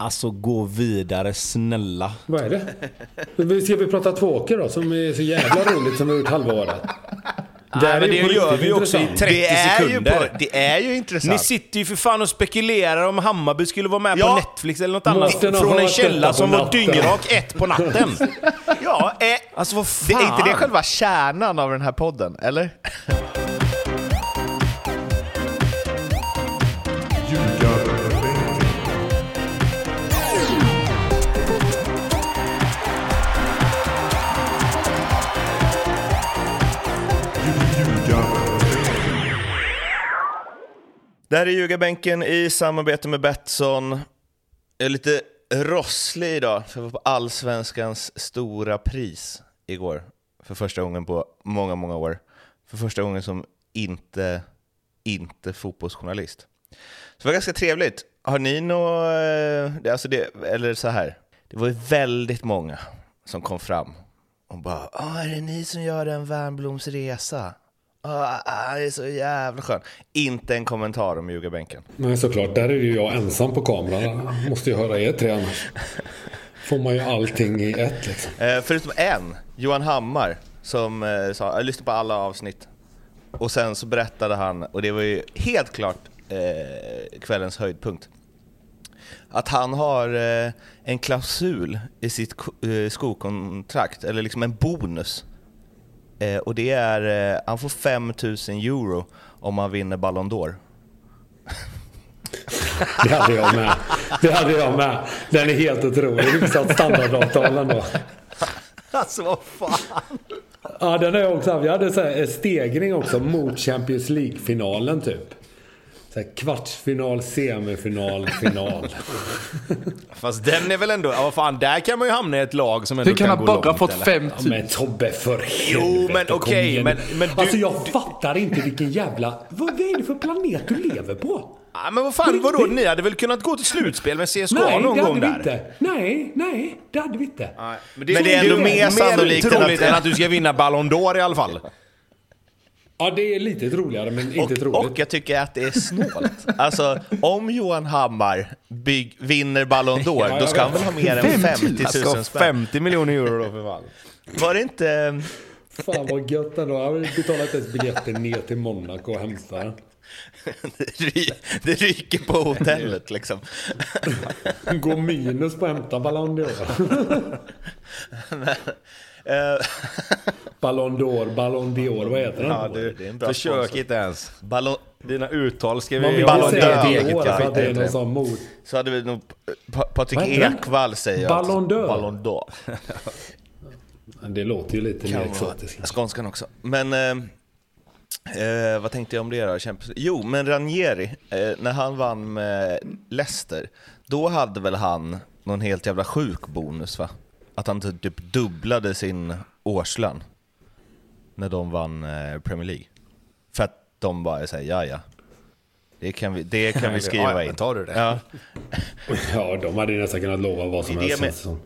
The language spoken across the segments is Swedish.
Alltså gå vidare, snälla. Vad är det? Ska vi prata tvåker då, som är så jävla roligt som vi har gjort halva året? Nej, men det gör vi ju också i 30 Det är, ju sekunder. på, det är ju intressant. Ni sitter ju för fan och spekulerar om Hammarby skulle vara med Ja. på Netflix eller något annat. Från en källa som var dyngrak ett på natten. ja, eh, Alltså vad det fan. är inte det själva kärnan av den här podden, eller? Det här är Ljugarbänken i samarbete med Betsson. Jag är lite rosslig idag, för jag var på Allsvenskans stora pris igår. För första gången på många, många år. För första gången som inte, inte fotbollsjournalist. Så det var ganska trevligt. Har ni något, eh, alltså det, eller så här. Det var ju väldigt många som kom fram och bara ah, är det ni som gör en Wernbloms resa? Ah, ah, det är så jävla skönt. Inte en kommentar om Ljugarbänken. Nej, såklart. Där är ju jag ensam på kameran. Måste ju höra er tre annars. Får man ju allting i ett liksom. Eh, förutom en, Johan Hammar, som eh, sa jag lyssnade på alla avsnitt. Och sen så berättade han, och det var ju helt klart eh, kvällens höjdpunkt, att han har eh, en klausul i sitt eh, skokontrakt, eller liksom en bonus. Eh, och det är, eh, han får 5000 euro om han vinner Ballon d'Or. Det hade jag med. Det hade jag med. Den är helt otrolig. Hyfsat standardavtal ändå. Alltså vad fan! Ja, den har jag också haft. Jag hade så här en stegring också mot Champions League-finalen typ. Så här kvartsfinal, semifinal, final. Fast den är väl ändå, ja vad fan, där kan man ju hamna i ett lag som ändå kan kan gå bara långt, fått eller? 5 Ja, men Tobbe för helvete. Jo, men okej, igen. men- men du- Alltså jag fattar inte vilken jävla... Vad vad är det för planet du lever på? Ja, men vad fan, vadå? Ni hade väl kunnat gå till slutspel med CSKA Nej, någon det gång hade vi där? inte. Nej, nej, det hade vi inte. Men Men det är ändå mer sannolikt än att- än att du ska vinna Ballon d'Or i alla fall. Ja, det är lite roligare, men inte Och, troligt. och jag tycker att det är snålt. Alltså, om Johan Hammar bygg, vinner Ballon d'Or, Ja, då ska han väl ha mer än 50 000 Alltså spänn? 50 miljoner euro då för fan. Var det inte... Fan vad gött ändå. Jag har betalat ens biljetter ner till Monaco och hämta den. Det ry- det ryker på hotellet liksom. Gå minus på att hämta Ballon d'Or. Eh, Ballon d'Or, Ballon d'Or, vad heter den? Ja, det är du, en bra försök sponsor. inte ens. Ballon... Dina uttal ska vi Ballon d'Or. Det det. Så hade vi nog... Pa- Patrik? Ekwall säger Ballon d'Or. Ballon d'Or. Det låter ju lite mer exotiskt. skånskan också. Men eh, eh, vad tänkte jag om det då? Champions- Jo, men Ranieri, eh, när han vann med Leicester, då hade väl han någon helt jävla sjuk bonus va? Att han typ dubblade sin årslön när de vann eh, Premier League. För att de bara säger ja ja. Det kan vi, det kan vi Ja, skriva ja, in. tar du det? Ja. Ja, de hade ju nästan kunnat lova vad som är helst. med- som.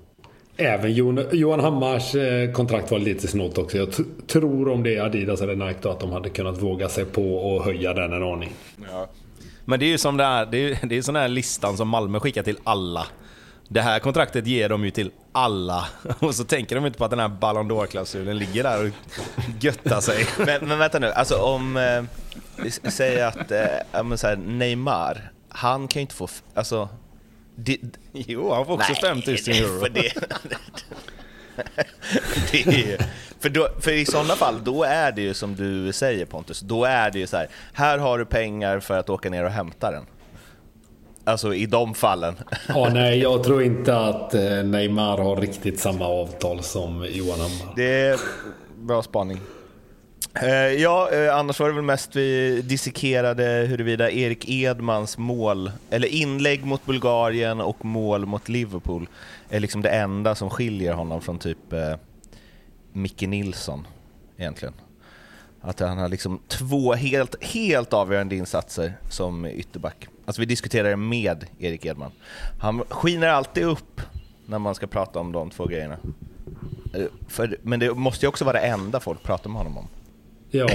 Även Johan Hammars eh, kontrakt var lite snålt också. Jag tror om det är Adidas eller Nike då, att de hade kunnat våga sig på och höja den en aning. Men det är ju som det här, det är, det är sån här listan som Malmö skickar till alla. Det här kontraktet ger de ju till alla. Och så tänker de inte på att den här Ballon d'Or-klausulen ligger där och göttar sig. Men, men vänta nu, alltså om... Eh, säger att eh, här, Neymar, han kan ju inte få... Alltså... Det, Jo, han får också 5000 euro. För, det, det för, då, för i sådana fall, då är det ju som du säger Pontus, då är det ju så här, här har du pengar för att åka ner och hämta den. Alltså i de fallen. Ja, nej, jag tror inte att eh, Neymar har riktigt samma avtal som Johan Hammar. Det är bra spaning. Eh, ja, eh, annars var det väl mest vi dissekerade huruvida Erik Edmans mål, eller inlägg mot Bulgarien och mål mot Liverpool är liksom det enda som skiljer honom från typ eh, Micke Nilsson egentligen. Att han har liksom två helt, helt avgörande insatser som ytterback. Alltså vi diskuterar det med Erik Edman. Han skiner alltid upp när man ska prata om de två grejerna. Eh, För, men det måste ju också vara det enda folk pratar med honom om. Ja,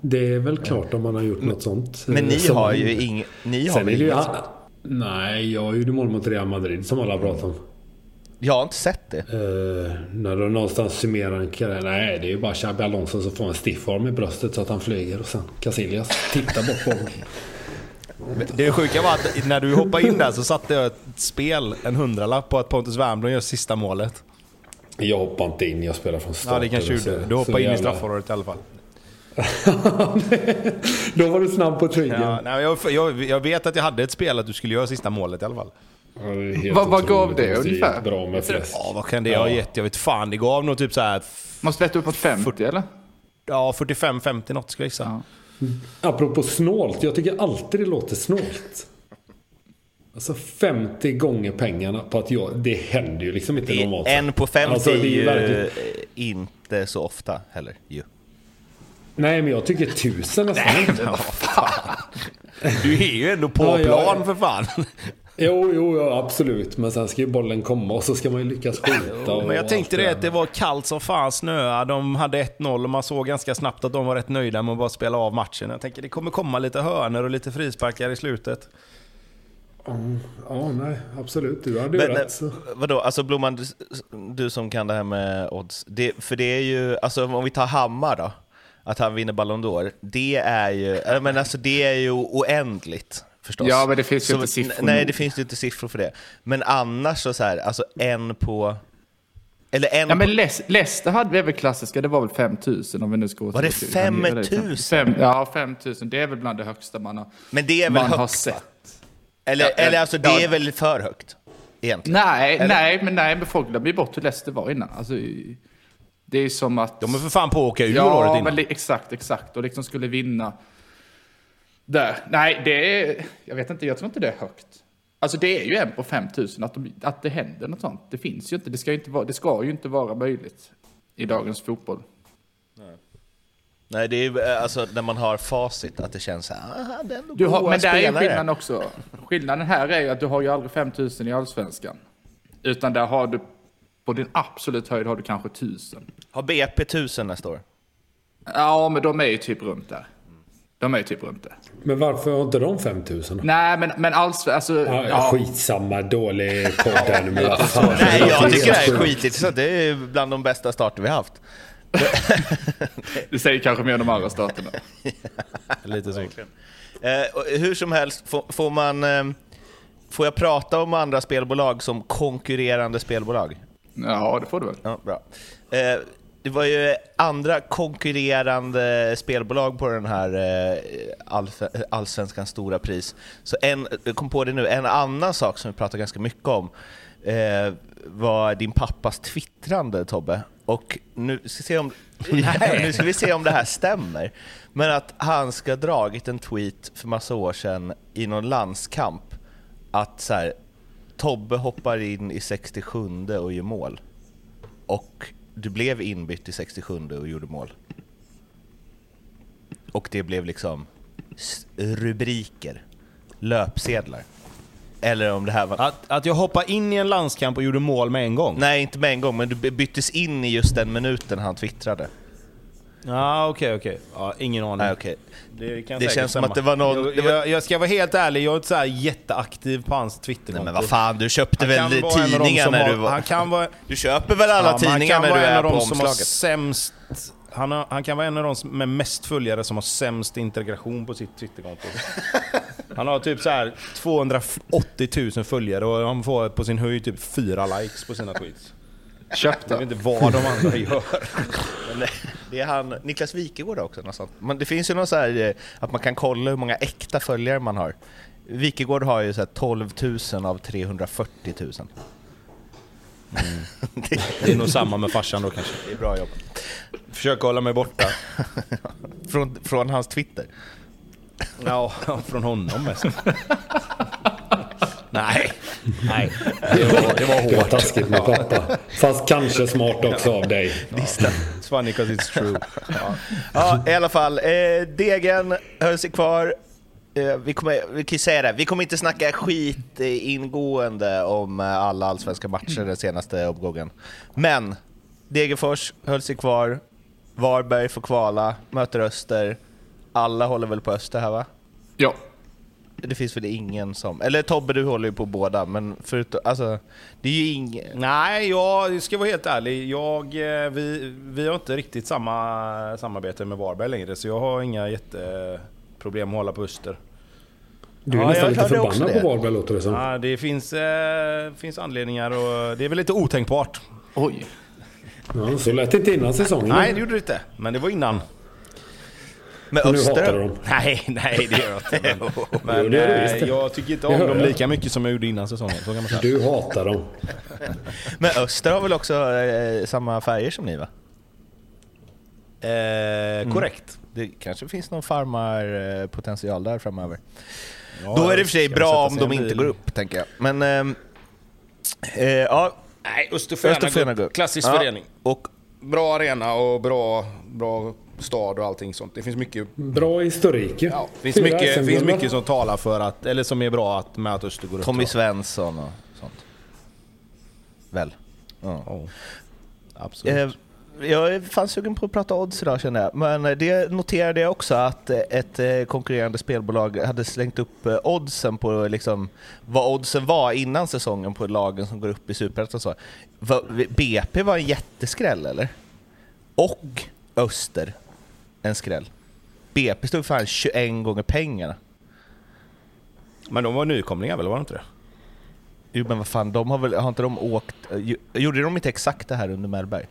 det är väl klart om man har gjort något sånt. Men eh, ni som- har ju ing, ni har väl inget sånt? Nej, jag gjorde mål mot Real Madrid som alla pratar om. Jag har inte sett det. Eh, när du någonstans summerar en karriär. Nej, det är ju bara Xabi Alonso som får en stiffarm i bröstet så att han flyger och sen Casillas tittar bort på honom. Det sjuka var att när du hoppade in där så satte jag ett spel, en hundralapp, på att Pontus Wernbloom gör sista målet. Jag hoppar inte in, jag spelar från start. Ja, det kanske du gjorde. Du hoppade in i straffområdet i alla fall. Då var du snabb på triggern. Ja, nej, jag, jag, jag vet att jag hade ett spel att du skulle göra sista målet i alla fall. Ja, det Vad- vad gav det ungefär? Bra med. Ja, vad kan det ha Ja. gett? Jag vet fan. Det gav nog typ så här... Måste leta uppåt 50 eller? Ja, 45-50 något skulle jag gissa. Ja. Apropå snålt, jag tycker alltid det låter snålt. Alltså 50 gånger pengarna på att jag... Det händer ju liksom inte normalt. En på 50 Alltså, det är ju verkligen- inte så ofta heller. Ju. Nej, men jag tycker tusen nästan. Ja, fan. Du är ju ändå på Ja, plan ja. för fan. Jo, jo, ja, absolut. Men sen ska ju bollen komma och så ska man ju lyckas skjuta. Men jag tänkte det att det var kallt som fan, snöa. De hade 1-0 och man såg ganska snabbt att de var rätt nöjda med att bara spela av matchen. Jag tänker det kommer komma lite hörner och lite frisparkar i slutet. Ja, nej, absolut. Du hade ju Men, rätt. Så. eh, vadå, alltså Blomman, du, du som kan det här med odds. Det, för det är ju, alltså om vi tar Hammar då, att han vinner Ballon d'Or. Det är ju, men alltså det är ju oändligt. Förstås. Ja, men det finns ju inte siffror Nej, det finns ju inte siffror för det. Men annars så, så här, alltså en på... Eller en Ja, på, men Leicester- hade vi väl klassiska, det var väl 5000 om vi nu ska Var det 5000? Fem, ja, 5000. Det är väl bland det högsta man har, men det är väl man har högt? sett. Eller, Ja, eller alltså det ja. är väl för högt? Egentligen. Nej, Eller? nej, men nej, men folk glömmer ju bort hur Leicester var innan. Alltså, det är som att... De är för fan på att åka ur året Ja, innan. men li- exakt, exakt. Och liksom skulle vinna där. Nej, det är... Jag vet inte, jag tror inte det är högt. Alltså det är ju en på 5000 att, de, att det händer något sånt. Det finns ju inte. Det ska ju inte vara, det ska ju inte vara möjligt i dagens fotboll. Nej, det är ju eh, alltså när man har facit att det känns så här, Du har, men där är skillnaden också. Skillnaden här är ju att du har ju aldrig 5000 i allsvenskan. Utan där har du, på din absolut höjd har du kanske 1000. Har BP 1000 nästa år? Ja, men de är ju typ runt där. De är ju typ runt där. Men varför har inte de 5000 då? Nej, men, men allsvenskan, alltså... Ja, ja. Skitsamma, dålig podd här nu. Nej, jag tycker det här är skitintressant. Det är bland de bästa starter vi har haft. Det säger kanske mer om de andra staterna. Lite så. Eh, hur som helst, får, får man... Eh, får jag prata om andra spelbolag som konkurrerande spelbolag? Ja, det får du väl. Ja, bra. Eh, det var ju andra konkurrerande spelbolag på den här eh, allsv- allsvenskans stora pris. Så en, jag kom på det nu, en annan sak som vi pratar ganska mycket om eh, var din pappas twittrande Tobbe. Och nu ska, vi se om, nu ska vi se om det här stämmer. Men att han ska ha dragit en tweet för massa år sedan i någon landskamp att så här, Tobbe hoppar in i 67 och gör mål. Och du blev inbytt i 67 och gjorde mål. Och det blev liksom rubriker, löpsedlar. Eller om det här var... Att, att jag hoppade in i en landskamp och gjorde mål med en gång? Nej, inte med en gång, men du by- byttes in i just den minuten han twittrade. Ja, okej, okej. Ja, ingen aning. Nej, okej. Det, kan Det säkert känns som stämma. att det var någon- Jag, det var- jag, jag ska vara helt ärlig, jag är inte så här jätteaktiv på hans Twitter. Nej, men vad fan, du köpte Han väl kan vara en av de tidningar som när har- du var... Han kan vara... Du köper väl alla men tidningar han när kan du vara en är av på de som har omslaget? sämst... Han, har, han kan vara en av de som- med mest följare som har sämst integration på sitt Twitterkonto. Han har typ så här 280 000 följare och han får på sin höjd typ fyra likes på sina tweets. Jag Köpta. vet inte vad de andra gör. Men det är han, Niklas Wikegård också. Något sånt. Men det finns ju något så här, eh, att man kan kolla hur många äkta följare man har. Wikegård har ju så här 12 000 av 340 000. Det är nog samma med farsan då kanske. Det är bra jobbat. Försöker hålla mig borta. Från, från hans Twitter. Ja, från honom mest. Nej, nej. Det var, det var Det var hårt. taskigt med pappa. Fast kanske smart också av dig. It's funny 'cause it's true. Ja. Ja, i alla fall. Eh, degen höll sig kvar. Eh, vi, kommer, vi kan säga det, vi kommer inte snacka skit ingående om eh, alla allsvenska matcher den senaste omgången. Men Degerfors höll sig kvar. Varberg får kvala, möter Öster. Alla håller väl på Öster här va? Ja. Det finns väl ingen som... Eller Tobbe, du håller ju på båda, men förutom... Alltså, det är ju ingen... Nej, jag ska vara helt ärlig. Jag, eh, vi, vi har inte riktigt samma samarbete med Varberg längre, så jag har inga jätteproblem att hålla på Öster. Du är Ja, nästan jag lite förbannad på. Varberg låter det som. Ja, det finns, eh, finns anledningar och det är väl lite otänkbart. Oj. Ja, så lät det inte innan säsongen. Nej, det gjorde det inte. Men det var innan. Med hatar du Öster. dem. Nej, nej det gör jag inte. Men, Jo, men du eh, jag tycker inte om dem jag. lika mycket som jag gjorde innan säsongen. Så kan man säga. Du hatar dem. Men Öster har väl också eh, samma färger som ni va? Eh, korrekt. Det kanske finns någon farmarpotential där framöver. Ja, Då är det i och för sig bra om de inte bil. går upp, tänker jag. Men... ehm, eh, ja, Nej, Öster får Öster gärna får gå gärna upp. gå upp. Klassisk Ja, förening. Och Bra arena och bra, bra stad och allting sånt. Det finns mycket, Bra historik ja, finns Fyra mycket, finns mycket som talar för att, eller som är bra att, med att Öster går upp. Tommy. Svensson och sånt. Väl? Ja. Ja, absolut. Eh, jag är fan sugen på att prata odds idag känner jag. Men eh, det noterade jag också att eh, ett eh, konkurrerande spelbolag hade slängt upp oddsen på liksom, vad oddsen var innan säsongen på lagen som går upp i Superettan. BP var en jätteskräll eller? Och Öster en skräll. BP stod fan 21 gånger pengarna. Men de var nykomlingar väl, var det inte det? Jo men vad fan, de har väl, har inte de åkt... eh, Gjorde de inte exakt det här under Mellberg?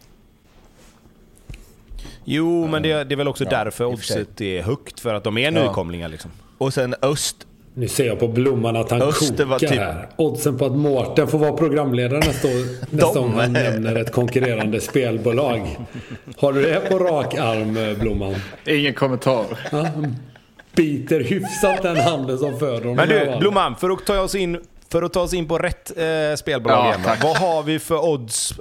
Jo, men det, det är väl också Ja, därför för oddset är högt, för att de är nykomlingar liksom. Och sen Öst, Nu ser jag på Blomman att han Öster var kokar typ- här. Oddsen på att Mårten får vara programledare nästa, år, nästa gång han nämner ett konkurrerande spelbolag. Har du det på rak arm, eh, Blomman? Ingen kommentar. Ja, biter hyfsat den handen som föder honom. Men du. Blomman, för att ta oss in, för att ta oss in på rätt eh, spelbolag Ja, igen. Vad har, vi för odds,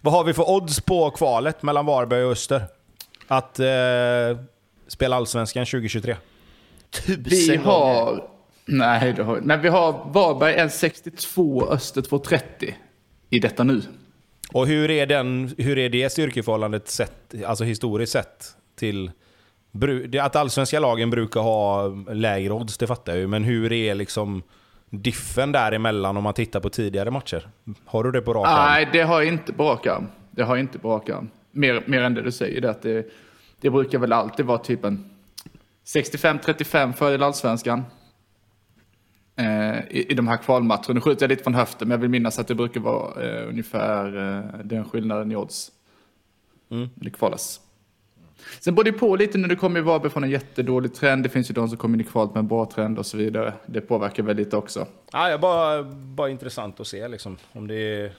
vad har vi för odds på kvalet mellan Varberg och Öster? Att eh, spela Allsvenskan 2023? tusen Vi gånger. har... Nej, det har, men vi har Varberg 1,62, Öster 2,30 i detta nu. Och hur är, den, hur är det styrkeförhållandet sett, alltså historiskt sett till... Att allsvenska lagen brukar ha lägre odds, det fattar jag ju. Men hur är liksom diffen däremellan om man tittar på tidigare matcher? Har du det på rak arm? Nej, det har jag inte på rak arm. Det har jag inte på rak arm. Mer, mer än det du säger, det, att det, det brukar väl alltid vara typ en 65-35 fördel allsvenskan. Eh, i, I de här kvalmatcherna. Nu skjuter jag lite från höften, men jag vill minnas att det brukar vara eh, ungefär eh, den skillnaden i odds. Mm. Det kvalas. Sen beror det på lite när du kommer i Varberg från en jättedålig trend. Det finns ju de som kommer in i kvalet med en bra trend och så vidare. Det påverkar väl lite också. Ja, jag bara, bara intressant att se liksom. Om det,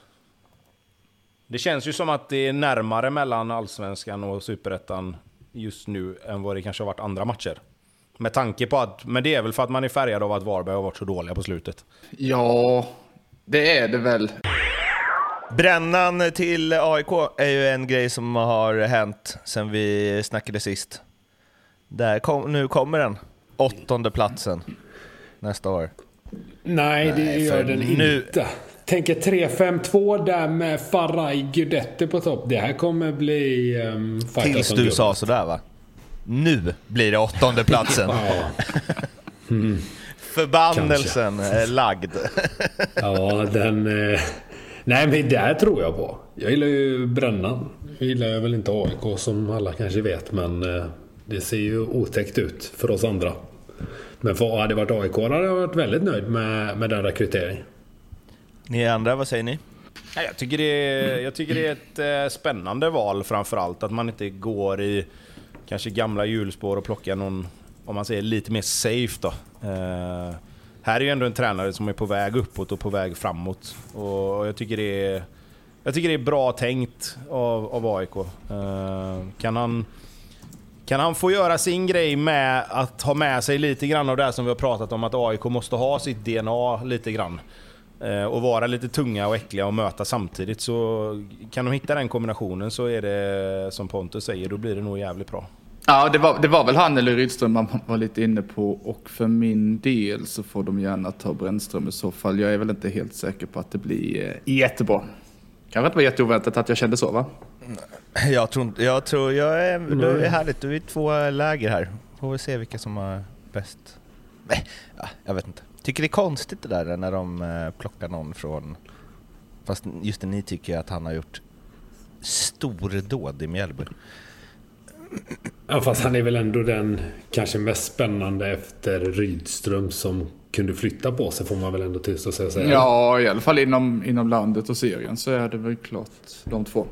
det känns ju som att det är närmare mellan Allsvenskan och Superettan just nu än vad det kanske har varit andra matcher. Med tanke på att, men det är väl för att man är färgad av att Varberg har varit så dåliga på slutet. Ja, det är det väl. Brännan till AIK är ju en grej som har hänt sen vi snackade sist. Där kom, nu kommer den. Åttonde platsen nästa år. Nej, det Nej, gör den nu- inte. Tänker 3-5-2 där med Faraj Guidetti på topp. Det här kommer bli um, Tills du sa sådär va? Nu blir det åttonde platsen. Ja, Förbannelsen är lagd. ja den... Eh, nej, men det här tror jag på. Jag gillar ju Brännan. Jag gillar ju väl inte AIK som alla kanske vet, men eh, det ser ju otäckt ut för oss andra. Men för hade det varit AIK hade jag varit väldigt nöjd med, med den rekryteringen. Ni andra, vad säger ni? Jag tycker, det är, jag tycker det är ett eh, spännande val framförallt. Att man inte går i kanske gamla hjulspår och plocka någon, om man säger lite mer safe då. Eh, här är ju ändå en tränare som är på väg uppåt och på väg framåt. Och jag tycker det är, jag tycker det är bra tänkt av, av AIK. Eh, kan han... Kan han få göra sin grej med att ha med sig lite grann av det här som vi har pratat om att AIK måste ha sitt DNA lite grann. Eh, och vara lite tunga och äckliga och möta samtidigt så kan de hitta den kombinationen så är det som Pontus säger, då blir det nog jävligt bra. Ja, det var, det var väl han eller Rydström man var lite inne på och för min del så får de gärna ta Brännström i så fall. Jag är väl inte helt säker på att det blir eh, jättebra. Kanske inte var jätteoväntat att jag kände så va? Jag tror inte, jag tror, jag är, det är härligt, du är i två läger här. Får vi se vilka som har bäst Nej, ja, jag vet inte. Tycker det är konstigt det där när de eh, plockar någon från... Fast just det, ni tycker att han har gjort stordåd i Mjällby. Ja, fast han är väl ändå den kanske mest spännande efter Rydström som kunde flytta på sig får man väl ändå tillstå sig och säga. Ja, i alla fall inom, inom landet och serien så är det väl klart de två.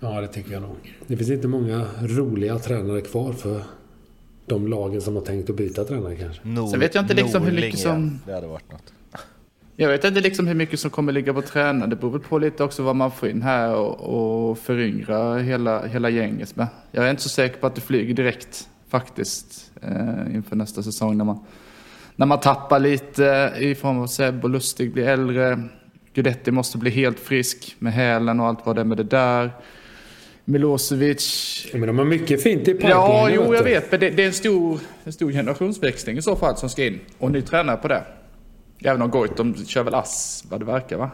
Ja, det tycker jag nog. Det finns inte många roliga tränare kvar för de lagen som har tänkt att byta tränare kanske. Nor- Sen vet jag inte liksom hur mycket som-. Det hade varit något. Jag vet inte liksom hur mycket som kommer ligga på tränaren. Det beror väl på lite också vad man får in här och, och föryngra hela, hela gänget med. Jag är inte så säker på att det flyger direkt faktiskt eh, inför nästa säsong när man, när man tappar lite i form av Seb och Lustig blir äldre. Gudetti måste bli helt frisk med hälen och allt vad det är med det där. Milosevic. Men de har mycket fint i pipeline. Ja, jo, jag vet. Men det, det är en stor, en stor generationsväxling i så fall som ska in. Och ny tränare på det. Även om Goitom kör väl ass vad det verkar va?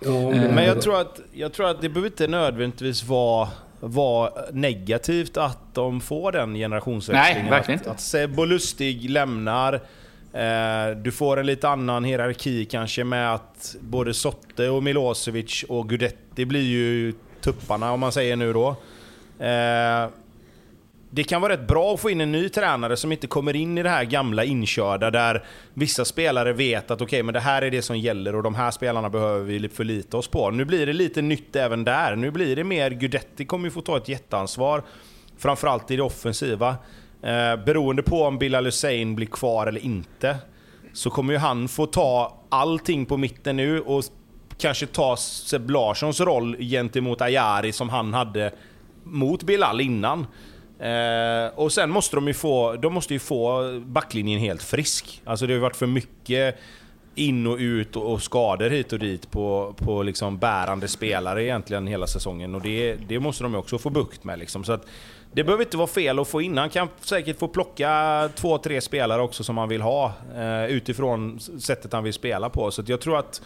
Ja, Men jag tror, att, jag tror att det behöver inte nödvändigtvis vara, vara negativt att de får den generationsväxlingen. Nej, verkligen att, inte. att Seb och Lustig lämnar. Eh, du får en lite annan hierarki kanske med att både Sotte och Milosevic och Gudetti blir ju tupparna om man säger nu då. Eh, det kan vara rätt bra att få in en ny tränare som inte kommer in i det här gamla inkörda där vissa spelare vet att okej, men det här är det som gäller och de här spelarna behöver vi förlita oss på. Nu blir det lite nytt även där. Nu blir det mer, Gudetti kommer ju få ta ett jätteansvar. Framförallt i det offensiva. Eh, beroende på om Bilal Hussein blir kvar eller inte så kommer ju han få ta allting på mitten nu och kanske ta Seb Larssons roll gentemot Ayari som han hade mot Bilal innan. Eh, och sen måste de ju få, de måste ju få backlinjen helt frisk. Alltså det har ju varit för mycket in och ut och, skador hit och dit på, på liksom bärande spelare egentligen hela säsongen. Och det, det måste de ju också få bukt med. Liksom. Så att, det behöver inte vara fel att få in. Han kan säkert få plocka två, tre spelare också som han vill ha. Eh, utifrån sättet han vill spela på. Så att jag tror att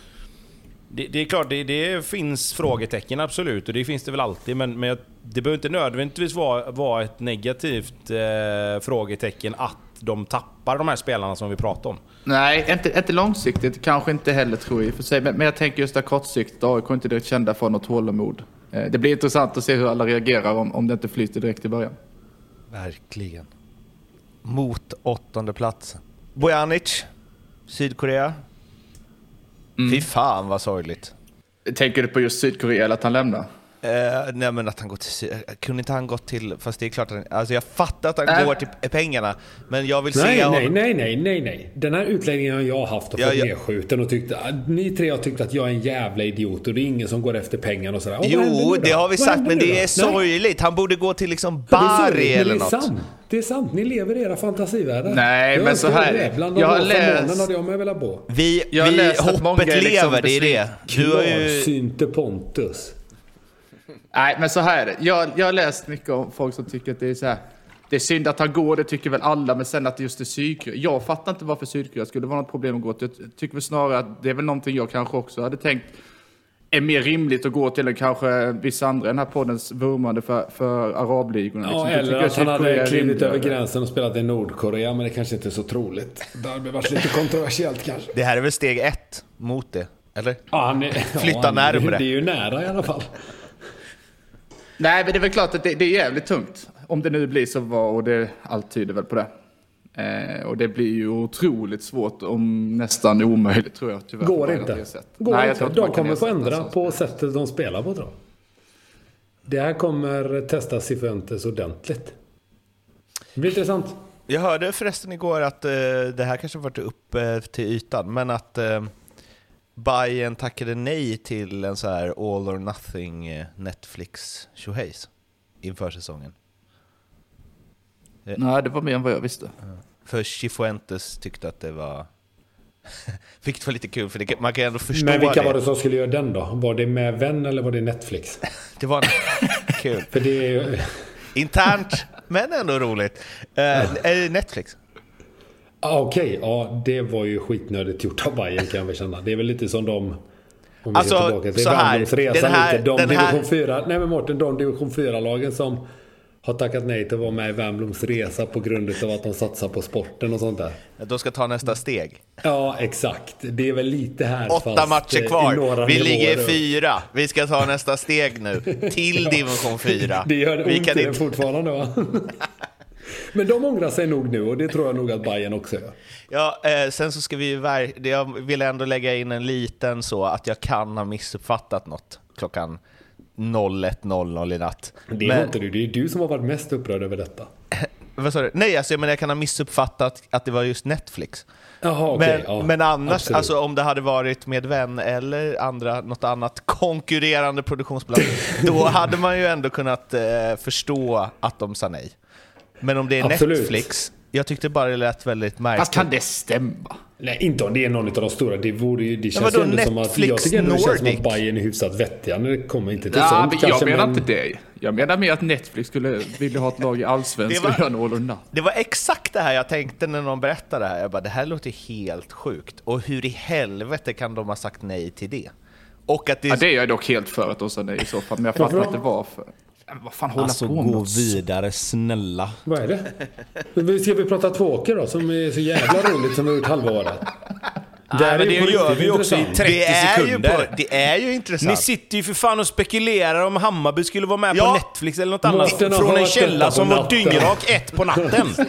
det, det är klart, det, det finns frågetecken absolut, och det finns det väl alltid, men, men jag- det behöver inte nödvändigtvis vara, vara ett negativt eh, frågetecken att de tappar de här spelarna som vi pratar om. Nej, inte, inte långsiktigt. Kanske inte heller tror jag i och för sig. Men, men jag tänker just det här kortsiktigt. AIK är inte direkt kända för något tålamod. Eh, det blir intressant att se hur alla reagerar om, om det inte flyter direkt i början. Verkligen. Mot åttonde plats. Bojanic, Sydkorea. Fy fan vad sorgligt. Tänker du på just Sydkorea eller att han lämnar? Eh, nej men att han går till Sy- Kunde inte han gått till... Fast det är klart att han, Alltså jag fattar att han Nej. går till pengarna. Men jag vill Nej, se nej, honom... nej, nej, nej, nej. Den här utläggningen har jag haft och Ja, fått ja. nedskjuten och tyckt att ni tre har tyckt att jag är en jävla idiot och det är ingen som går efter pengarna och sådär. Händer Jo, nu det har vi Vad sagt, men det är sorgligt. Han borde gå till liksom Ja, det är Bari eller det är något. sant. Det är sant. Ni lever i era fantasivärldar. Nej, jag men så här, det. Bland de jag har läst- hade jag med velat bo. Vi, Jag vi läst hoppet liksom lever, det är det. Du har ju... Klarsynte Pontus. Nej, men så här är det. Jag, jag har läst mycket om folk som tycker att det är så här. Det är synd att han går, det tycker väl alla, men sen att det just är Sydkorea. Jag fattar inte varför Sydkorea skulle vara något problem att gå till. Jag tycker väl snarare att det är väl någonting jag kanske också hade tänkt är mer rimligt att gå till än kanske vissa andra i den här poddens vurmande för, för arabligorna. Ja, liksom. Eller att han hade klivit över gränsen och spelat i Nordkorea, men det kanske inte är så troligt. Det hade varit lite kontroversiellt kanske. Det här är väl steg ett mot det, eller? Ja, han är, Flytta ja, han är- närmre. Det är ju nära i alla fall. Nej, men det är väl klart att det, det är jävligt tungt. Om det nu blir så var, och det, allt tyder väl på det. Eh, och det blir ju otroligt svårt, om nästan omöjligt tror jag tyvärr. Går inte. Går Nej, inte. De kommer få ändra på sättet de spelar på tror jag. Det här kommer testas i Fuentes ordentligt. Det blir intressant. Jag hörde förresten igår att eh, det här kanske varit upp eh, till ytan, men att eh, Bayern tackade nej till en så här all or nothing eh, Netflix tjohejs inför säsongen. Nej, det var mer än vad jag visste. För Chifuentes tyckte att det var... Vilket var lite kul, för det, man kan ändå förstå Men vilka det. var det som skulle göra den då? Var det med vän eller var det Netflix? Det var kul. För det är ju... Internt, men ändå roligt. Eh, eh, Netflix. Ah, Okej, ja det var ju skitnödigt gjort av Bayern kan jag väl känna. Det är väl lite som de... Om vi Alltså, tillbaka till så här, den här- lite. De den här- division 4... Nej men Mårten, de division 4-lagen som har tackat nej till att vara med i Wernbloms resa på grund av att de satsar på sporten och sånt där. De ska ta nästa steg. Ja, exakt. Det är väl lite här Åtta matcher eh, i kvar. några Vi ligger upp. fyra. Vi ska ta nästa steg nu. Till division 4. Det gör Vi ont kan i det inte... fortfarande va? Men de ångrar sig nog nu och det tror jag nog att Bayern också gör. Ja, eh, sen så ska vi ju... Jag vill ändå lägga in en liten så att jag kan ha missuppfattat något klockan 01.00 i natt. Det Men- har inte du. Det är du som har varit mest upprörd över detta. Vad sa du? Nej, alltså, jag, menar, jag kan ha missuppfattat att det var just Netflix. Jaha. Men, ja, men annars, absolut. alltså, om det hade varit med vän eller andra, något annat konkurrerande produktionsbolag, då hade man ju ändå kunnat eh, förstå att de sa nej. Men om det är Absolut. Netflix, jag tyckte bara det lät väldigt märkligt. Fast kan det stämma? Nej, inte om det är någon av de stora. Det, vore ju, det känns ju ändå som att... Netflix Jag tycker ändå det känns som att Bayern är hyfsat vettiga när det kommer inte till Ja, sånt men jag kanske, menar men- inte det. Jag menar mer att Netflix skulle vilja ha ett lag i Allsvenskan och göra en all or. Det var exakt det här jag tänkte när någon berättade det här. Jag bara, det här låter helt sjukt. Och hur i helvete kan de ha sagt nej till det? Och att det... Ja, det är jag dock helt för att de sa nej i så fall, men jag fattar Varför Men vad fan hålla Alltså på gå med? vidare, snälla. Vad är det? Ska vi prata tvåker då, som är så jävla roligt som vi har gjort halva året? Nej, men det gör vi också i intressant. 30 det, är ju sekunder. på, det är ju intressant. Ni sitter ju för fan och spekulerar om Hammarby skulle vara med Ja. på Netflix eller något annat. Från en källa som var dyngrak ett på natten.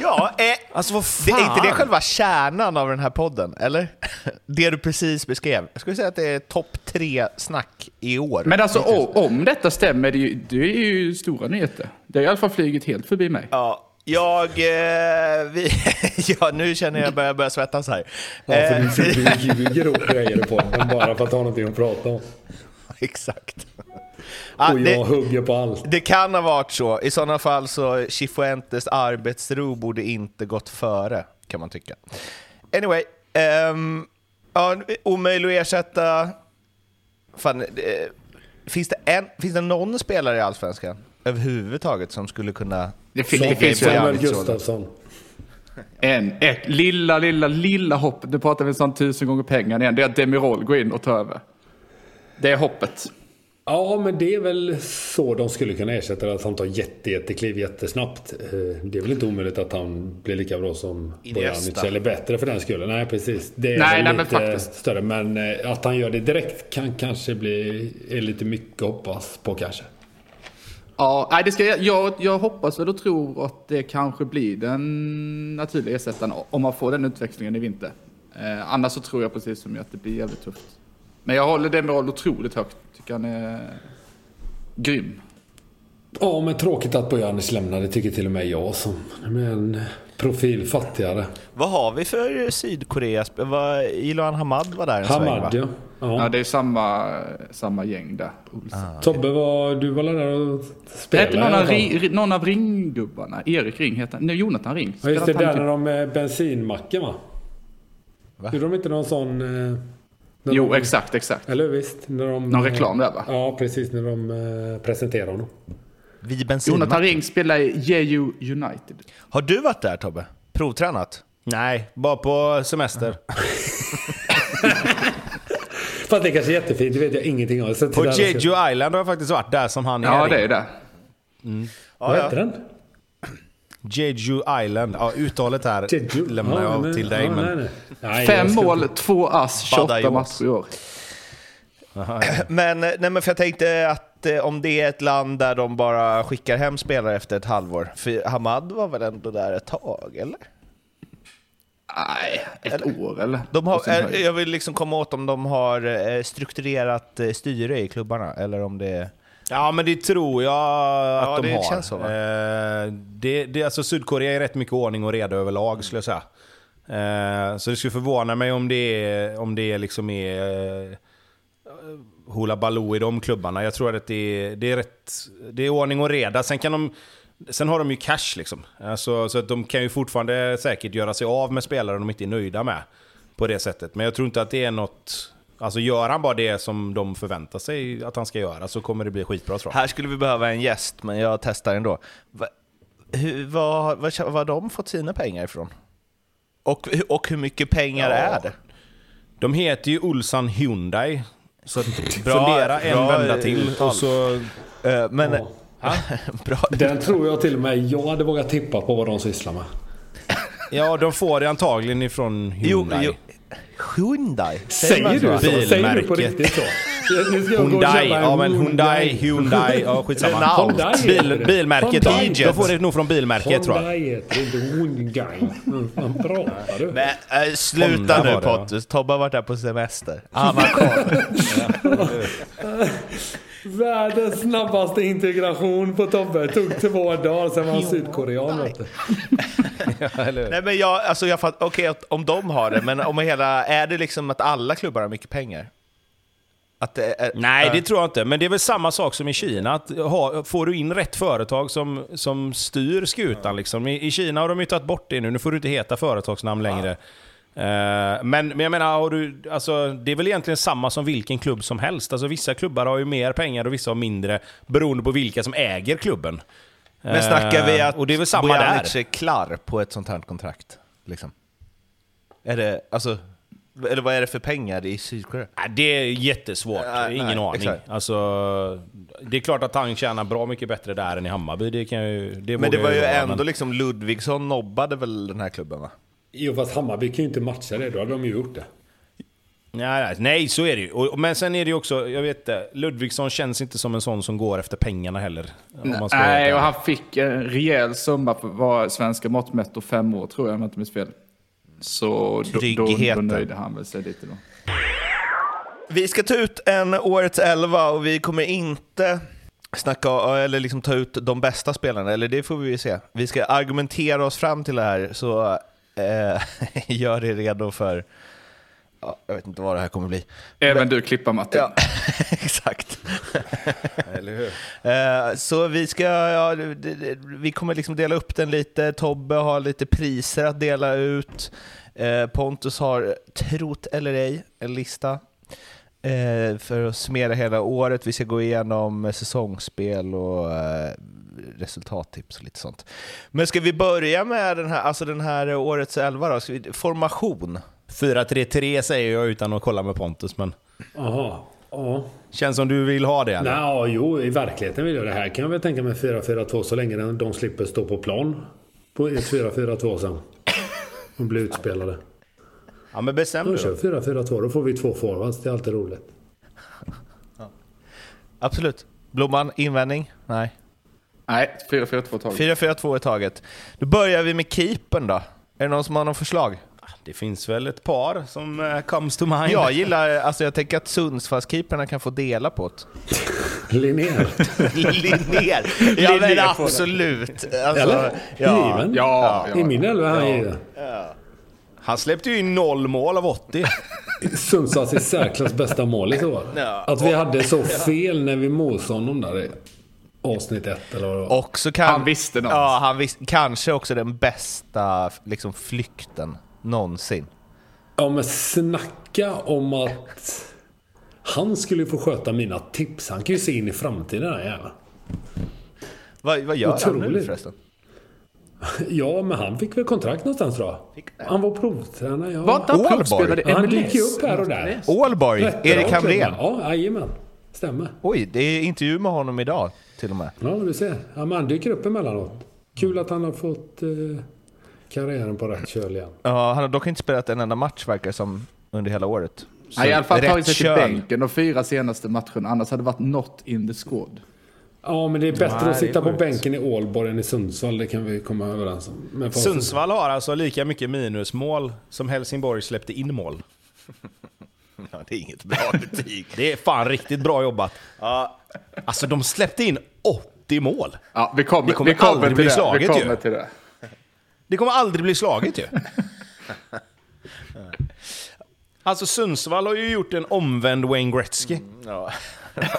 Ja, eh, Alltså vad det, fan. är inte det själva kärnan av den här podden, eller? Det du precis beskrev. Jag skulle säga att det är topp tre snack i år. Men alltså om detta stämmer, det är, ju, det är ju stora nyheter. Det har i alla fall flugit helt förbi mig. Ja, jag... Eh, vi, ja, nu känner jag börjar börja svettas här. Ja, för du sitter och ljuger ihop grejer på den bara för att ha någonting att prata om. exakt. Ja, Och jag det, hugger på allt. det kan ha varit så. I sådana fall så Chifuentes arbetsro borde inte gått före, kan man tycka. Anyway. ehm, ja, omöjlig att ersätta... Fan, eh, finns, det en, finns det någon spelare i Allsvenskan överhuvudtaget som skulle kunna... Det, fin- det finns ju Samuel. Gustafsson. en, ett lilla, lilla, lilla hopp. Nu pratar vi sånt tusen gånger pengar igen. Det är att Demirol går in och tar över. Det är hoppet. Ja, men det är väl så de skulle kunna ersätta det, att han tar jätte, jättekliv jättesnabbt. Eh, Det är väl inte omöjligt att han blir lika bra som. Bojanic, eller bättre för den skull. Nej, precis. Det är Nej, väl nej, men lite faktiskt. större. Men eh, att han gör det direkt kan kanske bli är lite mycket att hoppas på kanske. Ja, nej, det ska, jag- jag, hoppas väl och tror att det kanske blir den naturliga ersättaren om man får den utväxlingen i vinter. Eh, annars så tror jag precis som jag att det blir jävligt tufft. Men jag håller Demirol otroligt högt. Tycker han är grym. Ja, men tråkigt att Bojanic lämnade tycker till och med jag som Men profil fattigare. Vad har vi för Sydkorea? Ilan Hamad var där en sväng, va? Hamad, ja. Ja, ja. det är samma, samma gäng där. Olsson. Tobbe, var, du var där och spelade någon, av, ri, någon av ringgubbarna. Erik Ring heter han. Nej, Jonathan Ring. Ja, just det. Där när typ- de eh, bensinmacken va? Va? Gjorde de inte någon sån... eh, Jo, de, exakt, exakt. Eller visst? När de, Någon reklam där va? Ja, precis. När de eh, presenterade honom. Vid bensinmack. Jonathan Ring spelar i Jeju United. Har du varit där Tobbe? Provtränat? Nej, bara på semester. Fast det är kanske är jättefint, det vet jag ingenting om. På Jeju Island har jag faktiskt varit där som han Ja, Erik. det är det. Vad heter den? Jeju Island. Ja, uttalet här Jeju? lämnar Ja, jag men- till dig. ja, men... nej, nej. Fem ska mål, två ass, 28 Badajoz. matcher i år. Men, nej, men för jag tänkte att om det är ett land där de bara skickar hem spelare efter ett halvår. För Hamad var väl ändå där ett tag, eller? Nej, ett år eller? De har, höjd. jag vill liksom komma åt om de har eh, strukturerat eh, styre i klubbarna, eller om det är... Ja, men det tror jag att Ja, de det har. känns så, va? Eh, det, det, alltså Sydkorea är rätt mycket ordning och reda överlag skulle jag säga. Eh, så det skulle förvåna mig om det är, om det liksom är eh, Hoola Baloo i de klubbarna. Jag tror att det är, det är rätt... Det är ordning och reda. Sen kan de... Sen har de ju cash liksom. Alltså, så att de kan ju fortfarande säkert göra sig av med spelare de inte är nöjda med. På det sättet. Men jag tror inte att det är något... Alltså gör han bara det som de förväntar sig att han ska göra så kommer det bli skitbra tror jag. Här skulle vi behöva en gäst, men jag testar ändå. Va, hur, vad, vad, vad har de fått sina pengar ifrån? Och, och hur mycket pengar Ja. är det? De heter ju Ulsan Hyundai. Så att Bra- fundera en bra vända till uttal. och så... Eh, men Ja. Bra. Den tror jag till och med jag hade vågat tippa på vad de sysslar med. Ja, de får det antagligen ifrån Jo, Hyundai. jo. Hyundai? Säger du så? Bilmärket. Säger du på riktigt så? Jag Hyundai, ja men Hyundai, Hyundai, ja skitsamma. Hyundai heter Bil, det. bilmärket, Hyundai. de får det nog från bilmärket tror jag. Hyundai heter det, inte Hyundai. Vad pratar du? Men äh, sluta Honda nu? Pontus, Tobbe har varit där på semester. Han har koll. Världens snabbaste integration på Tobbe. Tog två dagar, sen var han sydkorean. vet du. Nej men jag, alltså jag fattar, okej att- om de har det, men om hela, är det liksom att alla klubbar har mycket pengar? Att det är, Nej, det tror jag inte. Men det är väl samma sak som i Kina. Att ha, får du in rätt företag som, som styr skutan liksom. I, I Kina har de ju tagit bort det nu. Nu får du inte heta företagsnamn längre. Eh, men, men jag menar, har du, alltså, det är väl egentligen samma som vilken klubb som helst. Alltså, vissa klubbar har ju mer pengar och vissa har mindre. Beroende på vilka som äger klubben. Men snackar vi Eh, att Och det är väl samma där. Bojanic är klar på ett sånt här kontrakt? Liksom. Är det, alltså, eller vad är det för pengar i Sydkorea? Det är jättesvårt. Ja, Ingen nej, aning. exakt. Alltså, det är klart att han tjänar bra mycket bättre där än i Hammarby. Det kan ju, det Men det var ju ändå men- liksom, Ludvigsson nobbade väl den här klubben va? Jo, fast Hammarby kan ju inte matcha det. Då hade de ju gjort det. Nej, nej, så är det ju. Och, men sen är det ju också, jag vet inte, Ludvigsson känns inte som en sån som går efter pengarna heller. Om man ska vara Nej, och han fick en rejäl summa för vad svenska mått mätt och fem år tror jag, om jag inte minns fel. Så då, då, nöjde han väl sig lite då. Vi ska ta ut en årets elva och vi kommer inte snacka eller liksom ta ut de bästa spelarna, eller det får vi ju se. Vi ska argumentera oss fram till det här, så eh, gör er redo för... Ja, jag vet inte vad det här kommer bli. Även du klippa Martin. Ja, exakt. Eller hur? Eh, Så vi ska, ja, vi kommer liksom dela upp den lite. Tobbe har lite priser att dela ut. Eh, Pontus har, trot eller ej, en lista eh, för att summera hela året. Vi ska gå igenom säsongsspel och eh, resultattips och lite sånt. Men ska vi börja med den här, alltså den här årets elva då? Vi, formation. 4-3-3 säger jag utan att kolla med Pontus, men Jaha. Ja. känns som du vill ha det eller? Nej, ja, jo, i verkligheten vill jag det här. Kan jag väl tänka mig 4-4-2 så länge de- slipper stå på plan. På ett 4-4-2 sen. Och bli utspelade. Ja, men bestäm Då du kör då. 4-4-2. Då får vi två forwards. Det är alltid roligt. Absolut. Blomman, invändning? Nej. Nej, 4-4-2 tag. 4-4-2 i taget. Då börjar vi med keepern då. Är det någon som har något förslag? Det finns väl ett par som eh, comes to mind. Jag gillar, alltså jag tänker att Sundsvallskeeperna kan få dela på det. Linnér. Linnér! Ja men absolut. Alltså, Eller? ja. Given. Ja, ja. I min elva är han given. Han släppte ju in noll mål av 80. Sundsvalls i särklass bästa mål i år. Ja. Att vi hade så fel när vi mosade honom där avsnitt ett eller vad det var. Och så kan, Han visste något. Ja, han visste, kanske också den bästa liksom, flykten någonsin. Ja men snacka om att han skulle få sköta mina tips. Han kan ju se in i framtiden den här jäveln. Vad, vad gör han nu Otroligt. förresten? Ja men han fick väl kontrakt någonstans tror jag. Han? Var provtränare. Ja. Var inte han provspelare han dyker ju upp här och där. Ålborg, Erik Hamrén. Ja, jajamän. Stämmer. Oj, det är intervju med honom idag till och med. Ja, du ser. Ja, han dyker upp emellanåt. Kul att han har fått eh, karriären på rätt köl igen. Ja, han har dock inte spelat en enda match verkar som under hela året. Så Han har i alla fall rätt tagit sig till köl. bänken de fyra senaste matcherna, annars hade det varit not in the squad. Ja, men det är bättre Nej, att sitta på sjukt. bänken i Ålborg än i Sundsvall. Det kan vi komma överens om. Sundsvall har alltså lika mycket minusmål som Helsingborg släppte in mål. Ja, det är inget bra betyg. Det är fan riktigt bra jobbat. ja, Alltså de släppte in 80 mål. Ja, vi kommer, Det kommer vi kommer aldrig till bli det. slaget vi kommer ju. till det. Det kommer aldrig bli slaget ju. Alltså Sundsvall har ju gjort en omvänd Wayne Gretzky. ja.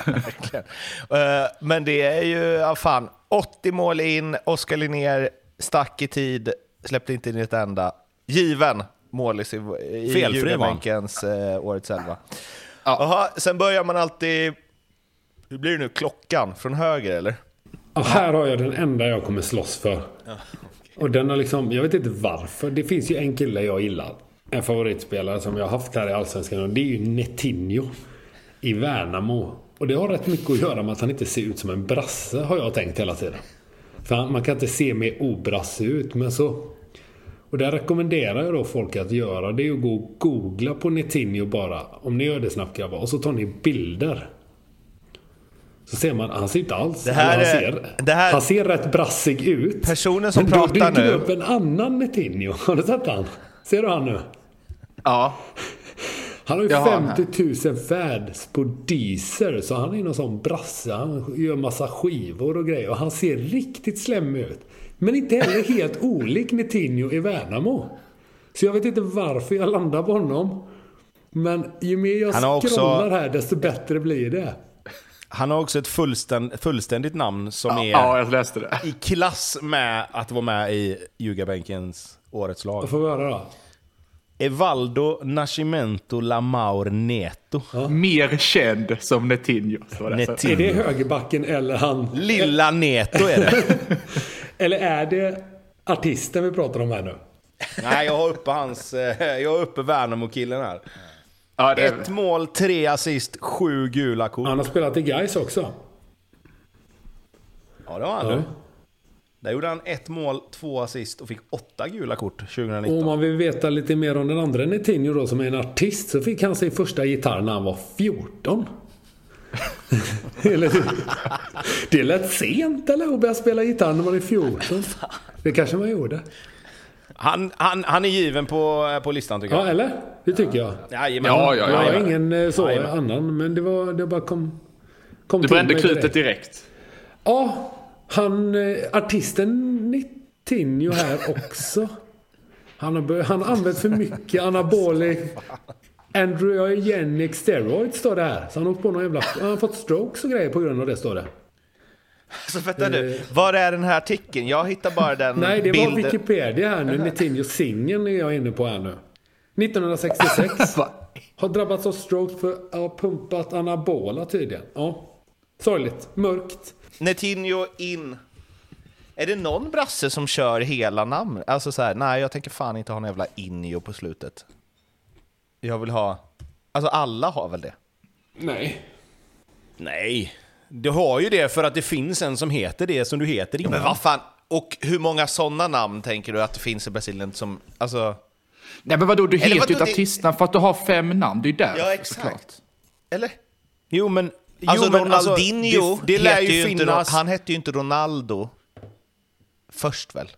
verkligen. Eh, Men det är ju, ja fan, 80 mål in, Oskar Linnér stack i tid, släppte inte in ett enda. Given målis i, i. Djurgårdsbänkens eh, årets elva. Jaha, sen börjar man alltid... Hur blir det nu? Klockan från höger eller? Ja, här har jag den enda jag kommer slåss för. Och den har liksom, jag vet inte varför. Det finns ju en kille jag gillar. En favoritspelare som jag har haft här i Allsvenskan och det är ju Netinho. I Värnamo. Och det har rätt mycket att göra med att han inte ser ut som en brasse, har jag tänkt hela tiden. För han, man kan inte se mer obrasse ut, men så... Och det rekommenderar jag då folk att göra. Det är att gå och googla på Netinho bara. Om ni gör det snabbt grabbar. Och så tar ni bilder. Så ser man, han ser inte alls... Det här han, ser, det här- han ser rätt brassig ut. Personen som Men då pratar dyker det nu- upp en annan Netinho. Har du sett han? Ser du han nu? Ja. Han har ju han 50 000 fans på Deezer, så han är någon sån brasse. Han gör massa skivor och grejer. Och han ser riktigt slemmig ut. Men inte heller helt olik Netinho i Värnamo. Så jag vet inte varför jag landar på honom. Men ju mer jag har också- scrollar här, desto bättre blir det. Han har också ett fullständ, fullständigt namn som är Ja, jag läste det. i klass med att vara med i Ljugarbänkens Årets lag. Vad får vi höra då? Evaldo Nascimento Lamaur Neto. Mer känd som Netinho. Netinho. Är det högerbacken eller han? Lilla Neto är det. Eller är det artisten vi pratar om här nu? Nej, jag har uppe hans... eh, Jag har uppe Värnamo-killen här. Ja, det Ett mål, tre assist, sju gula kort. Han har spelat i Gais också. Ja, det var han Ja. du. Där gjorde han ett mål, två assist och fick åtta gula kort Och 2019. om man vill veta lite mer om den andra Netinho då som är en artist så fick han sin första gitarr när han var 14. Eller hur? Det lät sent eller? Att börja spela gitarr när man är 14. Det kanske man gjorde. Han, han, han är given på, på listan tycker Ja, jag. eller? Det tycker jag. Jajamän. Ja, ja, Jag har ingen eh, så annan, men det var det bara kom, kom Du till brände krutet direkt. direkt. Ja, han, eh, artisten Nitinho här också. Han har, han har använt för mycket anabolic androgenic steroids står det här. Så han har på någon jävla... Han har fått strokes och grejer på grund av det står det. Så vänta nu, var är den här artikeln? Jag hittar bara den Nej, det var bilden. Wikipedia här nu. Nitinho singeln är jag inne på här nu. 1966. har drabbats av strokes för att ha pumpat anabola tydligen. Ja. Sorgligt. Mörkt. Netinho in. Är det någon brasse som kör hela namn? Alltså så här, nej jag tänker fan inte ha någon jävla Inio på slutet. Jag vill ha... Alltså alla har väl det? Nej. Nej. Du har ju det för att det finns en som heter det som du heter innan. Men vad fan? Och hur många sådana namn tänker du att det finns i Brasilien som... Alltså... Nej men vadå, du Eller heter ju ett det- artistnamn för att du har fem namn. Det är ju där Ja, exakt. såklart. Eller? Jo men... Alltså jo, men Ronaldinho, det, det lär heter ju ju inte, finnas... han hette ju inte Ronaldo först väl?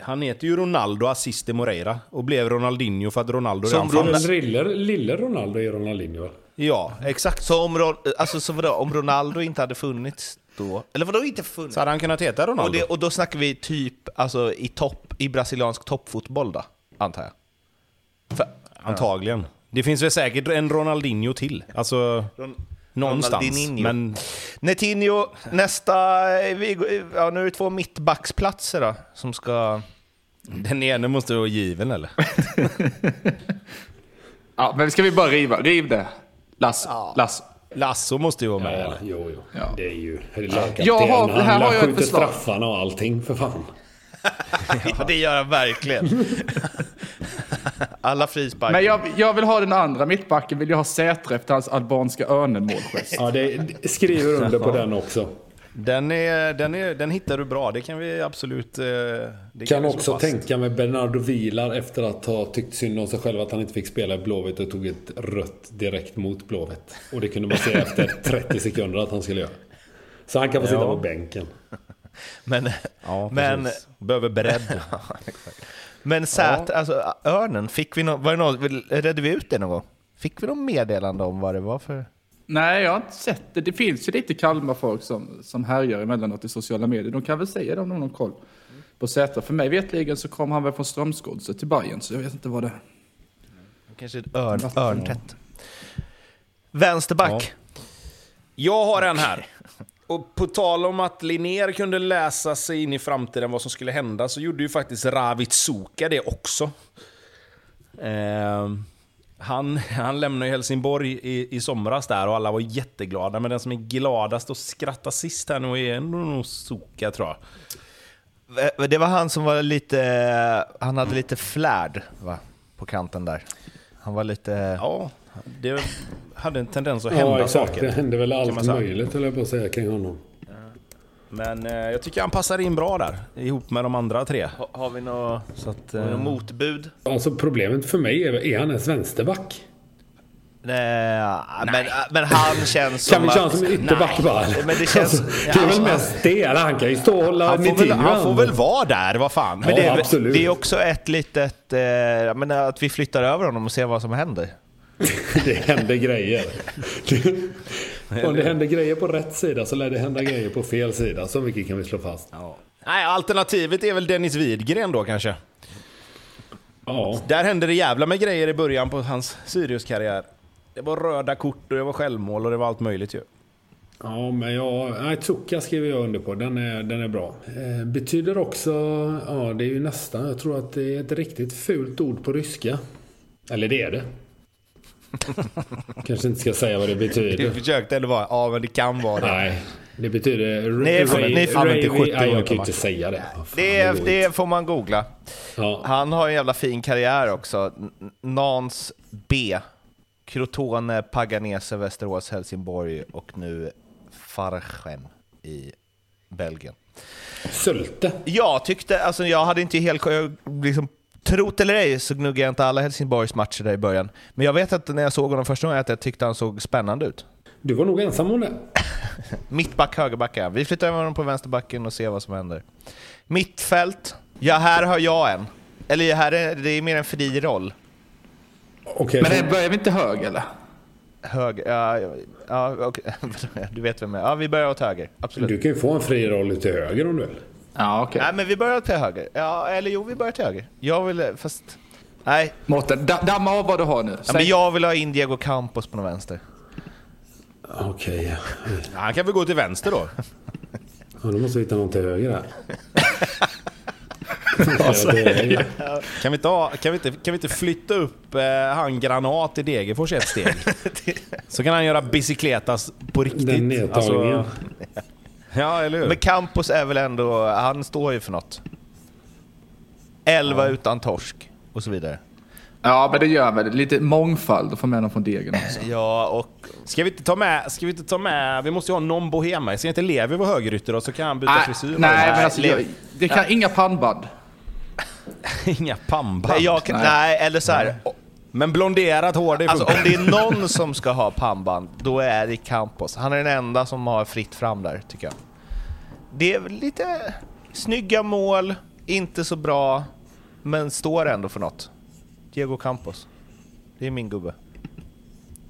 Han heter ju Ronaldo Assiste Moreira och blev Ronaldinho för att Ronaldo Som redan fanns. lille, lille Ronaldo är Ronaldinho? Ja, exakt. Så om, Ron- alltså, så vadå, om Ronaldo inte hade funnits då? Eller vadå inte funnits? Så hade han kunnat heta Och, Ronaldo. det, och då snackar vi typ alltså, i, topp, i brasiliansk toppfotboll då, antar jag? För, Antagligen. Det finns väl säkert en Ronaldinho till. Alltså, någonstans. Ronaldinho. Men Netinho, nästa... Vi, går- ja, nu är det två mittbacksplatser då, som ska... den ene måste vara given eller? Ja, men ska vi bara riva? Riv det. Lass. Lass. Lasso måste ju vara med Ja, eller? jo, jo. Ja. Det är ju lagkapten. Jag har- här har jag ett skjuter förslag. straffarna och allting för fan. Ja, det gör han verkligen. Alla frisparkar. Men jag, jag vill ha den andra mittbacken, vill jag ha Sätre efter hans albanska örnen-målgest. Ja, det, det skriver under på den också. Den, är, den, är, den hittar du bra, det kan vi absolut... eh, Det Kan vi slå också fast. tänka mig Bernardo Vilar efter att ha tyckt synd om sig själv att han inte fick spela i Blåvitt och tog ett rött direkt mot Blåvitt. Och det kunde man se efter 30 sekunder att han skulle göra. Så han kan få sitta Ja. på bänken. Men, Ja, men. Behöver bredd. men Sät, alltså örnen, fick vi nå, var det någon, redde vi ut det någon gång? Fick vi någon meddelande om vad det var för... Nej, jag har inte sett det. Det finns ju lite Kalmar-folk som, som härjar emellanåt i sociala medier. De kan väl säga det om de har koll på Sätra. För mig vetligen så kom han väl från Strömsgodset till Bayern så jag vet inte vad det... Kanske ett örn, örntätt. Vänsterback. Jag har en här. Och på tal om att Linnér kunde läsa sig in i framtiden vad som skulle hända så gjorde ju faktiskt Ravit Suka det också. Ehm, han, han lämnade ju Helsingborg i, i somras där och alla var jätteglada. Men den som är gladast och skrattar sist här nu är ändå nog Suka tror jag. Eh, Det var han som var lite... Han hade lite flärd va? på kanten där. Han var lite... Ja, det, hade en tendens att hända Ja, exakt. saker. Det hände väl allt möjligt, höll jag på att säga, kring honom. Men eh, jag tycker han passar in bra där, ihop med de andra tre. Ha, har vi något, eh, motbud? Alltså problemet för mig är, är han ens vänsterback? Nej, men, men han känns Kan som vi köra som ytterback bara? Men det känns- Alltså, det är väl Ja. mest det. Han kan ju stå och hålla han, får väl, han får väl vara där, vad fan. Men det, är, absolut. det är också ett litet... Eh, jag menar, att vi flyttar över honom och ser vad som händer. Det händer grejer. Om det händer grejer på rätt sida så lär det hända grejer på fel sida. Så mycket kan vi slå fast. Ja. Nej, alternativet är väl Dennis Widgren då kanske. Ja, Där hände det jävla med grejer i början på hans Sirius-karriär. Det var röda kort och det var självmål och det var allt möjligt ju. ja men jag... Nej, Tuka skriver jag under på. Den är, den är bra. Eh, betyder också... Ja, det är ju nästan... Jag tror att det är ett riktigt fult ord på ryska. Eller det är det. Kanske inte ska säga vad det Du betyder. försökte ändå vara, ja men det kan vara det. Nej, det betyder... Nej, fan, Ray- inte 70 Nej, år jag kan ju inte säga det. Vad fan, Det, det inte. får man googla. Ja. Han har en jävla fin karriär också. Nans B. Crotone, Paganese, Västerås, Helsingborg och nu Farchem i Belgien. Sylte. Jag tyckte, alltså jag hade inte helt jag liksom, Trot eller ej så gnuggade jag inte alla Helsingborgs matcher där i början. Men jag vet att när jag såg honom första gången att jag tyckte han såg spännande ut. Du var nog ensam om det. Mittback, högerback är. Vi flyttar över honom på vänsterbacken och ser vad som händer. Mittfält. Ja, här har jag en. Eller här är det är mer en fri roll. Okej, Men det börjar vi inte hög eller? Höger, ja, ja, okej. du vet vem jag är. Ja, vi börjar åt höger. Absolut. Du kan ju få en fri roll till höger om du vill. Ja, okej. Nej, men vi börjar till höger. Ja, eller jo, vi börjar till höger. Jag vill, fast... Nej, Mårten, da- damma av vad du har nu. ja, Säg- men jag vill ha in Diego Campos på någon vänster. Okej. Ja, Han kan väl gå till vänster då? Ja, då måste vi hitta någon till höger här. Ja, det är- Kan vi inte, ha, kan vi inte, kan vi inte flytta upp eh, han Granat i Degerfors ett steg? Så kan han göra bicicletas på riktigt. Den nedtagningen. Ja, eller hur? Men Campos är väl ändå... Han står ju för något. Elva utan torsk och så vidare. Ja, men det gör väl lite mångfald att få med någon från degen också. Ja, och... Ska vi inte ta med... Ska vi inte ta med... Vi måste ju ha någon bohema. Ska inte Levi vara högerytter då så kan han byta Nej, frisyr? nej, men alltså, jag, det kan inga pannband. Inga pannband. Nej, jag, Nej. nej, eller så här. Men blonderat hår, det Alltså om det är någon som ska ha pannband, då är det Campos. Han är den enda som har fritt fram där, tycker jag. Det är lite snygga mål, inte så bra, men står ändå för något. Diego Campos. Det är min gubbe.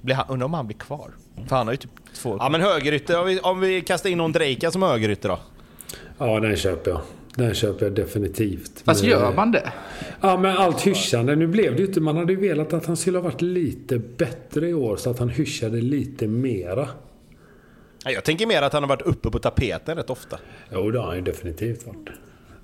Blir han, undrar om han blir kvar? För han har ju typ två... Ja men högerytter, om vi, om vi kastar in någon Drejka som högerytter då? Ja, den köper jag. Den köper jag definitivt. Fast Men- gör man det? Ja, men allt hyschande. Nu blev det ju inte... Man hade ju velat att han skulle ha varit lite bättre i år så att han hyschade lite mera. Ja, Jag tänker mer att han har varit uppe på tapeten rätt ofta. Jo, det har han ju definitivt varit.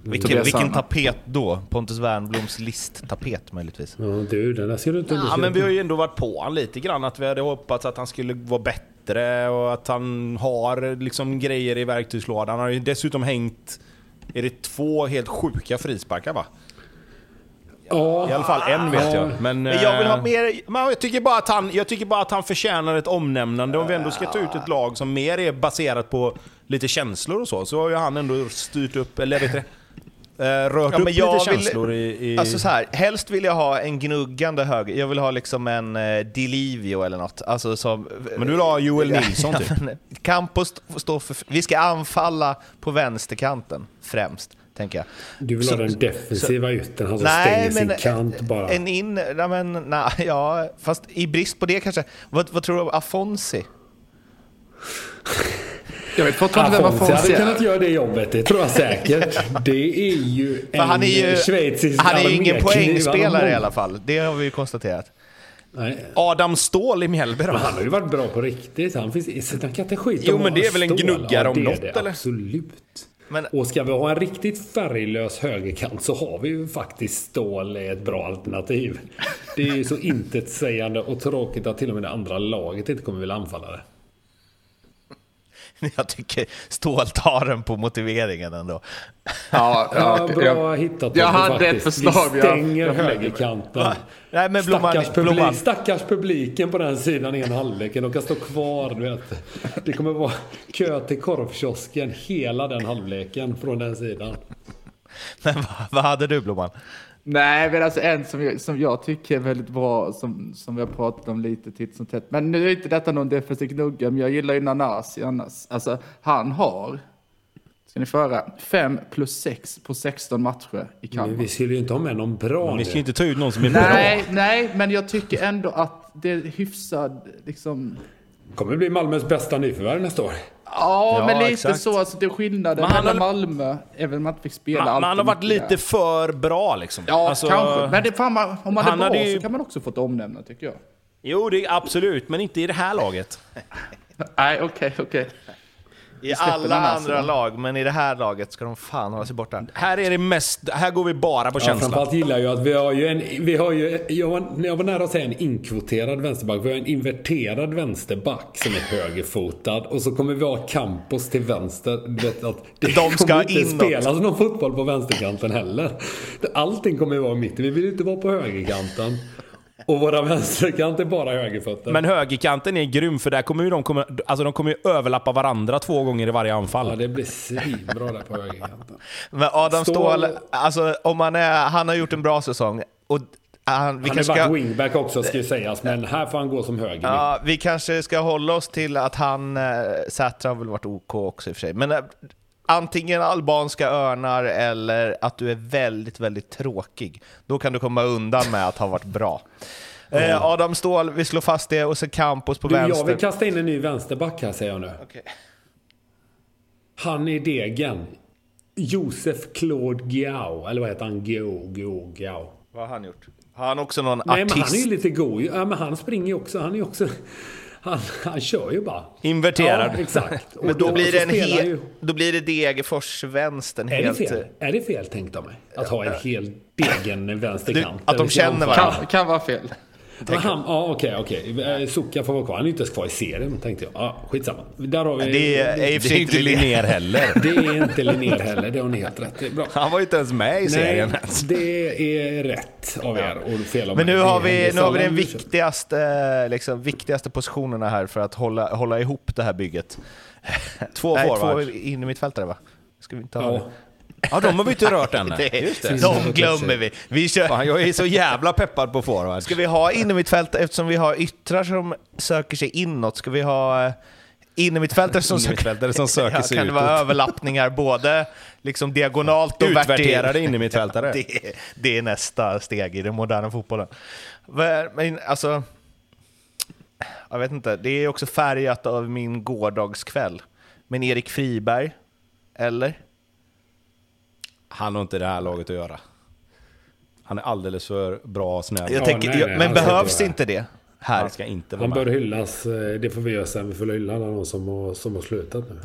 vilken vilken tapet då? Pontus Wernbloms listtapet möjligtvis. Ja, du, den där ska du inte Ja men vi har ju ändå varit på han lite grann att vi hade hoppats att han skulle vara bättre och att han har liksom grejer i verktygslådan. Han har ju dessutom hängt... Är det två helt sjuka frisparkar va? Ja, I alla fall en vet jag. Men, Men jag vill ha eh, mer... Men jag tycker, bara att han, jag tycker bara att han förtjänar ett omnämnande. Om vi ändå ska ta ut ett lag som mer är baserat på lite känslor och så, så har ju han ändå styrt upp, eller vet du det, eh, rört Ja, upp lite vill- känslor i... i Alltså så här, helst vill jag ha en gnuggande höger. Jag vill ha liksom en eh, Dilivio eller något. Alltså som... Men du vill ha Joel Nilsson typ? Campos st- står för... Vi ska anfalla på vänsterkanten främst, tänker jag. du vill Så- ha den defensiva ytten. Han som Nej, stänger men sin kant bara. en in... Nej, men, nej, ja, fast i brist på det kanske. Vad, vad tror du om Afonsi? Jag vet fortfarande vem Afonso hade Afonso kunnat är. göra det jobbet, det tror jag säkert. Det är ju en han är ju, schweizisk han är ju ingen poängspelare i alla fall. Det har vi ju konstaterat. Nej. Adam Ståhl i Mjällby då? Han har ju varit bra på riktigt. Han, finns, så han kan inte skita Jo, men det är väl en gnuggare om är något, det, eller? Absolut. Men- Och ska vi ha en riktigt färglös högerkant så har vi ju faktiskt stål är ett bra alternativ. Det är ju så intetsägande och tråkigt att till och med det andra laget inte kommer vilja anfalla det. jag tycker Ståhl tar den på motiveringen ändå. Ja, Ja, bra jag, hittat. jag hade ett förslag, Vi jag- stänger jag mig. högerkanten. Nej, men Blomman, Stackars, publik, Blomman, stackars publiken på den sidan i en halvlek. De kan stå kvar, du vet. Det kommer vara kö till korvkiosken hela den halvleken från den sidan. men vad, vad hade du Blomman? Nej, men alltså en som jag, som jag tycker är väldigt bra, som, som vi har pratat om lite titt som tätt. Men nu är inte detta någon defensiv gnugga, men jag gillar ju Nanasi annars. Alltså, han har, ska ni få höra, 5 plus 6 på 16 matcher i Men Kalmar. vi skulle ju inte ha med någon bra Men vi ska ju inte ta ut någon som är bra. Nej, nej, men jag tycker ändå att det är hyfsad, liksom... kommer bli Malmös bästa nyförvärv nästa år. Ja, Ja, men lite exakt. så. Alltså, det är skillnaden han mellan har- Malmö, även om man inte fick spela Man, allt man har varit lite där. för bra liksom. Ja, Alltså, kanske. Men det, fan, man, om man är han bra hade ju- så kan man också få ett omnämnande, tycker jag. Jo, det är absolut, men inte i det här laget. Nej, okej, okej. I alla andra lag, men i det här laget ska de fan hålla sig borta. Här är det mest, här går vi bara på Ja, känsla. framförallt gillar jag att vi har ju en... Vi har ju, jag, var, jag var nära att säga en inkvoterad vänsterback. Vi har en inverterad vänsterback som är högerfotad. Och så kommer vi ha Campos till vänster. Det, att det De ska kommer inte inåt. spelas någon fotboll på vänsterkanten heller. Allting kommer ju vara mitt. Vi vill ju inte vara på högerkanten. Och våra vänsterkant är bara högerfötter. Men högerkanten är grym, för där kommer ju de, kommer, alltså de kommer ju överlappa varandra två gånger i varje anfall. Ja, det blir svinbra där på högerkanten. Men Adam Ståhl- Ståhl, alltså om han är, han har gjort en bra säsong. Och han, vi, Han varit ska, wingback också ska ju sägas. Men här får han gå som höger. ja, vi kanske ska hålla oss till att han, eh, Sätra har väl varit OK också i och för sig. Men eh, antingen albanska örnar eller att du är väldigt, väldigt tråkig. Då kan du komma undan med att ha varit bra. Eh, Adam Ståhl, vi slår fast det, och så Campos på Du, jag vänster. vill kasta in en ny vänsterback här säger jag nu. Okej. Han i degen. Josef Claude Giao. Eller vad heter han? Gao, Gao, Gao. Vad har han gjort? Har han också någon Nej, men artist? han är ju lite god. Ja, men han springer ju också. Han är också... Han, han kör ju bara. Inverterad. Ja, exakt. Och Men då blir, så det en he- ju- då blir det Degerfors vänstern Är det helt... fel? Är det fel tänkt av mig? Att ha en hel degen vänsterkant? Du, att de känner varandra. Kan, kan vara fel. Men han, ja, okej, okej. Eh, Sucka får vara kvar. Han är inte ens kvar i serien, tänkte jag. Ja, skitsamma. Där har vi... Det är, Det är sig inte Linnér heller. det är inte Linnér heller. Det har ni helt rätt i. Bra. Han var ju inte ens med i serien Nej, ens. det är rätt av er och fel av Men nu Det har vi, nu har vi den viktigaste, liksom, viktigaste positionerna här för att hålla, hålla ihop det här bygget. Två Nej, två forwards. in i mittfältare va? Ska vi inte ha Ja. Ja, de har vi inte rört än. det, Just det. De glömmer vi. vi kör, Fan, jag är så jävla peppad på forwards. ska vi ha innermittfältare, eftersom vi har yttrar som söker sig inåt, ska vi ha eh, innermittfältare som Innermittfältare som söker sig Kan det vara utåt. överlappningar både liksom diagonalt och Utvärderade innermittfältare. det, det är nästa steg i den moderna fotbollen. Men men, alltså, jag vet inte, det är också färgat av min gårdagskväll. Men Erik Friberg, eller? Han har inte det här laget att göra. Han är alldeles för bra och snäll. Jag Ja, tänker, nej, nej, men behövs inte vara inte det här? Han ska inte vara Han med. bör hyllas. eh, Det får vi göra sen. Vi får hylla alla de som har, som har slutat nu.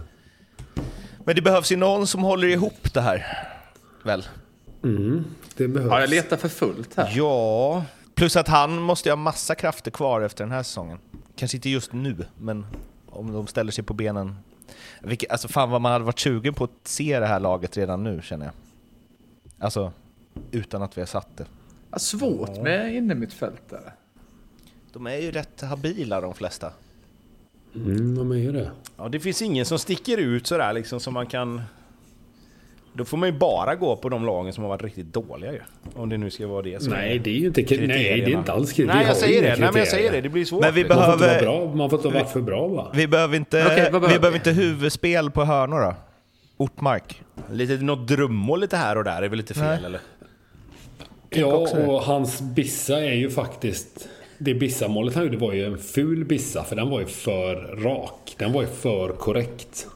Men det behövs ju någon som håller ihop det här. Väl? Det behövs. Ja, jag letar för fullt här. Ja, plus att han måste ju ha massa krafter kvar efter den här säsongen. Kanske inte just nu, men om de ställer sig på benen. Vilket, alltså fan vad man hade varit sugen på att se det här laget redan nu känner jag. Alltså, utan att vi har satt det. Ja, svårt med innermittfältare. De är ju rätt habila de flesta. Mm, de är ju det. Ja, det finns ingen som sticker ut sådär liksom som man kan... Då får man ju bara gå på de lagen som har varit riktigt dåliga ju. Om det nu ska vara det som Nej, det är ju inte... Nej, det är kriterierna. inte alls kul. Nej, jag säger det. Nej, men jag säger det. Det blir svårt. Men vi liksom. Man får inte behöver- vara bra. Man får inte varit för bra va? Vi behöver inte, behöver vi behöver inte huvudspel på hörnor då? Ortmark? Lite, något drömmål lite här och där är väl lite fel Nej. eller? Ja, också och hans bissa är ju faktiskt... Det bissamålet han gjorde var ju en ful bissa, för den var ju för rak. Den var ju för korrekt.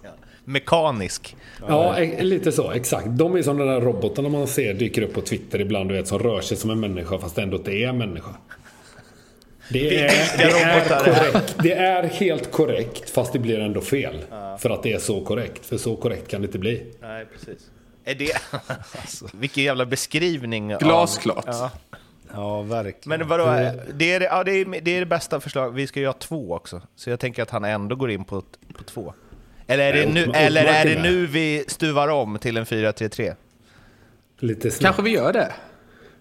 Mekanisk. Ja, e- lite så. Exakt. De är som de där robotarna man ser dyker upp på Twitter ibland, du vet, som rör sig som en människa fast ändå inte är en människa. Det är, det, är robotar det är. korrekt. det är helt korrekt, fast det blir ändå fel. För att det är så korrekt. För så korrekt kan det inte bli. Nej, precis. Är det... alltså, vilken jävla beskrivning. av- Glasklart. Ja. Ja, verkligen. Men vadå, det är, det- ja, det, är, det är det bästa förslaget. Vi ska ju ha två också. Så jag tänker att han ändå går in på, på två. Eller är det nu, eller är det nu vi stuvar om till en 4-3-3? Lite snabbt. Kanske vi gör det.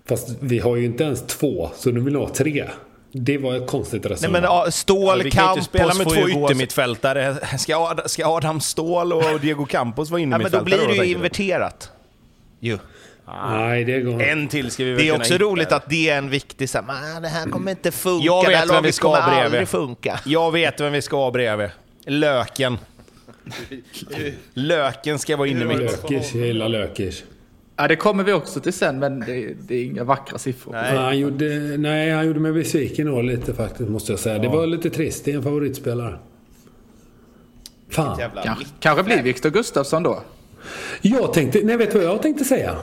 Fast vi har ju inte ens två, så nu vill vi ha tre. Det var ett konstigt Nej resonemang. men ja, Stål, Vi kan ju inte Campos spela med två yttermittfältare. Ska, Ad- ska Adam Ståhl och Diego Campos vara Ja, men då innermittfältare? blir det ju inverterat. Jo. Nej, det går En till ska vi väl Det är också hitta. roligt att det är en viktig så här, "Men det här kommer inte funka, Jag vet vem vi ska kommer ha bredvid." aldrig funka. Jag vet vem vi ska ha bredvid. Löken. Löken ska vara inne mitt. Lökers, jag gillar Lökers. Ja, det kommer vi också till sen, men det, det är inga vackra siffror. Nej. Han gjorde, nej, han gjorde mig besviken då lite faktiskt, måste jag säga. Det var lite trist. Det är en favoritspelare. Fan. Jävla Kanske, kanske blir Viktor Gustafsson då. Jag tänkte, nej vet du vad jag tänkte säga?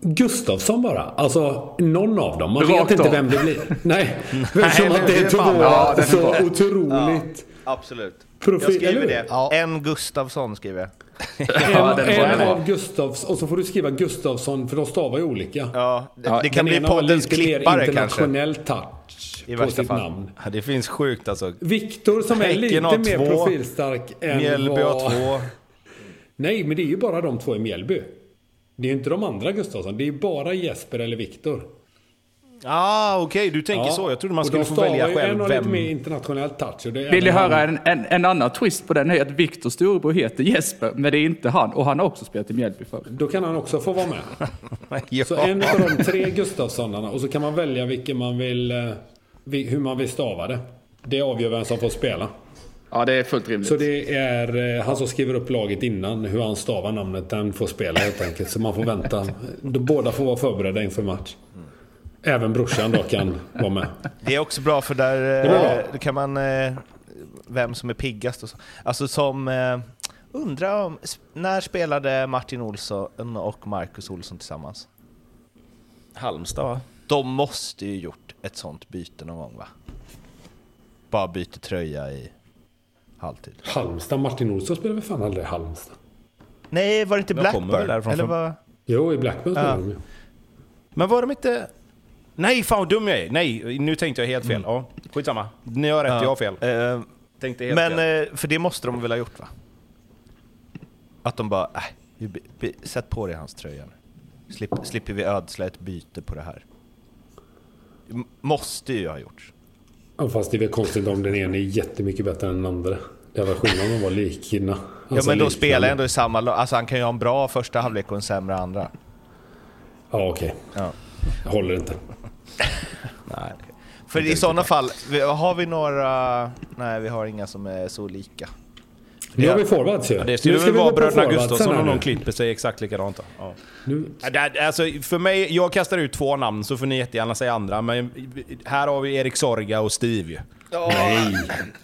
Gustavsson bara. Alltså någon av dem. Man Rakt vet inte av. vem det blir. Nej, men som att det är två Ja, så otroligt Absolut. profil. Jag skriver det. hur? En Gustavsson skriver jag. Ja, En, en av Gustavs och så får du skriva Gustafsson för de stavar ju olika. Ja, det, Ja, det kan Den bli poddens klippare kanske. internationell touch I på sitt fall. namn. Ja, det finns sjukt alltså. Viktor som är lite har mer två. profilstark än Mjällby har två. Nej, men det är ju bara de två i Mjällby. Det är ju inte de andra Gustavsson. Det är ju bara Jesper eller Viktor. Ah, okej, du tänker så. Jag trodde man Och skulle de få välja själv En har lite vem. mer internationell touch. Och det är Vill ni höra en, en, en annan twist på den? är att Viktors storebror heter Jesper, men det är inte han. Och han har också spelat i Mjällby förr. Då kan han också få vara med. Ja. Så en av de tre Gustafssonarna och så kan man välja vilken man vill, eh, hur man vill stava det. Det avgör vem som får spela. Ja, det är fullt rimligt. Så det är eh, han som skriver upp laget innan, hur han stavar namnet, den får spela helt enkelt. Så man får vänta. De båda får vara förberedda inför match. Även brorsan då kan vara med. Det är också bra för där var eh, bra. då kan man... Eh, vem som är piggast och så. Alltså som... Eh, undrar om... När spelade Martin Olsson och Marcus Olsson tillsammans? Halmstad va? De måste ju gjort ett sånt byte någon gång va? Bara byter tröja i halvtid. Halmstad, Martin Olsson spelar väl fan aldrig i Halmstad? Nej, var det inte Blackburn? Eller från- vad? Jo, i Blackburn spelar Ja. de ju. Men var de inte... Nej, fan vad dum jag är. Nej, nu tänkte jag helt fel. Ja, skitsamma. Ni har rätt, jag har fel. Eh, Tänkte helt men fel. eh, för det måste de väl ha gjort va? Att de bara, äh, sätt på dig hans tröja. Slipp, slipper vi ödsla ett byte på det här. M- Måste ju ha gjorts. Ja, fast det är väl konstigt om den ena är jättemycket bättre än den andra. Det var skillnad om de var likna. Ja Alltså men då liknande. spelar jag ändå i samma lag. Alltså han kan ju ha en bra första halvlek och en sämre andra. Ja, okej. Ja. Jag håller inte. Nej. För i sådana fall, har vi några... Nej, vi har inga som är så lika. Nu har vi forwards ju. Ja, det skulle väl vara bröderna Gustafsson om de klipper sig exakt likadant. Ja. Nu, Alltså, för mig, jag kastar ut två namn så får ni jättegärna säga andra. Men här har vi Erik Sorga och Steve ju. nej.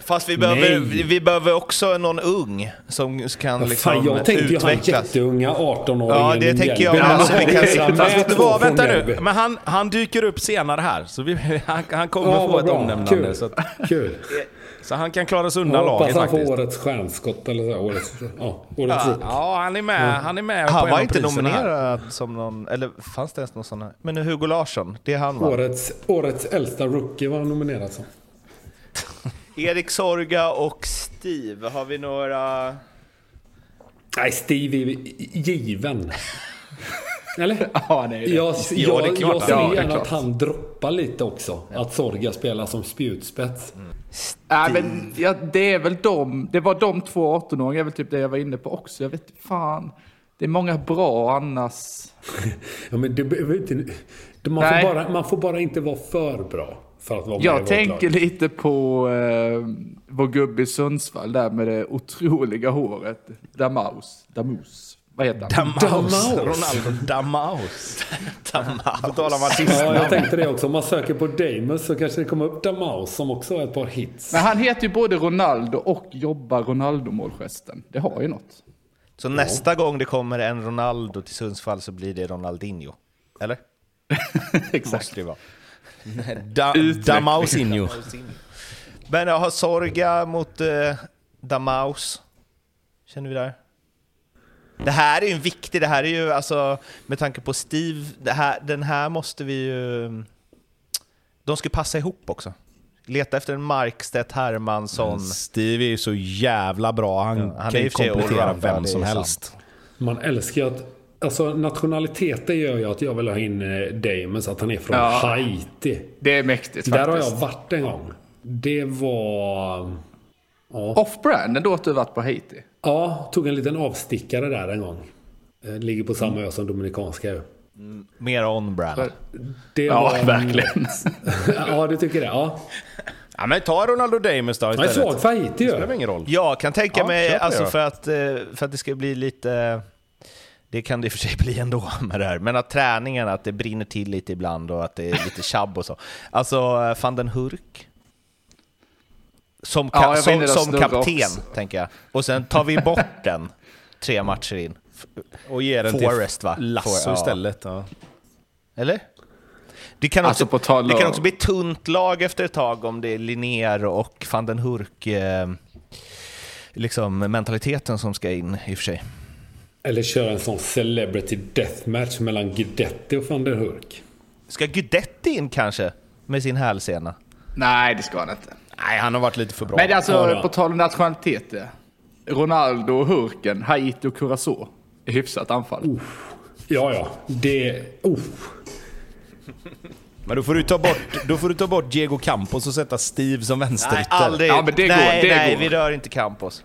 Fast vi behöver, Nej. vi, behöver också någon ung som kan Vad liksom fan, jag tänkte ju han utvecklas. jätteunga 18-åringen Ja, det tänker jag. Men Alltså, Fast vet du vad, vänta nu. Men han, han dyker upp senare här. Så vi, han, han kommer Ja, få ett bra. omnämnande. Kul. Så, att, Kul. så han kan klara sig undan Jag hoppas laget han får faktiskt. årets stjärnskott eller så. Årets, ja, årets rook. Ja, han är med. Han är med på Han var inte priserna här. nominerad som någon, eller fanns det ens någon sån här? Men Hugo Larsson, det är han va? Årets, årets äldsta rookie var han nominerad som. Erik Sorga och Steve, har vi några... Nej, Steve är given. Eller? Ja, det är det. Jag, Ja, det är jag, klart. jag ser Ja, det är gärna klart. att han droppar lite också. Att Sorga spelar som spjutspets. Nej, men ja, det är väl de, det var de två 18-åringar, är väl typ det jag var inne på också. Jag vet fan. Det är många bra annars. Ja, men det, man, Nej. får bara, man får bara inte vara för bra för att vara med i Jag vårt tänker lag. lite på eh, vår gubbe i Sundsvall där med det otroliga håret. Damaus. Damus. Vad heter han? Damaus. Damaus. Ronaldo Damaus. På tal om artist. Ja, jag tänkte det också. Om man söker på Damus så kanske det kommer upp Damaus som också har ett par hits. Men han heter ju både Ronaldo och jobbar Ronaldo-målgesten. Det har ju något. Så nästa gång det kommer en Ronaldo till Sundsvall så blir det Ronaldinho? Eller? Exakt. Måste det vara. Da, Damausinho. Men jag har Sorga mot eh, Damaus. Känner vi där? Det här är ju en viktig, det här är ju alltså med tanke på Steve, det här, den här måste vi ju... De ska passa ihop också. Leta efter en Markstedt Hermansson. Steve är ju så jävla bra. Han, Ja, han kan ju komplettera vem som helst. Man älskar ju att... Alltså nationaliteter gör ju att jag vill ha in eh, Damon så att han är från Ja. Haiti. Det är mäktigt Där har faktiskt. jag varit en gång. Det var... Ja, Off-brand ändå att du varit på Haiti. ja tog en liten avstickare där en gång. Eh, Ligger på samma ö som Dominikanska ö. Mer on-brand. Det Ja, var en- verkligen. ja, du tycker det? Ja. Ja, men ta Ronaldo Damus då Jag är istället. svag för Haiti Det spelar ju. ingen roll. Jag kan tänka Ja, mig, alltså för att, eh, för att det ska bli lite... Det kan det i och för sig bli ändå med det här. Men att träningen, att det brinner till lite ibland och att det är lite tjabb och så. Alltså eh, van den Hurk. Som, ka- Ja, som, som kapten, också. tänker jag. Och sen tar vi bort den tre matcher in. Och ge den Forrest, till va? Lasso For- ja. istället. Ja. Eller? Det kan, Alltså, också, det kan också bli tunt lag efter ett tag om det är Linnér och van den Hurk eh, liksom mentaliteten som ska in i och för sig. Eller köra en sån celebrity deathmatch mellan Guidetti och van der Hurk. Ska Guidetti in kanske? Med sin hälsena? Nej, det ska han inte. Nej, han har varit lite för bra. Men alltså, Ja, på tal om nationaliteter. Ronaldo och Hurken, Haiti och Curacao. är Hyfsat anfall. Ja, ja. Det... Oh. Men då får, du ta bort, då får du ta bort Diego Campos och sätta Steve som Nej, vänsterytter. aldrig. Ja, men det går, nej, det nej går. vi rör inte Campos.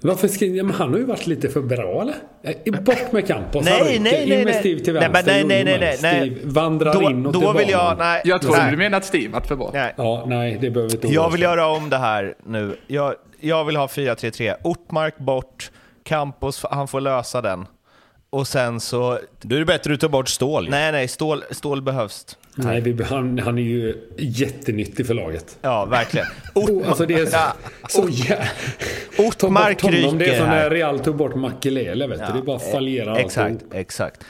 Varför ska... ja, men han har ju varit lite för bra, eller? Bort med Campos. Nej, ryker. nej, In nej, med nej. Steve till Nej, vänster. nej, nej, nej, nej, nej. Steve vandrar Då, inåt då vill jag... Nej, Jag trodde nej, du menade att Steve varit för bra. nej. Ja, nej, det behöver inte Jag vill göra om det här nu. Jag, jag vill ha 4-3-3. Ortmark bort, Campos, han får lösa den. Och sen så... Då är det bättre att du tar bort Stål. Nej, nej, stål, stål behövs. Nej, vi, han, han är ju jättenyttig för laget. Ja, verkligen. Oh, alltså det är så, Ja, så jä... Ta Ortmark bort honom. Det är ryker som när Real tog bort Makelele, vet du. Det är bara fallerar Exakt, alltihop. exakt.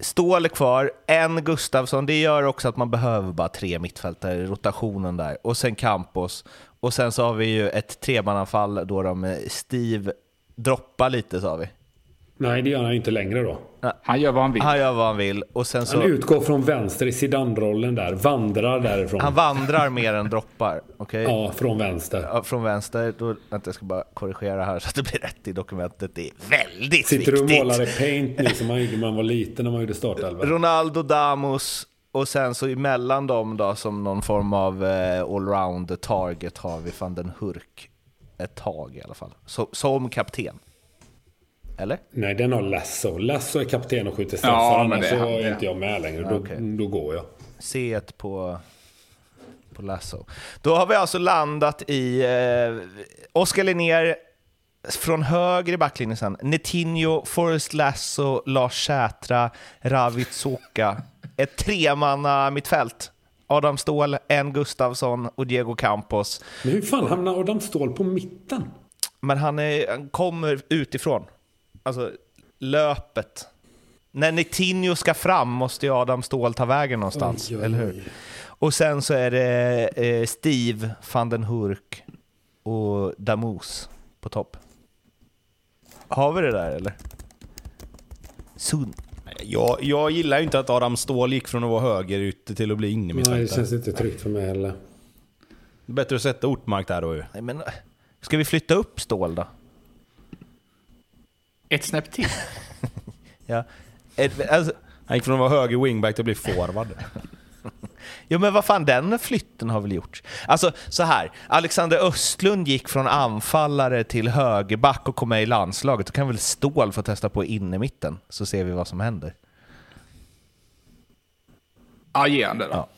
Stål är kvar, en Gustafsson, det gör också att man behöver bara tre mittfältare i rotationen där. Och sen Campos. Och sen så har vi ju ett tremananfall då de eh, Steve droppar lite sa vi. Nej, det gör han inte längre då. Han gör vad han vill. Han gör vad han vill och sen Han så... utgår från vänster i Zidane-rollen där. Vandrar därifrån. Han vandrar mer än droppar. Okej? Ja, från vänster. Ja, Från vänster, då, vänta jag ska bara korrigera här så att det blir rätt i dokumentet. Det är väldigt Sitter du och viktigt. målar i paint nu som man gjorde när man var liten när man gjorde startelvan? Ronaldo, Damos och sen så emellan dem då som någon form av eh, allround target har vi van den Hurk ett tag i alla fall. Så, som kapten. Eller? Nej, den har Lasso. Lasso är kapten och skjuter straffar. Ja, annars så är inte jag med längre. Då, Okej. då går jag. C1 på, på Lasso. Då har vi alltså landat i eh, Oskar Linnér från höger i backlinjen sen. Netinho, Forrest Lasso, Lars Sätra, Ravid Soka. Ett tremanna mittfält. Adam Ståhl, en Gustavsson och Diego Campos. Men hur fan hamnar Adam Ståhl på mitten? Men han, är, han kommer utifrån. Alltså, löpet. När Netinho ska fram måste ju Adam Ståhl ta vägen någonstans, Oj, oj, eller hur? oj. Och sen så är det eh, Steve, van den Hurk och Damus på topp. Har vi det där eller? Sun. Jag, jag gillar ju inte att Adam Ståhl gick från att vara högerytter till att bli Nej, det innermittfältare. känns inte tryggt för mig heller. Bättre att sätta Ortmark där då ju. Nej, men, ska vi flytta upp Ståhl då? Ett snäpp till. Ja. Ett- Alltså, Han gick från att vara höger wingback till att bli forward. Ja men vad fan, den flytten har väl gjorts? Alltså så här, Alexander Östlund gick från anfallare till högerback och kom med i landslaget. Då kan väl Ståhl få testa på innermitten, så ser vi vad som händer. Ja, ge han det då. Ja.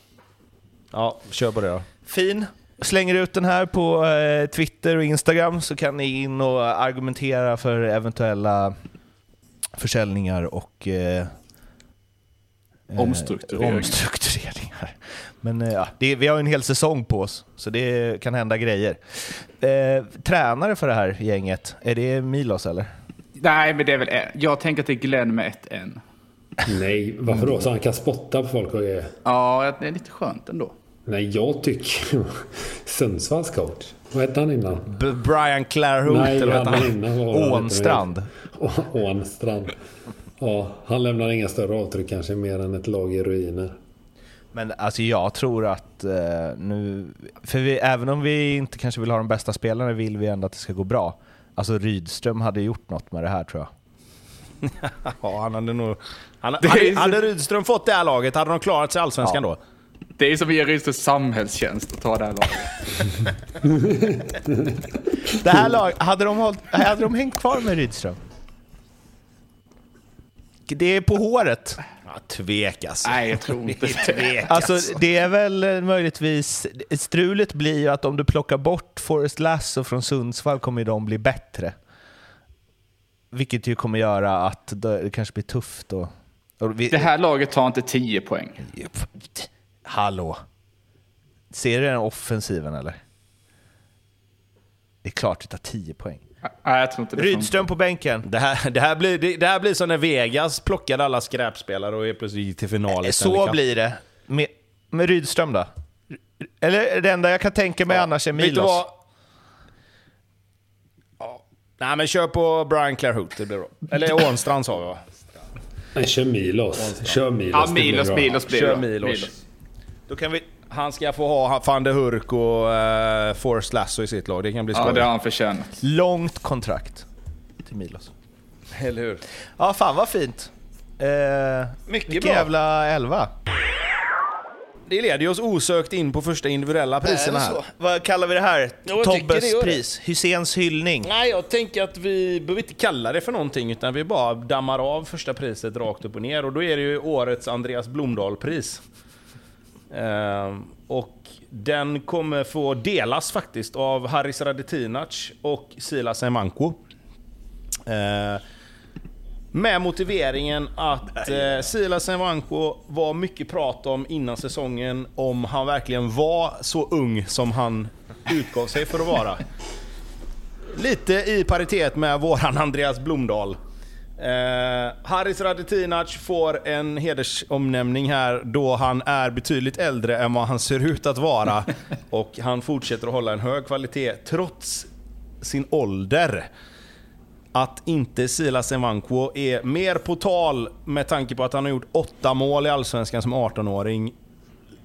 Ja, kör på det då. Fin. Slänger ut den här på eh, Twitter och Instagram så kan ni in och argumentera för eventuella försäljningar och eh, eh, Omstruktureringar. omstruktureringar. Men eh, ja, det, vi har en hel säsong på oss, så det kan hända grejer. Eh, tränare för det här gänget, är det Milos eller? Nej, men det är väl. Jag tänker att det är Glenn med ett N. Nej, varför då? Så han kan spotta på folk och grejer? Ja, det är lite skönt ändå. Nej, jag tycker... Sundsvalls coach. Vad hette han innan? B- Brian Clairhout Nej, eller vad han heter han? innan var Ånstrand. Ånstrand. Ja, han lämnar inga större avtryck kanske mer än ett lag i ruiner. Men alltså jag tror att eh, nu... För vi, även om vi inte kanske vill ha de bästa spelarna vill vi ändå att det ska gå bra. Alltså Rydström hade gjort något med det här tror jag. Ja, han hade nog... Han, hade, hade Rydström fått det här laget, hade de klarat sig i Allsvenskan då? Det är som att ge Rydström samhällstjänst att ta det här laget. Det här lag, hade, de hållit, hade de hängt kvar med Rydström? Det är på håret. Ja, tvek alltså. Nej, jag tror inte det. Alltså, det är väl eh, möjligtvis... Strulet blir ju att om du plockar bort Forrest Lasso från Sundsvall kommer de bli bättre. Vilket ju kommer göra att det kanske blir tufft. Och, och vi, Det här laget tar inte 10 poäng. Hallå? Ser du den offensiven eller? Det är klart det tar 10 poäng. Nej, jag tror inte det. Rydström på bänken. Det här, det, här blir, det, det här blir som när Vegas plockade alla skräpspelare och helt plötsligt gick till final i Stanley Så blir det. Med, med Rydström då? Eller det enda jag kan tänka mig annars är Vet du Milos. vad? Ja. Nej men kör på Brian Clairhout, det blir bra. Eller Ånstrand sa vi va? Nej, kör Milos. Kör Milos. Ja, blir Milos, bra. Milos blir Kör bra. Milos. Då kan vi... Han ska få ha van der Hurk och uh, Forrest Lasso i sitt lag. Det kan bli Ja, skoj. det har han förtjänat. Långt kontrakt till Milos. Eller hur? Ja, fan vad fint. Eh, Mycket vilken bra. jävla elva. Det leder ju oss osökt in på första individuella priserna här. Vad kallar vi det här? jag tycker det Tobbes gör det. pris? Hyséns hyllning? Nej, jag tänker att vi behöver inte kalla det för någonting, utan vi bara dammar av första priset rakt upp och ner. Och då är det ju årets Andreas Blomdahl-pris. Ehm, och den kommer få delas faktiskt av Haris Radetinac och Silas Emanko. Ehm, med motiveringen att eh, Silas Emanko var mycket prat om innan säsongen om han verkligen var så ung som han utgav sig för att vara. Lite i paritet med våran Andreas Blomdahl. Eh, Haris Radetinac får en hedersomnämning här då han är betydligt äldre än vad han ser ut att vara. Och han fortsätter att hålla en hög kvalitet trots sin ålder. Att inte Silas Evanko är mer på tal med tanke på att han har gjort åtta mål i Allsvenskan som 18-åring.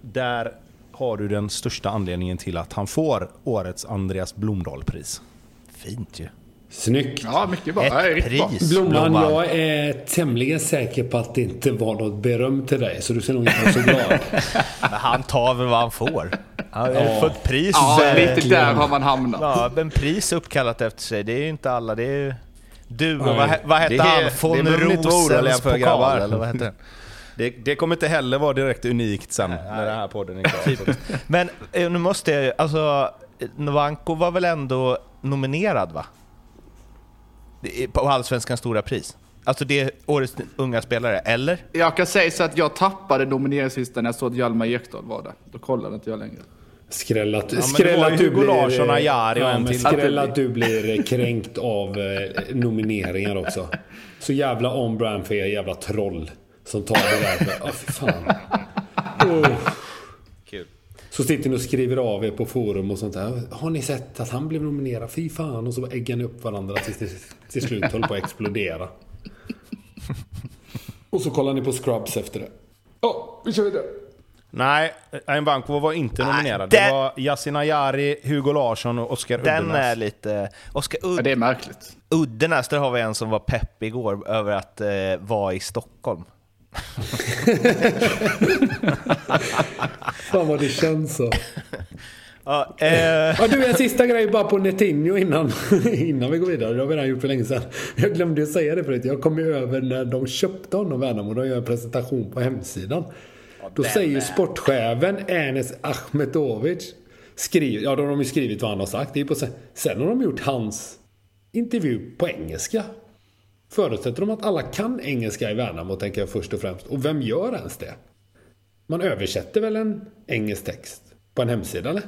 Där har du den största anledningen till att han får årets Andreas Blomdahl-pris. Fint ju. Snyggt. Ja, mycket bra. Ett pris. Blomman, Blomman. jag är tämligen säker på att det inte var något beröm till dig, så du ser nog inte vara så glad. Men han tar väl vad han får. Han har Ja. fått pris. Ja, eh, lite där har man hamnat. Ja, men pris uppkallat efter sig, det är ju inte alla. Det är ju du och Nej. vad, vad hette han? Von Rosens pokal, eller vad heter den? Det, det kommer inte heller vara direkt unikt sen när den här podden är klar. Men eh, nu måste jag ju- alltså Novanko var väl ändå nominerad va? På Allsvenskans stora pris. Alltså det är årets unga spelare, eller? Jag kan säga så att jag tappade nomineringslistan när jag såg att Hjalmar Ekdal var där. Då kollade inte jag längre. Skräll att, det skräll att du Hugo blir... Larsson, Ajari ja, en men. Skräll att du blir kränkt av eh, nomineringar också. Så jävla on-brand för er jävla troll. Som tar det där. för- Ja, fy fan. Oh. Så sitter ni och skriver av er på forum och sånt där. Har ni sett att han blev nominerad? Fy fan. Och så äggar ni upp varandra tills det till slut håller på att explodera. Och så kollar ni på Scrubs efter det. Ja, vi kör vidare. Nej, Aymbanko var inte Nej, nominerad. det- Det var Yasin Ayari, Hugo Larsson och Oskar Den Uddenäs. är lite... Oskar Ja, Ud- det är märkligt. Uddenäs, där har vi en som var pepp igår över att eh, vara i Stockholm. Fan vad det känns så. Ja, eh, Ja, du, en sista grej bara på Netinho innan, innan vi går vidare. Det har vi redan gjort för länge sedan. Jag glömde ju säga det förut. Jag kom ju över när de köpte honom, Värnamo. De gör en presentation på hemsidan. Då säger ju sportchefen Enes Ahmetovic skriver, ja då har de ju skrivit vad han har sagt. Det är på, sen sen har de gjort hans intervju på engelska. Förutsätter de att alla kan engelska i Värnamo, tänker jag först och främst. Och vem gör ens det? Man översätter väl en engelsk text på en hemsida, eller?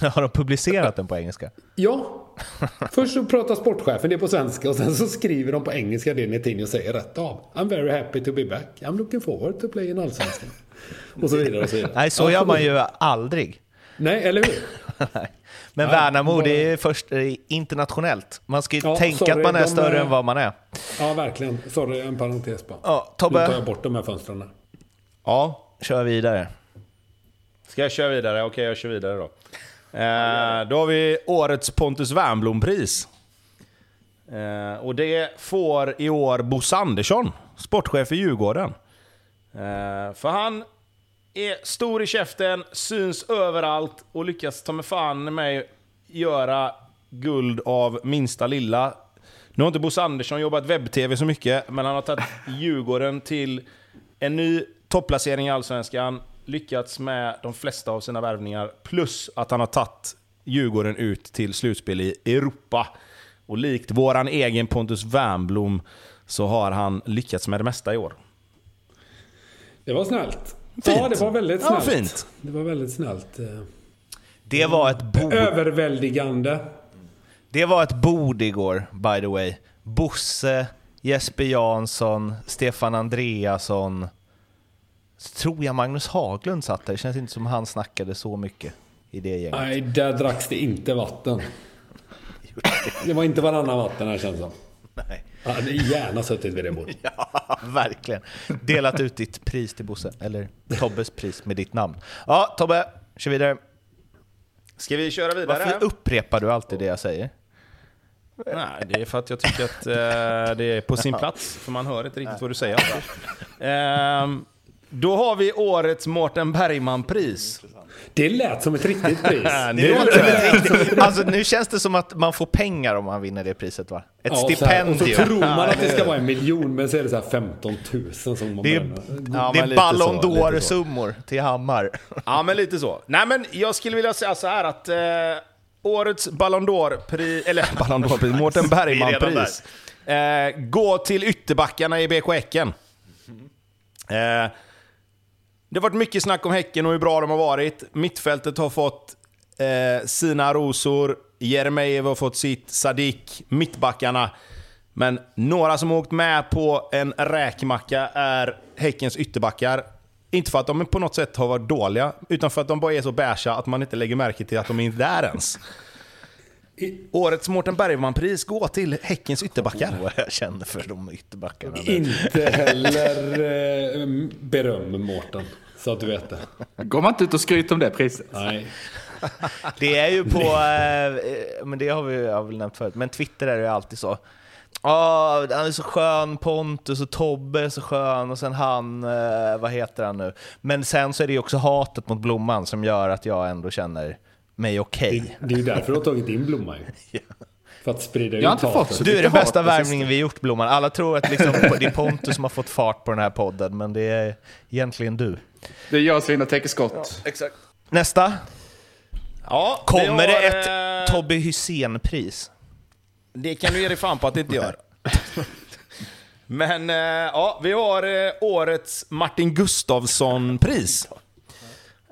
har de publicerat den på engelska? Ja. Först så pratar sportchefen det på svenska och sen så skriver de på engelska det Netinho säger rätt av. I'm very happy to be back. I'm looking forward to play in Allsvenskan. Och så vidare och så vidare. Nej, så gör man ju aldrig. Nej, eller hur? Men Nej, Värnamo, bara- det är först internationellt. Man ska ju Ja, tänka sorry, att man är större är- än vad man är. Ja, verkligen. Sorry, en parentes bara. Ja, Nu tar jag Tobbe, bort de här fönstren. Ja, Kör vidare. ska jag köra vidare? Okej, jag kör vidare då. Eh, då har vi årets Pontus Wernbloom-pris. Eh, och det får i år Bosse Andersson, sportchef i Djurgården. Eh, för han är stor i käften, syns överallt och lyckas ta med fan mig göra guld av minsta lilla. Nu har inte Bosse Andersson jobbat webb-tv så mycket, men han har tagit Djurgården till en ny topplacering i Allsvenskan, lyckats med de flesta av sina värvningar, plus att han har tagit Djurgården ut till slutspel i Europa. Och likt våran egen Pontus Wernbloom så har han lyckats med det mesta i år. Det var snällt. Fint. Ja, det var väldigt Ja, snällt. fint. Det var väldigt snällt. eh. Det var ett bord. Överväldigande. Det var ett bord igår, by the way. Bosse, Jesper Jansson, Stefan Andreasson. Så tror jag Magnus Haglund satt där. Det känns inte som han snackade så mycket i det gänget. Nej, där dracks det inte vatten. Det var inte varannan vatten här känns det som. Nej. Jag hade gärna suttit vid det bordet. Ja, verkligen. Delat ut ditt pris till Bosse. Eller Tobbes pris med ditt namn. Ja, Tobbe, kör vidare. Ska vi köra vidare? Varför upprepar du alltid det jag säger? Nej, det är för att jag tycker att eh, det är på sin plats, för man hör inte riktigt vad du säger. Ehm, då har vi årets Mårten Bergman-pris. Det lät som ett riktigt pris. Det låter riktigt. Alltså, nu känns det som att man får pengar om man vinner det priset va? Ett Ja, så här, stipendium. och så tror man att det ska vara en miljon, men så är det så här 15 000 som man Det är. Ja, det är Ballon d'Or-summor till Hammar. Ja, men lite så. Nej, men jag skulle vilja säga så här att eh, årets Ballon d'Or-pris, eller Ballon d'Or-pris, Mårten Bergman-pris, eh, går till ytterbackarna i BK Häcken. Eh, det har varit mycket snack om Häcken och hur bra de har varit. Mittfältet har fått eh, sina rosor, Jeremejeff har fått sitt, Sadik, mittbackarna. Men några som har åkt med på en räkmacka är Häckens ytterbackar. Inte för att de på något sätt har varit dåliga, utan för att de bara är så bärsa att man inte lägger märke till att de är inte där ens. Årets Mårten Bergman-pris går till Häckens ytterbackar. Vad jag känner för de ytterbackarna. Inte heller eh, beröm, Mårten. Så att du vet det. Går man inte ut och skryter om det priset? Nej. Det är ju på, eh, men det har vi jag har väl nämnt förut, men Twitter är det ju alltid så. Ja, han är så skön, Pontus och Tobbe är så skön och sen han, eh, vad heter han nu? Men sen så är det ju också hatet mot Blomman som gör att jag ändå känner mig okej. Det, det är ju därför du har tagit in Blomma ju. För att sprida Jag ut inte fått så Du är den bästa värvningen vi gjort Blomman. Alla tror att liksom, det är Pontus som har fått fart på den här podden, men det är egentligen du. Det är jag som vinner täcker skott. Exakt. Nästa. Ja, Kommer har, det ett eh, Tobbe Hysén-pris? Det kan du ge dig fan på att det inte gör. Men eh, ja, vi har eh, årets Martin Gustafsson-pris.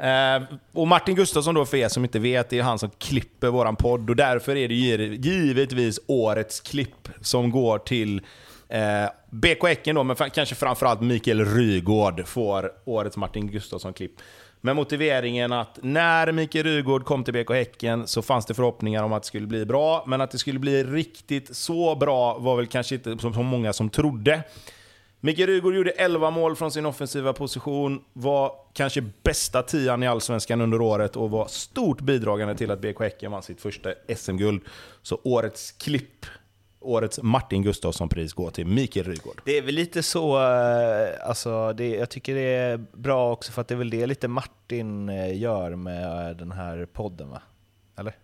Eh, och Martin Gustafsson då, för er som inte vet, det är han som klipper våran podd och därför är det givetvis årets klipp som går till eh, BK Häcken då, men kanske framförallt Mikael Rygård får årets Martin Gustafsson-klipp. Med motiveringen att när Mikael Rygård kom till BK Häcken så fanns det förhoppningar om att det skulle bli bra, men att det skulle bli riktigt så bra var väl kanske inte så många som trodde. Mikael Rygård gjorde 11 mål från sin offensiva position, var kanske bästa tian i Allsvenskan under året och var stort bidragande till att BK Häcken vann sitt första SM-guld. Så årets klipp, årets Martin Gustafsson-pris går till Mikael Rygård. Det är väl lite så, eh, alltså, det, jag tycker det är bra också för att det är väl det lite Martin eh, gör med eh, den här podden va? Eller?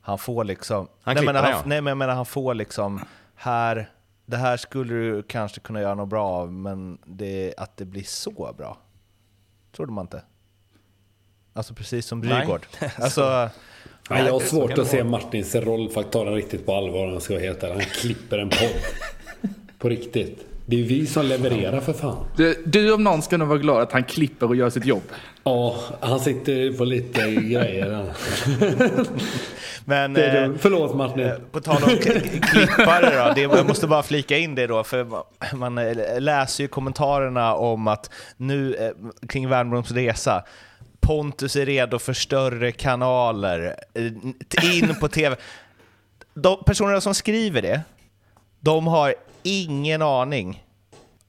Han får liksom... Han nej, men han, ja. nej men jag menar han får liksom, här, det här skulle du kanske kunna göra något bra av, men det, att det blir så bra, trodde man inte. Alltså precis som. Rygård. Alltså, Nej, jag har svårt att se Martins roll för att ta den riktigt på allvar om jag ska vara helt ärlig. Han klipper en podd. På riktigt. Det är vi som levererar för fan. Du, du om någon ska nog vara glad att han klipper och gör sitt jobb. Ja, han sitter på lite grejer. men, Det är eh. Förlåt Martin. Eh, På tal om klippare då, det, jag måste bara flika in det då, för ma- man eh, läser ju kommentarerna om att nu kring Wernbloms resa, Pontus är redo för större kanaler, in på tv. De personerna som skriver det, de har ingen aning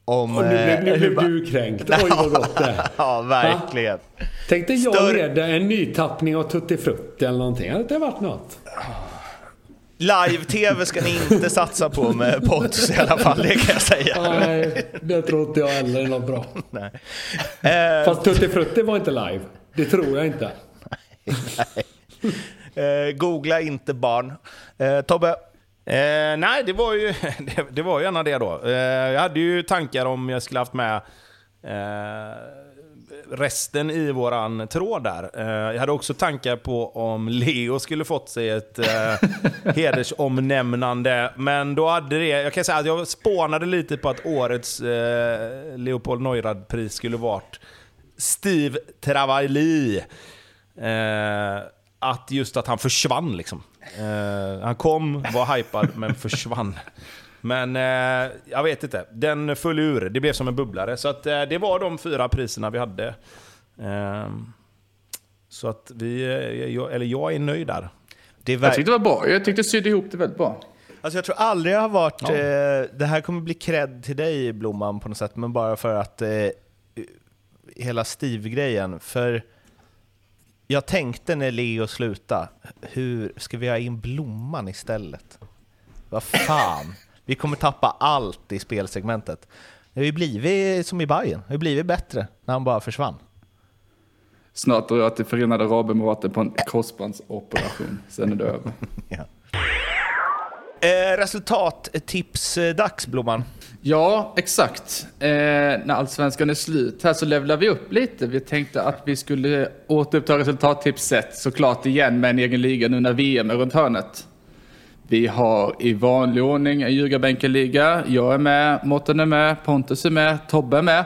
om... Och nu eh, blev, nu hur blev du kränkt. Oj vad gott det. Ja, verkligen. Tänkte jag Större- leda en nytappning av Tutti Frutti eller någonting. Hade det varit något? Live-tv ska ni inte satsa på med Pontus i alla fall, det kan jag säga. Nej, det tror inte jag heller är något bra. Nej. Eh, Fast Tutti Frutti var inte live. Det tror jag inte. eh, googla inte barn. Eh, Tobbe, Eh, nej, det var ju det, det var ju gärna det då. Eh, jag hade ju tankar om jag skulle haft med eh, resten i våran tråd där. Eh, jag hade också tankar på om Leo skulle fått sig ett eh, hedersomnämnande. Men då hade det, jag kan säga att jag spånade lite på att årets eh, Leopold Neurad-pris skulle varit Steve Travaili. Att just att han försvann liksom. Eh, han kom, var hypad, men försvann. Men eh, jag vet inte, den föll ur. Det blev som en bubblare. Så att, eh, det var de fyra priserna vi hade. Eh, så att vi, eh, jag, eller jag är nöjd där. det är Jag tyckte det var bra. Jag tyckte sydde ihop det väldigt bra. Alltså jag tror aldrig jag har varit... Eh, det här kommer bli cred till dig Blomman på något sätt, men bara för att eh, hela Steve-grejen. För jag tänkte när Leo slutade, hur ska vi ha in Blomman istället? Vad fan, vi kommer tappa allt i spelsegmentet. Det har ju blivit som i Bayern. det har ju blivit bättre när han bara försvann. Snart drar jag till Förenade Arabemiraten på en korsbandsoperation. Sen är det över. Ja. Eh, Resultattips-dags Blomman. Ja, exakt. Eh, när allsvenskan är slut här så levlar vi upp lite. Vi tänkte att vi skulle återuppta resultattipset såklart igen med en egen liga nu när VM är runt hörnet. Vi har i vanlig ordning en ljugarbänken-liga. Jag är med, Mårten är med, Pontus är med, Tobbe är med.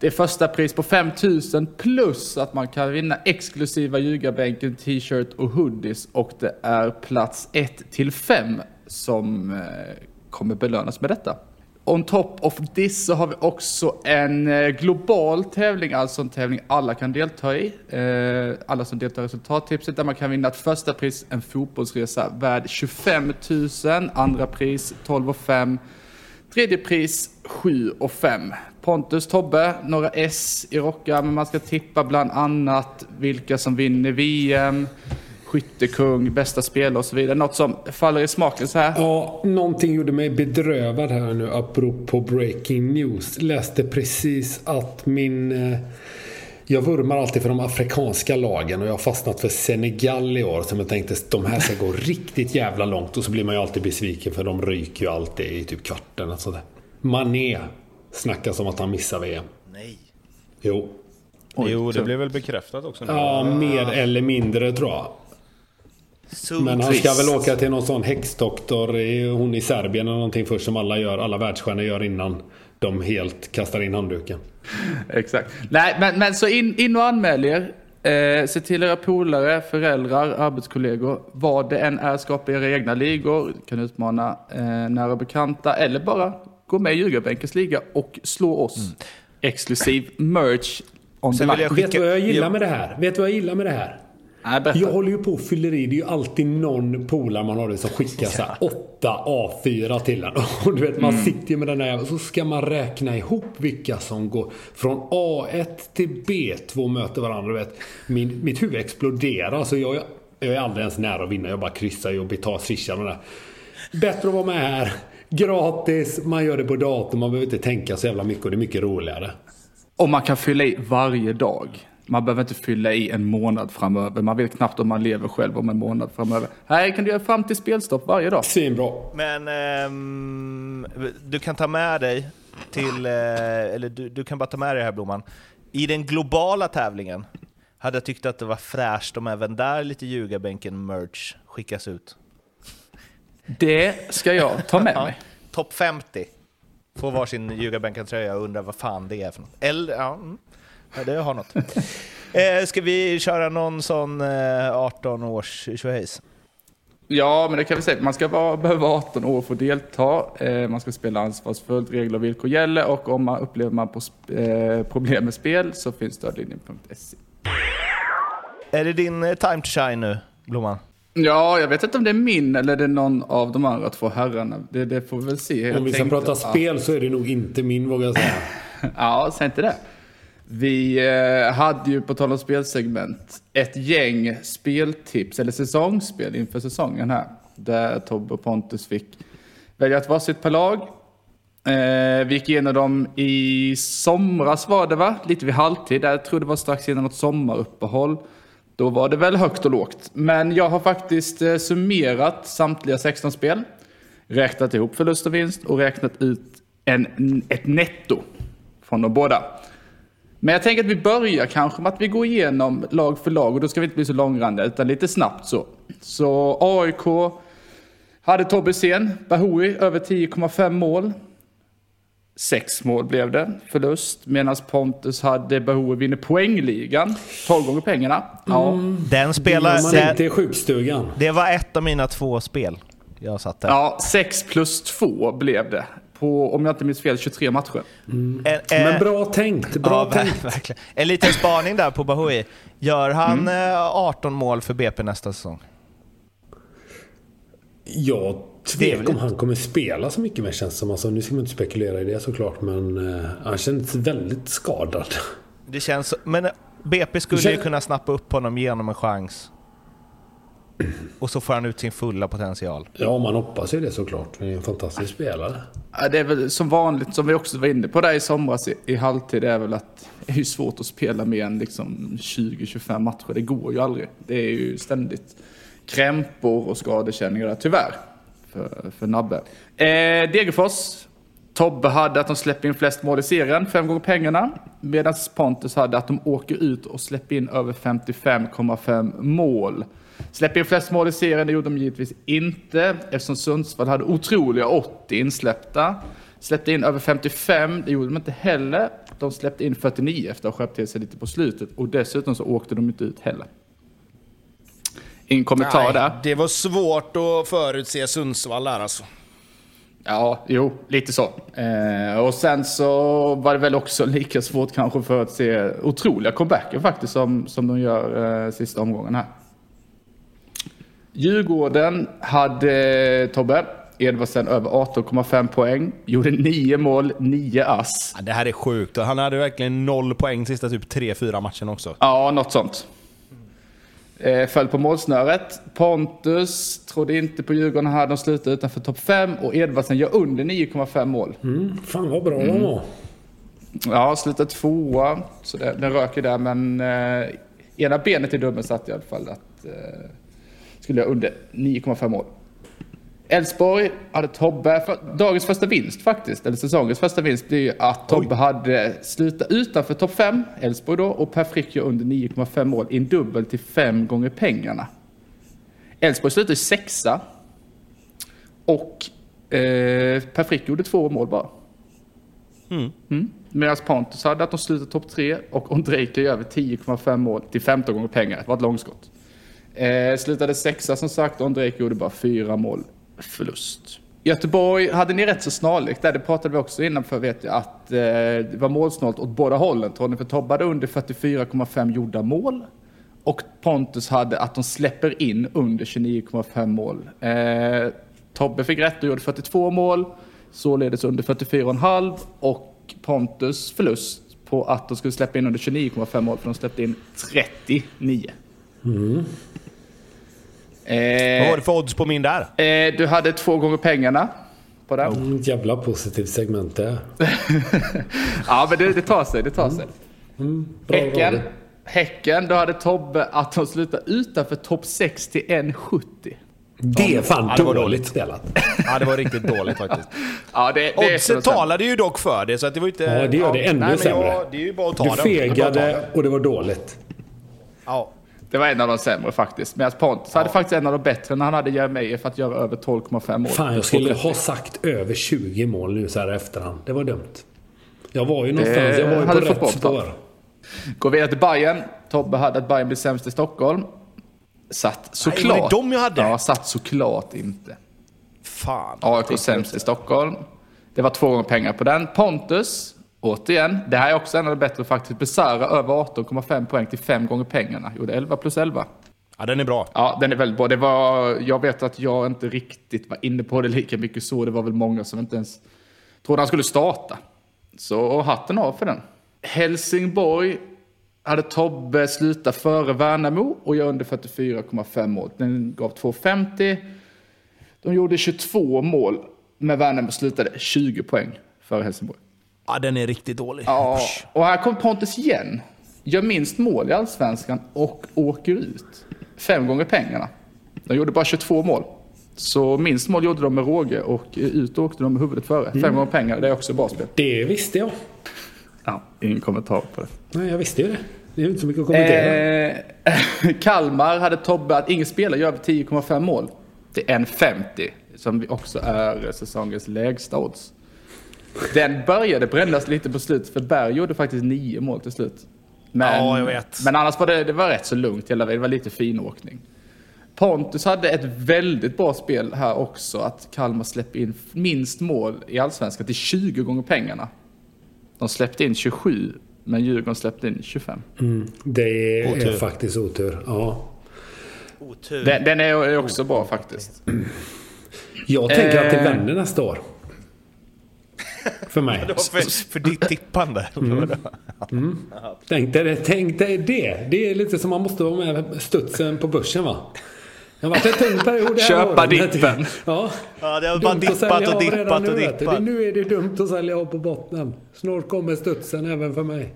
Det är första pris på 5000 plus att man kan vinna exklusiva ljugarbänken, t-shirt och hoodies. Och det är plats 1 till 5 som eh, kommer belönas med detta. On top of this så har vi också en eh, global tävling, alltså en tävling alla kan delta i. Eh, alla som deltar i resultattipset där man kan vinna ett första pris, en fotbollsresa värd 25 000, andra pris 12 och 5, tredje pris 7 och 5. Pontus, Tobbe, några S i rockar, men man ska tippa bland annat vilka som vinner VM, skyttekung, bästa spelare och så vidare. Något som faller i smaken så här. Ja, någonting gjorde mig bedrövad här nu apropå breaking news. Läste precis att min... eh, Jag vurmar alltid för de afrikanska lagen och jag har fastnat för Senegal i år som jag tänkte de här ska gå riktigt jävla långt och så blir man ju alltid besviken för de ryker ju alltid i typ kvarten och sådär. Mané snackas om att han missar VM. Nej. Jo. jo, det blev väl bekräftat också. nu. Ja, mer eller mindre tror jag. Så Men han ska väl åka till någon sån häxdoktor, hon i Serbien eller någonting först som alla gör, alla världsstjärnor gör innan de helt kastar in handduken. Exakt. Nej, men, men så in, in och anmäl er. Eh, se till era polare, föräldrar, arbetskollegor. Vad det än är, skapa era egna ligor. Kan utmana eh, nära bekanta eller bara gå med i Ljugarbänkens liga och slå oss. Exklusiv merch on Sen vill jag Vet du vad jag gillar med det här? Vet du vad jag gillar med det här? Nej. Jag håller ju på och fyller i. Det är ju alltid någon polare man har det som skickar så här 8 A4 till en. Och du vet, man sitter ju med den där och så ska man räkna ihop vilka som går från A1 till B2 möter varandra. Du vet, min, mitt huvud exploderar. Så jag, jag är aldrig ens nära att vinna. Jag bara kryssar ju och betar swishar och där. Bättre att vara med här. Gratis, man gör det på datorn, man behöver inte tänka så jävla mycket och det är mycket roligare. Och man kan fylla i varje dag. Man behöver inte fylla i en månad framöver. Man vet knappt om man lever själv om en månad framöver. Här kan du göra fram till spelstopp varje dag. Svinbra. Men ehm, du kan ta med dig till, eh, eller du, du kan bara ta med dig det här Blomman. I den globala tävlingen hade jag tyckt att det var fräscht om även där lite ljugarbänken-merch skickas ut. Det ska jag ta med mig. Topp 50 får varsin ljugarbänken-tröja och undrar vad fan det är för något. Eller, ja, mm. Ja det har något. eh, ska vi köra någon sån eh, 18 års tjohejs? Ja, men det kan vi säga. Man ska vara, behöva vara 18 år för att delta. Eh, man ska spela ansvarsfullt, regler och villkor gäller. Och om man upplever man på sp- eh, problem med spel så finns stödlinjen.se. Är det din eh, time to shine nu, Blomman? Ja, jag vet inte om det är min eller det är någon av de andra två herrarna. Det, det får vi väl se. Om vi ska prata spel så är det nog inte min vågar jag säga. Ja, säg inte det. Vi eh, hade ju på tal om spelsegment ett gäng speltips eller säsongsspel inför säsongen här. Där Tobbe och Pontus fick välja ett varsitt per lag. Eh, vi gick igenom dem i somras var det va? Lite vid halvtid. Jag tror det var strax innan något sommaruppehåll. Då var det väl högt och lågt. Men jag har faktiskt eh, summerat samtliga 16 spel. Räknat ihop förlust och vinst och räknat ut en, ett netto från de båda. Men jag tänker att vi börjar kanske med att vi går igenom lag för lag och då ska vi inte bli så långrandiga utan lite snabbt så. Så AIK hade Tobbe Sen, Bahoui över 10,5 mål. Sex mål blev det, förlust. Medan Pontus hade Bahoui vinner poängligan, 12 gånger pengarna. Ja. Den Det gör man spelar, inte i sjukstugan. det var ett av mina två spel jag satt där. ja, 6 plus 2 blev det. På, om jag inte minns fel, 23 matcher. En, Men eh, bra tänkt. Bra ja, tänkt. verkligen. En liten spaning där på Bahoui. Gör han eh, 18 mål för BP nästa säsong? Jag Det är väl tvekar om han kommer spela så mycket mer känns det som. Alltså, nu ska man inte spekulera i det såklart. Men eh, han känns väldigt skadad. Det känns Men eh, BP skulle Det ju kunna snappa upp honom genom en chans. Och så får han ut sin fulla potential. Ja, man hoppas ju det såklart. Han är en fantastisk spelare. Ja, Det är väl som vanligt, som vi också var inne på där i somras i, i halvtid, det är väl att det är ju svårt att spela mer än liksom 20-25 matcher. Det går ju aldrig. Det är ju ständigt krämpor och skadekänningar där, tyvärr. För, för Nabbe. Eh, Degerfors. Tobbe hade att de släpper in flest mål i serien, fem gånger pengarna. Medan Pontus hade att de åker ut och släpper in över 55,5 mål. Släpper in flest mål i serien, det gjorde de givetvis inte eftersom Sundsvall hade otroliga 80 insläppta. Släppte in över 55, det gjorde de inte heller. De släppte in 49 efter att ha skärpt till sig lite på slutet och dessutom så åkte de inte ut heller. Ingen kommentar där. det var svårt att förutse Sundsvall där alltså. Ja, jo, lite så. Eh, och sen så var det väl också lika svårt kanske för att se otroliga comebacker faktiskt som, som de gör eh, sista omgången här. Djurgården hade Tobbe Edvardsen över 18,5 poäng. Gjorde 9 mål, 9 ass. Ja, det här är sjukt. Han hade verkligen noll poäng sista typ 3-4 matcherna också. Ja, något sånt. Eh, föll på målsnöret. Pontus trodde inte på Djurgården här. De slutade utanför topp 5 och Edvardsen gör under 9,5 mål. Mm, fan vad bra de var. Ja, slutade tvåa. Så det, den röker där, men eh, ena benet i dubben satt i alla fall att eh, skulle jag under 9,5 mål. Elfsborg hade Tobbe, för, dagens första vinst faktiskt, eller säsongens första vinst blir ju att Tobbe hade slutat utanför topp 5, Elfsborg då, och Per Frick gör under 9,5 mål i en dubbel till fem gånger pengarna. Elfsborg slutade sexa och eh, Per Frick gjorde två mål bara. Mm. Medan Pontus hade att de slutade topp tre och Ondrejka gör över 10,5 mål till 15 gånger pengar. Det var ett långskott. Eh, slutade sexa som sagt och Ondrejka gjorde bara fyra mål förlust. Göteborg hade ni rätt så snarlikt där. Det pratade vi också innan för vet jag att eh, det var målsnålt åt båda hållen. Tony för Tobbe hade under 44,5 gjorda mål. Och Pontus hade att de släpper in under 29,5 mål. Eh, Tobbe fick rätt och gjorde 42 mål. Således under 44,5 och Pontus förlust på att de skulle släppa in under 29,5 mål för de släppte in 39. Mm. Eh, var det för odds på min där? eh, du hade två gånger pengarna på den. Mm, jävla positivt segment det. Ja, men det, det tar sig, det tar sig. Bra Häcken, radio. häcken, då hade Tobbe att de slutar utanför topp 6 till 1,70. Det är fan Ja, det var dåligt spelat. Ja, det var riktigt dåligt faktiskt. Ja, det, det Oddset talade ju dock för det, så att det var inte... Ja, det gör det ännu nej, sämre. Jag, det är ju bara att ta Du den. Det är bara att ta den. fegade och det var dåligt. Ja. Det var en av de sämre faktiskt. Medan Pontus hade faktiskt en av de bättre när han hade Jeremejeff för att göra över 12,5 mål. Fan, jag skulle ha sagt över 20 mål nu så här efterhand. Det var dumt. Jag var ju någonstans, jag var ju på rätt bort, spår. Går vidare till Bayern. Tobbe hade att Bayern blir sämst i Stockholm. Satt såklart. var det de jag hade? Ja, satt såklart inte. Fan. AIK sämst i Stockholm. Det var två gånger pengar på den. Pontus, återigen, det här är också en av de bättre faktiskt. Besara över 18,5 poäng till fem gånger pengarna. Gjorde 11 plus 11. Ja, den är bra. Ja, den är väldigt bra. Det var, jag vet att jag inte riktigt var inne på det lika mycket så. Det var väl många som inte ens trodde han skulle starta. Så hatten av för den. Helsingborg hade Tobbe slutat före Värnamo och gör under 44,5 mål. Den gav 2,50. De gjorde 22 mål, men Värnamo slutade 20 poäng före Helsingborg. Ja, den är riktigt dålig. Ja, och här kom Pontus igen. Gör minst mål i allsvenskan och åker ut. Fem gånger pengarna. De gjorde bara 22 mål. Så minst mål gjorde de med råge och ut åkte de med huvudet före. Fem gånger pengar, det är också bra spel. Det visste jag. Ja, ingen kommentar på det. Nej, jag visste ju det. Det är inte så mycket att kommentera. Eh, Kalmar hade Tobbe att ingen spelare gör över 10,5 mål. Det är 1,50 som också är säsongens lägsta odds. Den började brännas lite på slutet för Berg gjorde faktiskt nio mål till slut. Men, Ja, jag vet. men annars var det, det var rätt så lugnt hela vägen. Det var lite finåkning. Pontus hade ett väldigt bra spel här också. Att Kalmar släpper in minst mål i allsvenskan till 20 gånger pengarna. De släppte in 27, men Djurgården släppte in 25. Det är Otur. faktiskt otur. Ja. Otur. Den, den är också bra faktiskt. Jag tänker att det Eh. vänder nästa år. För mig. För, för ditt tippande. Tänk dig, det, tänk dig det. Det är lite som man måste vara med studsen på börsen va? Det har varit en tung period det här Köpa året. dippen. Ja. Ja, det har bara Dumt att dippat sälja och dippat nu, och dippat. Nu är det dumt att sälja av på botten. Snart kommer studsen även för mig.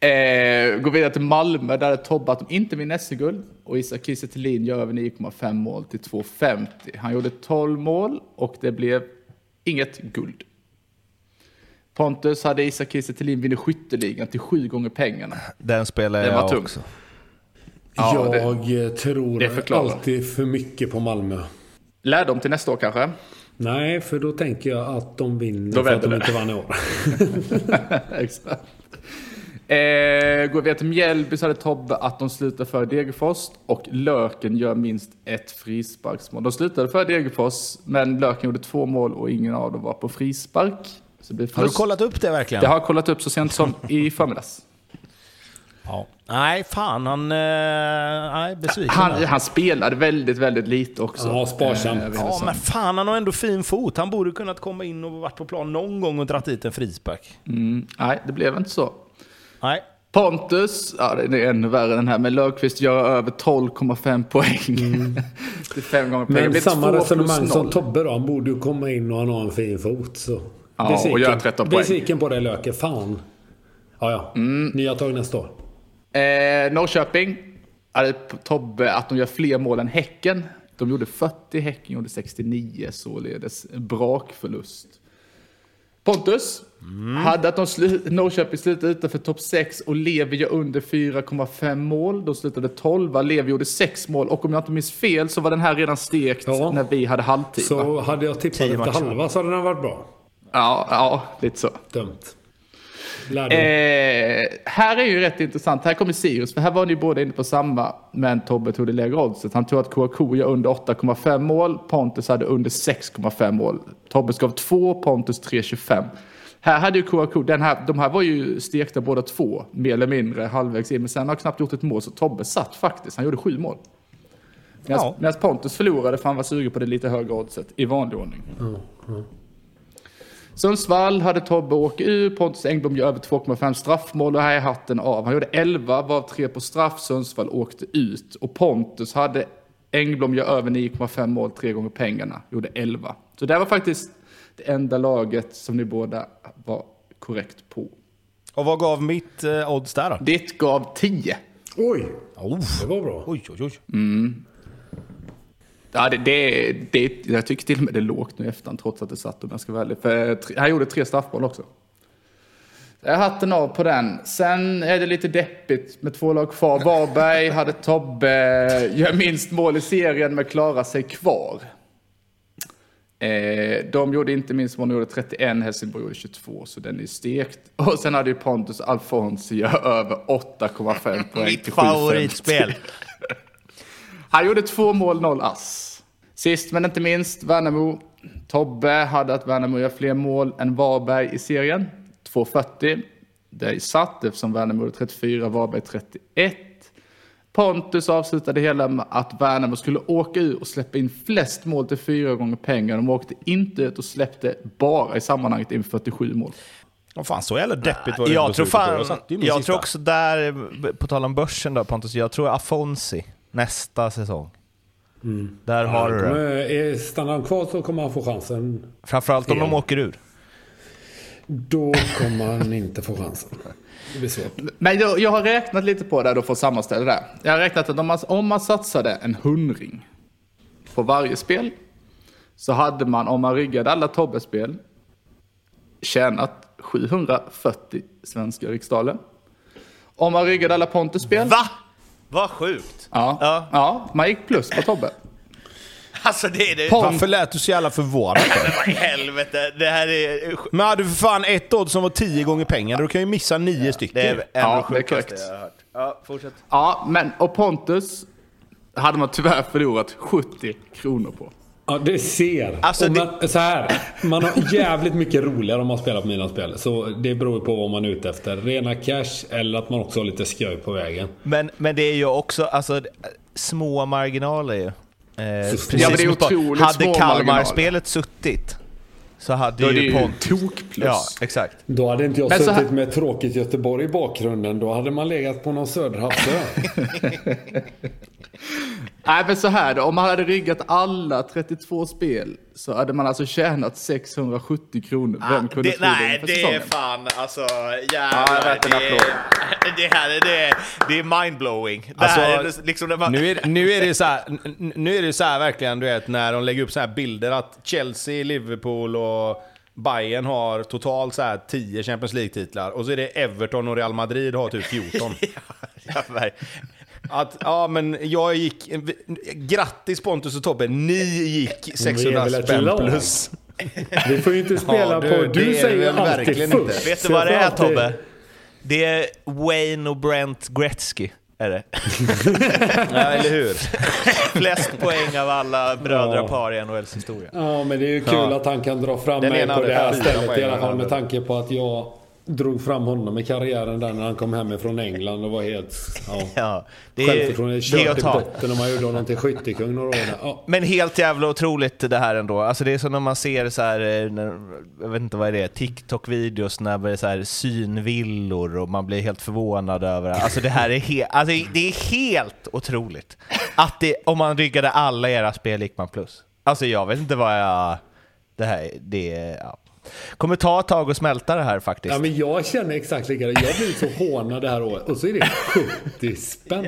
Eh, går vidare till Malmö där det Tobbe att de inte vinner SM-guld. Och Isak Kiese gör över 9,5 mål till 2,50. Han gjorde 12 mål och det blev inget guld. Pontus hade Isak Kiese Thelin vinner skytteligan till sju gånger pengarna. Den spelar Den var jag tung. också. Ja, det- jag eh, tror det alltid för mycket på Malmö. Lärdom till nästa år kanske? Nej, för då tänker jag att de vinner Då för att de vänder inte vann i år. Exakt. Eh, går vi till Mjällby så hade Tobbe att de slutar för Degerfors och Löken gör minst ett frisparksmål. De slutade för Degerfors, men Löken gjorde två mål och ingen av dem var på frispark. Så det blir Har du kollat upp det verkligen? Det har jag kollat upp så sent som i förmiddags. Ja. Nej, fan han... Eh, nej, besviken. Han, han spelade väldigt, väldigt lite också. Ja, sparsamt. Eh, Ja, men fan han har ändå fin fot. Han borde kunnat komma in och varit på plan någon gång och dragit dit en frispark. mm, nej, det blev inte så. Nej. Pontus, ja det är ännu värre den här, men Löfqvist gör över 12,5 poäng. det är fem gånger pengar. Men samma resonemang som. Tobbe då. Han borde ju komma in och han har en fin fot. Så. Ja, och göra 13 poäng. Besviken på det Löke. Fan. Ja, ja. Mm. Nya tag nästa år. Eh, Norrköping hade Tobbe att de gör fler mål än Häcken. De gjorde 40, Häcken gjorde 69, således brakförlust. Pontus hade att de slu- Norrköping slutade utanför topp 6 och Levi gör under 4,5 mål. De slutade 12, Levi gjorde 6 mål och om jag inte minns fel så var den här redan stekt Ja. när vi hade halvtid. va? Så hade jag tippat efter matcher. halva så hade den varit bra. Ja, ja, lite så. Dumt. Lärdom. Eh, här är ju rätt intressant. Här kommer Sirius, för här var ni båda inne på samma, men Tobbe tog det lägre oddset. Han tog att Kouakou gör under 8,5 mål, Pontus hade under 6,5 mål. Tobbe gav 2, Pontus 3,25. Här hade ju Kouakou, den här, de här var ju stekta båda två, mer eller mindre halvvägs in, men sen har han knappt gjort ett mål, så Tobbe satt faktiskt. Han gjorde sju mål. Medan Ja. medan Pontus förlorade för han var sugen på det lite högre oddset i vanlig ordning. Sundsvall hade Tobbe åkt ur, Pontus Engblom gör över 2,5 straffmål och här är hatten av. Han gjorde 11 var 3 på straff, Sundsvall åkte ut. Och Pontus hade Engblom gör över 9,5 mål, tre gånger pengarna, gjorde 11. Så det var faktiskt det enda laget som ni båda var korrekt på. Och vad gav mitt eh, odds där då? Ditt gav 10. Oj, Oh. det var bra. Oj, oj, oj. Ja, det, det, det, jag tycker till och med det är lågt nu i efterhand trots att det satt om jag ska vara ärlig. För han gjorde tre straffmål också. Jag hatten av på den. Sen är det lite deppigt med två lag kvar. Varberg hade Tobbe, gör minst mål i serien men klarar sig kvar. Eh, de gjorde inte minst mål, de gjorde 31, Helsingborg gjorde 22, så den är stekt. Och sen hade ju Pontus Alfons gör över 8,5 poäng Mitt till 7,50. favoritspel. Han gjorde två mål, noll ass. Sist men inte minst, Värnamo. Tobbe hade att Värnamo gör fler mål än Varberg i serien. 2,40. Det är satt eftersom Värnamo gjorde 34, Varberg 31. Pontus avslutade hela med att Värnamo skulle åka ur och släppa in flest mål till fyra gånger pengar. De åkte inte ut och släppte bara i sammanhanget in 47 mål. Vad fan, så jävla deppigt var det Jag tror, fan, Jag tror också där, på tal om börsen då Pontus, jag tror Afonsi nästa säsong. Där har du det. Är- Stannar han kvar så kommer han få chansen. Framförallt om de åker ur. Då kommer han inte få chansen. Det blir svårt. Men jag, jag har räknat lite på det då för att sammanställa det. Jag har räknat att om man, om man satsade en hundring på varje spel så hade man, om man riggade alla Tobbe-spel, tjänat 740 svenska riksdaler. Om man riggade alla Pontus-spel, Va? Vad sjukt! ja, Ja. ja. man gick plus på Tobbe. Alltså det är det... Varför lät du så jävla förvånad? Men vad i helvete, det här är... Men hade du för fan ett odds som var tio gånger pengar, då kan ju missa nio stycken. Det är en Ja, av det är sjukaste jag har hört. Ja, fortsätt. Ja, men och Pontus hade man tyvärr förlorat 70 kronor på. Ja, det ser. Alltså, Och det- man, så här, man har jävligt mycket roligare om man spelar på mina spel. Så det beror på vad man är ute efter. Rena cash eller att man också har lite skoj på vägen. Men, men det är ju också, alltså, små marginaler ju. Eh, precis Ja, men det är otroligt Hade Kalmar-spelet suttit så hade Då är det ju ju Pont... tokplus. Ja, exakt. Då hade inte jag Men suttit här- med tråkigt Göteborg i bakgrunden. Då hade man legat på någon söderhavsö. Nej, men så här då. Om man hade riggat alla 32 spel så hade man alltså tjänat 670 kronor. Vem kunde Ah, det, tro nej, det är säsongen? fan alltså Ja, jävlar. en det, är, det här är, det, är- det är mindblowing. Alltså, är liksom man, Nu är, nu är det så här, nu är det så här verkligen, du vet, när de lägger upp så här bilder att Chelsea, Liverpool och Bayern har totalt så här 10 Champions League-titlar och så är det Everton och Real Madrid har typ 14. ja, ver- Att, ja men jag gick, grattis Pontus och Tobbe, ni gick 600 väl ett spänn plus. Vi får ju inte spela Ja, du, på... det Du säger alltid inte. Vet du vad det är Tobbe? Det är Wayne och Brent Gretzky. Är det. Ja, eller hur? Flest poäng av alla brödrapar Ja. i NHLs historia. Ja, men det är ju kul Ja. att han kan dra fram Den mig på det här stället i alla fall med tanke på att jag drog fram honom i karriären där när han kom hem från England och var helt... Ja, Ja, det är, Självförtroende det är kört att i botten och man gjorde honom till skyttekung några år. Ja. Men helt jävla otroligt det här ändå. Alltså det är som när man ser så här, eh, jag vet inte vad det är, TikTok-videos när det är så här synvillor och man blir helt förvånad över det. Alltså det här är, he- alltså det är helt otroligt. Att det, om man ryggade alla era spel gick man plus. Alltså jag vet inte vad jag... Det här, det är... Ja. Kommer ta ett tag att smälta det här faktiskt. Ja, men jag känner exakt likadant. Jag har blivit så hånad det här året. Och så är det 70 spänn.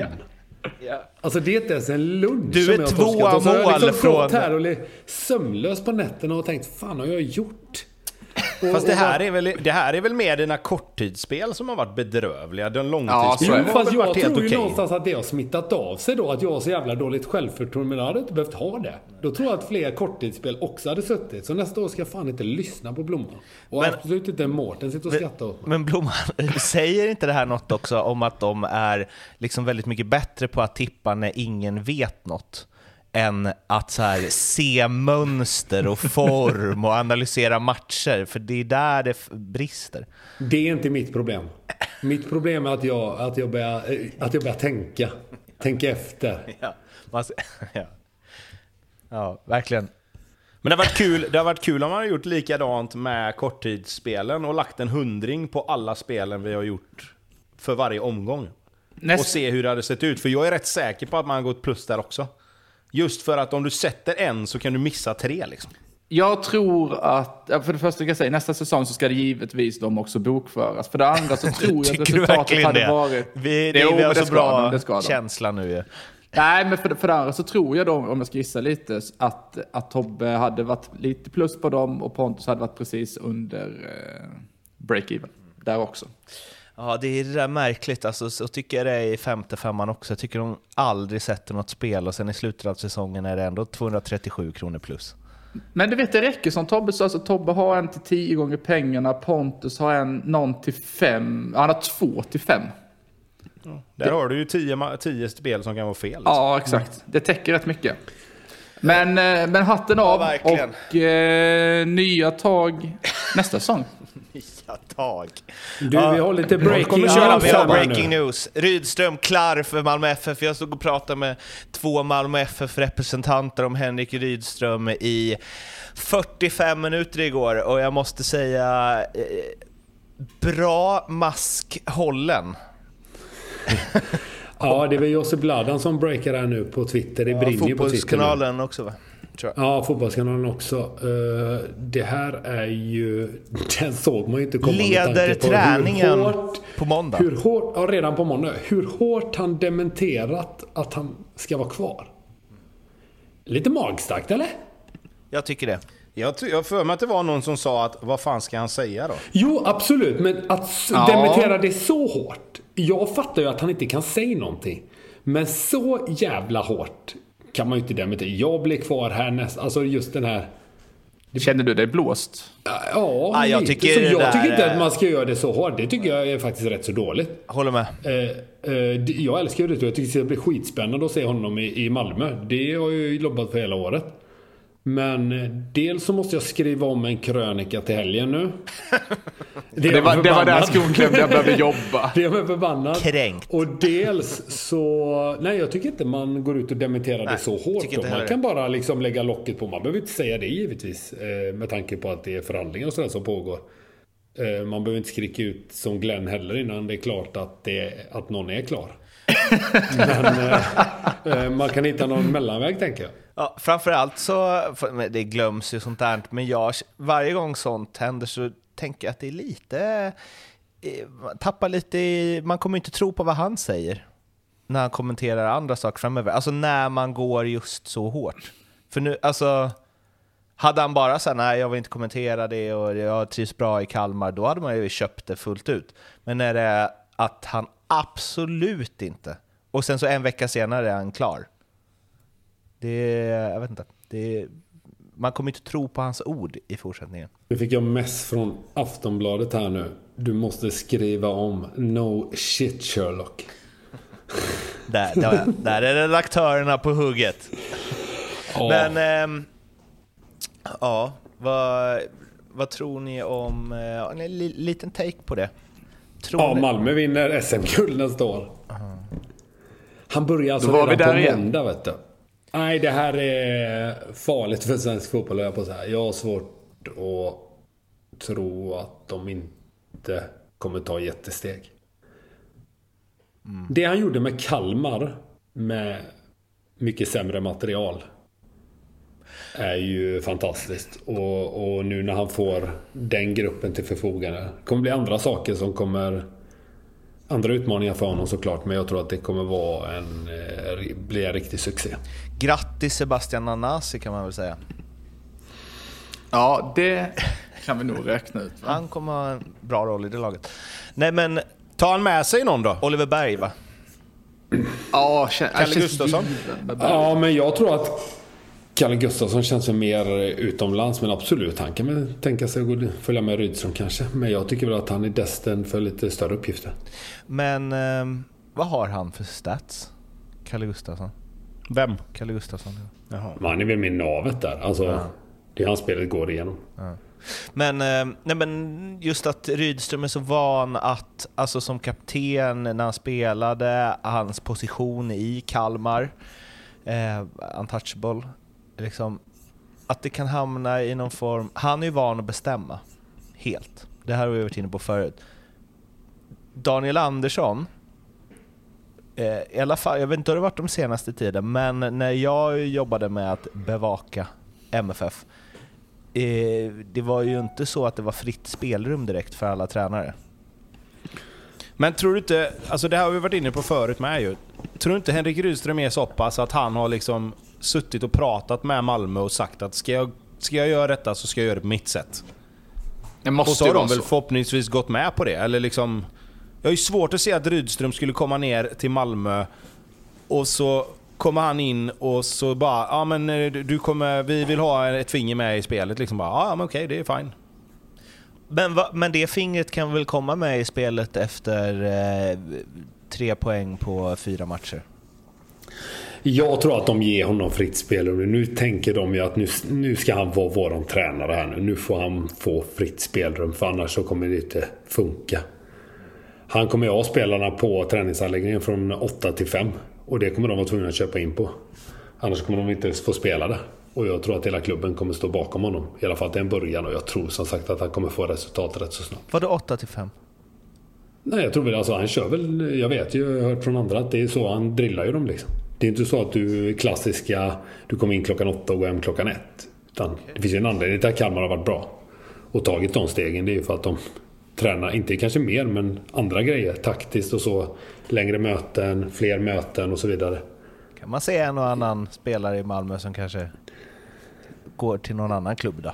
Alltså det är inte ens en lunch Du som är jag har två torskat. Och så har jag mål liksom gått från- här och sömnlös på nätterna och tänkt, fan har jag gjort? Fast det här, är väl, det här är väl mer dina korttidsspel som har varit bedrövliga. De Ja, långtidsspelen det. har jag varit helt tror ju okej. någonstans att det har smittat av sig då. Att jag har så jävla dåligt självförtroende. Men jag hade inte behövt ha det. Då tror jag att fler korttidsspel också hade suttit. Så nästa år ska jag fan inte lyssna på Blomman. Och Men- absolut inte Mårten sitter och skrattar åt mig. Men Blomman, säger inte det här något också om att de är liksom väldigt mycket bättre på att tippa när ingen vet något? Än att så här, se mönster och form och analysera matcher, för det är där det brister. Det är inte mitt problem. Mitt problem är att jag, att jag, börjar, eh, att jag börjar tänka. Tänka efter. Ja, man, ja. ja verkligen. Men det har varit kul, det har varit kul om man har gjort likadant med korttidsspelen och lagt en hundring på alla spelen vi har gjort för varje omgång. Och Näst, se hur det hade sett ut, för jag är rätt säker på att man har gått plus där också. Just för att om du sätter en så kan du missa tre liksom. jag tror att, för det första kan jag säga, nästa säsong så ska det givetvis de också bokföras. För det andra så tror jag att resultatet hade det? varit... Vi, det, Jo, vi har så bra de, de. känsla nu ju. Nej, men för, för det andra så tror jag då, om jag ska gissa lite, att, att Tobbe hade varit lite plus på dem och Pontus hade varit precis under eh, break-even. Där också. Ja, det är det där märkligt. Alltså, så tycker jag det är i femte femman också. Jag tycker de aldrig sätter något spel och sen i slutet av säsongen är det ändå 237 kronor plus. Men du vet, det räcker som Tobbe sa. Alltså, Tobbe har en till tio gånger pengarna, Pontus har en någon till fem, han har två till fem. Där har du ju tio, tio spel som kan vara fel. Liksom. Ja, exakt. Det täcker rätt mycket. Men, eh, men hatten av verkligen. och eh, nya tag nästa säsong. Nya tag. Du, vi har lite breaking köra Ja, vi har breaking news. Rydström klar för Malmö FF. Jag stod och pratade med två Malmö FF-representanter om Henrik Rydström i 45 minuter igår och jag måste säga eh, bra mask hållen. Ja, det väl Josip Bladan som breakar här nu på Twitter. Det brinner ju på Twitter. Fotbollskanalen också va? Tror jag. Ja, Fotbollskanalen också. Eh, det här är ju... Den såg man ju inte komma Leder på träningen hur hårt, på måndag. hur hårt... Ja, redan på måndag. Hur hårt han dementerat att han ska vara kvar. Lite magstarkt, eller? Jag tycker det. Jag tror- jag har för mig att det var någon som sa att vad fan ska han säga då? Jo, absolut. Men att Ja. dementera det så hårt. Jag fattar ju att han inte kan säga någonting. Men så jävla hårt kan man ju inte dementera. Jag blir kvar här nästa... Alltså just den här... Känner du dig blåst? Ja, Ja, jag lite. tycker så jag där tycker inte är- att man ska göra det så hårt. Det tycker jag är faktiskt rätt så dåligt. Håller med. Eh, eh, jag älskar ju det. Jag tycker det ska bli skitspännande att se honom i, i Malmö. Det har jag ju jobbat för hela året. Men eh, dels så måste jag skriva om en krönika till helgen nu. Det, Det var, det var där skon klämde, jag behövde jobba. Det är jag förbannad. Kränkt. Och dels så... Nej, jag tycker inte man går ut och dementerar det så hårt. Då. inte Man kan bara liksom lägga locket på. Man behöver inte säga det givetvis. eh, Med tanke på att det är förhandlingar och sådär som pågår. Eh, Man behöver inte skrika ut som Glenn heller innan det är klart att, det, att någon är klar. Men man kan hitta någon mellanväg tänker jag. Ja, framförallt så, det glöms ju sånt där, men jag, varje gång sånt händer så tänker jag att det är lite, man tappar lite i, man kommer inte tro på vad han säger när han kommenterar andra saker framöver. Alltså när man går just så hårt. För nu, alltså, hade han bara sagt nej jag vill inte kommentera det och jag trivs bra i Kalmar, då hade man ju köpt det fullt ut. Men när det är att han absolut inte, och sen så en vecka senare är han klar. Det, jag vet inte. Det, man kommer inte tro på hans ord i fortsättningen. Nu fick jag mess från Aftonbladet här nu. Du måste skriva om No shit Sherlock. Där, där, där är redaktörerna på hugget. Men, ehm, ja, vad, vad tror ni om, eh, en li, liten take på det? Tror Ja, ni, Malmö vinner SM-guld nästa år. Han börjar alltså Då var vi redan där på igen. måndag vet du. Nej, det här är farligt för svensk fotboll jag på att säga. Jag har svårt att tro att de inte kommer ta jättesteg. Det han gjorde med Kalmar med mycket sämre material är ju fantastiskt. Och, och nu när han får den gruppen till förfogande. Det kommer bli andra saker som kommer... Andra utmaningar för honom såklart. Men jag tror att det kommer vara en, eh, bli en riktig succé. Grattis Sebastian Nanasi kan man väl säga. Ja, det kan vi nog räkna ut. Va? Han kommer ha en bra roll i det laget. Nej men, Tar han med sig någon då? Oliver Berg va? Ja, Kalle Gustafsson? Ja, men jag tror att Kalle Gustafsson känns väl mer utomlands. Men absolut, han kan väl tänka sig att gå- följa med Rydström kanske. Men jag tycker väl att han är destined för lite större uppgifter. Men ehm, vad har han för stats? Kalle Gustafsson? Vem? Kalle Gustafsson. ja. Jaha. Men han är väl med navet där. Alltså, det är hans spelet går igenom. Men, eh, nej men just att Rydström är så van att, alltså som kapten när han spelade, hans position i Kalmar, eh, untouchable, liksom, att det kan hamna i någon form, han är ju van att bestämma, helt. Det här har vi varit inne på förut. Daniel Andersson, eh, i alla fall, jag vet inte hur det varit de senaste tiden, men när jag jobbade med att bevaka MFF, eh, det var ju inte så att det var fritt spelrum direkt för alla tränare. Men tror du inte, alltså det här har vi varit inne på förut med ju. Tror du inte Henrik Rydström är så pass att han har liksom suttit och pratat med Malmö och sagt att ska jag, ska jag göra detta så ska jag göra det på mitt sätt? Det Och måste så ju har de väl så. förhoppningsvis gått med på det, eller liksom... Jag har ju svårt att se att Rydström skulle komma ner till Malmö och så kommer han in och så bara ja men eh, du kommer, vi vill ha ett finger med i spelet liksom bara ja men okej det är fine. Men, va, men det fingret kan väl komma med i spelet efter eh, tre poäng på fyra matcher? Jag tror att de ger honom fritt spelrum. Nu tänker de ju att nu, nu ska han vara vår tränare här nu. Nu får han få fritt spelrum för annars så kommer det inte funka. Han kommer ju ha spelarna på träningsanläggningen från 8 till 5. Och det kommer de vara tvungna att köpa in på. Annars kommer de inte få spela det. Och jag tror att hela klubben kommer stå bakom honom. I alla fall till en början. Och jag tror som sagt att han kommer få resultat rätt så snabbt. Vadå 8 till 5? Nej, jag tror väl alltså han kör väl. Jag vet ju, jag har hört från andra att det är så han drillar ju dem liksom. Det är inte så att du klassiska, du kommer in klockan åtta och går hem klockan ett. Utan det finns ju en anledning till att Kalmar har varit bra. Och tagit de stegen. Det är ju för att de tränar, inte kanske mer, men andra grejer. Taktiskt och så. Längre möten, fler möten och så vidare. Kan man se en och annan spelare i Malmö som kanske går till någon annan klubb då?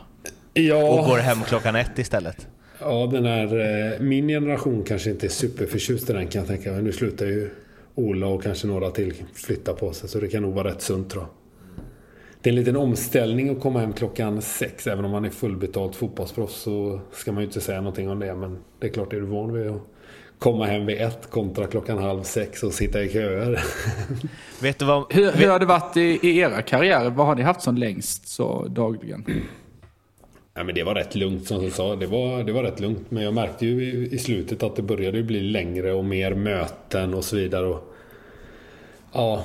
Ja, Och går hem klockan ett istället? ja den här, eh, min generation kanske inte är superförtjust i den kan jag tänka mig. Nu slutar ju Ola och kanske några till flytta på sig. Så det kan nog vara rätt sunt tror jag. Det är en liten omställning att komma hem klockan sex. Även om man är fullbetalt fotbollsproffs så ska man ju inte säga någonting om det. Men det är klart, är du van vid att komma hem vid ett kontra klockan halv sex och sitta i köer. Vet du vad? Hur, hur har det varit i, i era karriärer? Vad har ni haft som längst så dagligen? Ja, men det var rätt lugnt som du sa. Det var, det var rätt lugnt. Men jag märkte ju i, i slutet att det började bli längre och mer möten och så vidare. Och, ja,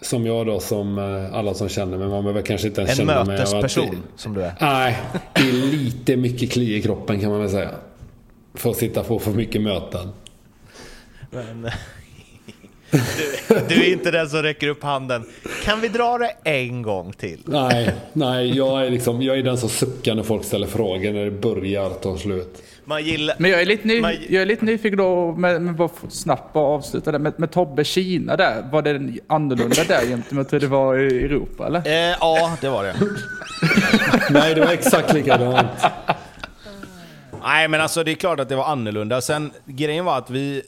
som jag då, som eh, alla som känner mig. Man behöver kanske inte ens En känna mig. mötesperson som du är. Nej, det är lite mycket kli i kroppen kan man väl säga. För att sitta på för mycket möten. Men, du, du är inte den som räcker upp handen. Kan vi dra det en gång till? Nej, nej jag, är liksom, jag är den som suckar när folk ställer frågor när det börjar ta slut. Man gillar... Men jag är lite, ny, Man- jag är lite nyfiken då, med, med bara få snabbt bara avsluta det. Med, med Tobbe Kina där, var det annorlunda där gentemot hur det var i Europa eller? Eh, ja, det var det. Nej, det var exakt likadant. Nej men alltså det är klart att det var annorlunda. Sen grejen var att vi,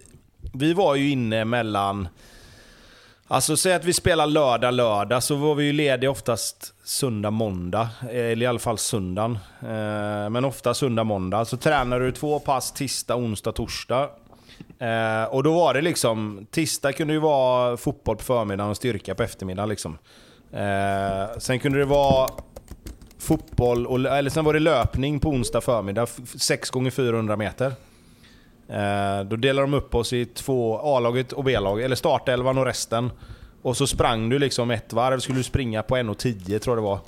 vi var ju inne mellan... Alltså säg att vi spelar lördag, lördag så var vi ju lediga oftast söndag, måndag. Eh, eller i alla fall söndagen. Eh, men ofta söndag, måndag. Så tränade du två pass tisdag, onsdag, torsdag. Eh, och då var det liksom, tisdag kunde ju vara fotboll på förmiddagen och styrka på eftermiddagen liksom. Sen kunde det vara fotboll, och, eller sen var det löpning på onsdag förmiddag, 6 gånger 400 meter. Eh, då delade de upp oss i två, A-laget och B-laget, eller startelvan och resten. Och så sprang du liksom ett varv, skulle du springa på 1.10 tror jag det var.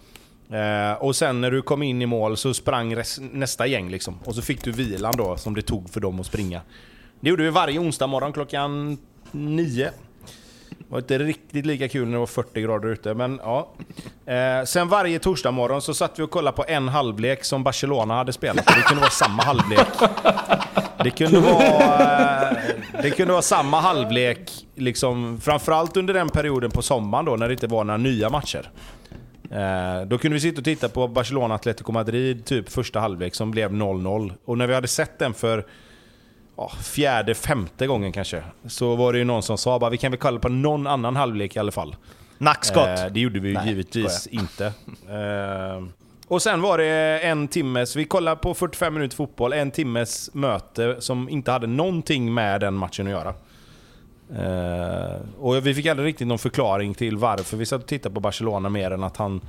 Eh, och sen när du kom in i mål så sprang nästa gäng liksom. Och så fick du vilan då, som det tog för dem att springa. Det gjorde vi varje onsdag morgon klockan 9. Det var inte riktigt lika kul när det var 40 grader ute, men ja. Eh, sen varje torsdag morgon så satt vi och kollade på en halvlek som Barcelona hade spelat. Det kunde vara samma halvlek. Det kunde vara, eh, det kunde vara samma halvlek, liksom, framförallt under den perioden på sommaren då, när det inte var några nya matcher. Eh, då kunde vi sitta och titta på Barcelona Atletico Madrid, typ första halvlek, som blev 0-0. Och när vi hade sett den för ja, fjärde, femte gången kanske, så var det ju någon som sa bara vi kan väl kolla på någon annan halvlek i alla fall. Nackskott. Eh, det gjorde vi ju Nej, givetvis inte. Eh, och sen var det en timmes, vi kollade på 45 minuter fotboll, en timmes möte som inte hade någonting med den matchen att göra. Eh, och vi fick aldrig riktigt någon förklaring till varför vi satt och tittade på Barcelona mer än att han,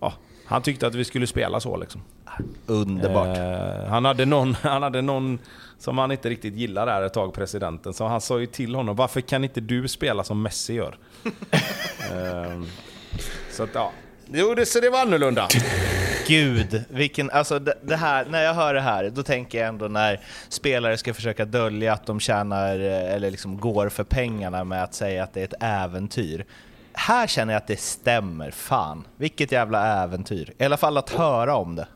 ja, han tyckte att vi skulle spela så liksom. Underbart. Eh, han, hade någon, han hade någon som han inte riktigt gillade där ett tag, presidenten. Så han sa ju till honom, varför kan inte du spela som Messi gör? Eh, så att ja, jo, det, så det var annorlunda. Gud, vilken, alltså det, det här, när jag hör det här, då tänker jag ändå när spelare ska försöka dölja att de tjänar, eh, eller liksom går för pengarna med att säga att det är ett äventyr. Här känner jag att det stämmer, fan. Vilket jävla äventyr. I alla fall att höra om det.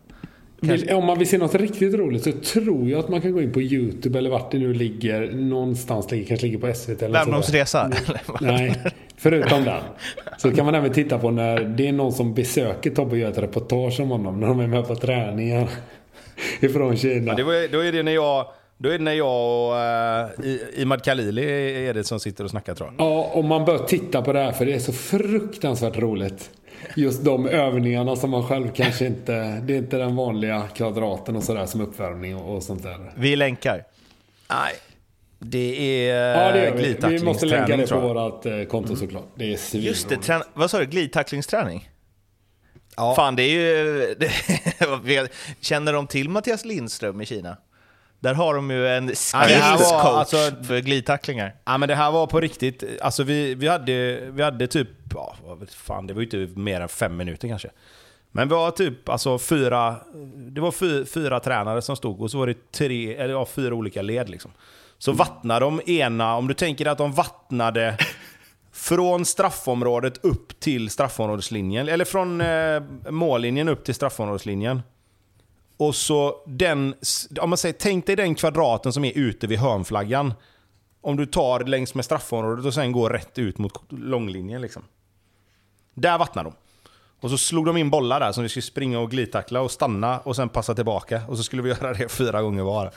Vill, om man vill se något riktigt roligt så tror jag att man kan gå in på YouTube eller vart det nu ligger. Någonstans ligger, kanske ligger på SVT eller något Värmlands sådär. resa. Nej, förutom den. Så kan man även titta på när det är någon som besöker Tobbe och gör ett reportage om honom när de är med på träningar ifrån Kina. Det var, då är det när jag, då är det när jag och uh, Imad Khalili är det som sitter och snackar tror jag. Ja, och man bör titta på det här för det är så fruktansvärt roligt. Just de övningarna som man själv kanske inte... Det är inte den vanliga kvadraten och sådär som uppvärmning och, och sånt där. Vi länkar. Nej. Det är Ja, det gör vi. Glidtacklingsträning måste länka det på vårt eh, konto såklart. Det är svin. Just det, träna, vad sa du? Glidtacklingsträning? Ja. Fan, det är ju... Det, känner de till Mattias Lindström i Kina? Där har de ju en skills coach alltså- för glidtacklingar. Ja men det här var på riktigt. Alltså vi, vi, hade, vi hade typ, ja, fan, det var ju inte mer än fem minuter kanske. Men vi var typ alltså fyra, det var fyra, fyra tränare som stod och så var det tre, eller ja, fyra olika led liksom. Så vattnade de ena, om du tänker att de vattnade från straffområdet upp till straffområdeslinjen, eller från eh, mållinjen upp till straffområdeslinjen. Och så den, om man säger, tänk dig den kvadraten som är ute vid hörnflaggan. Om du tar längs med straffområdet och sen går rätt ut mot långlinjen liksom. Där vattnar de. Och så slog de in bollar där som vi skulle springa och glidtackla och stanna och sen passa tillbaka. Och så skulle vi göra det fyra gånger var.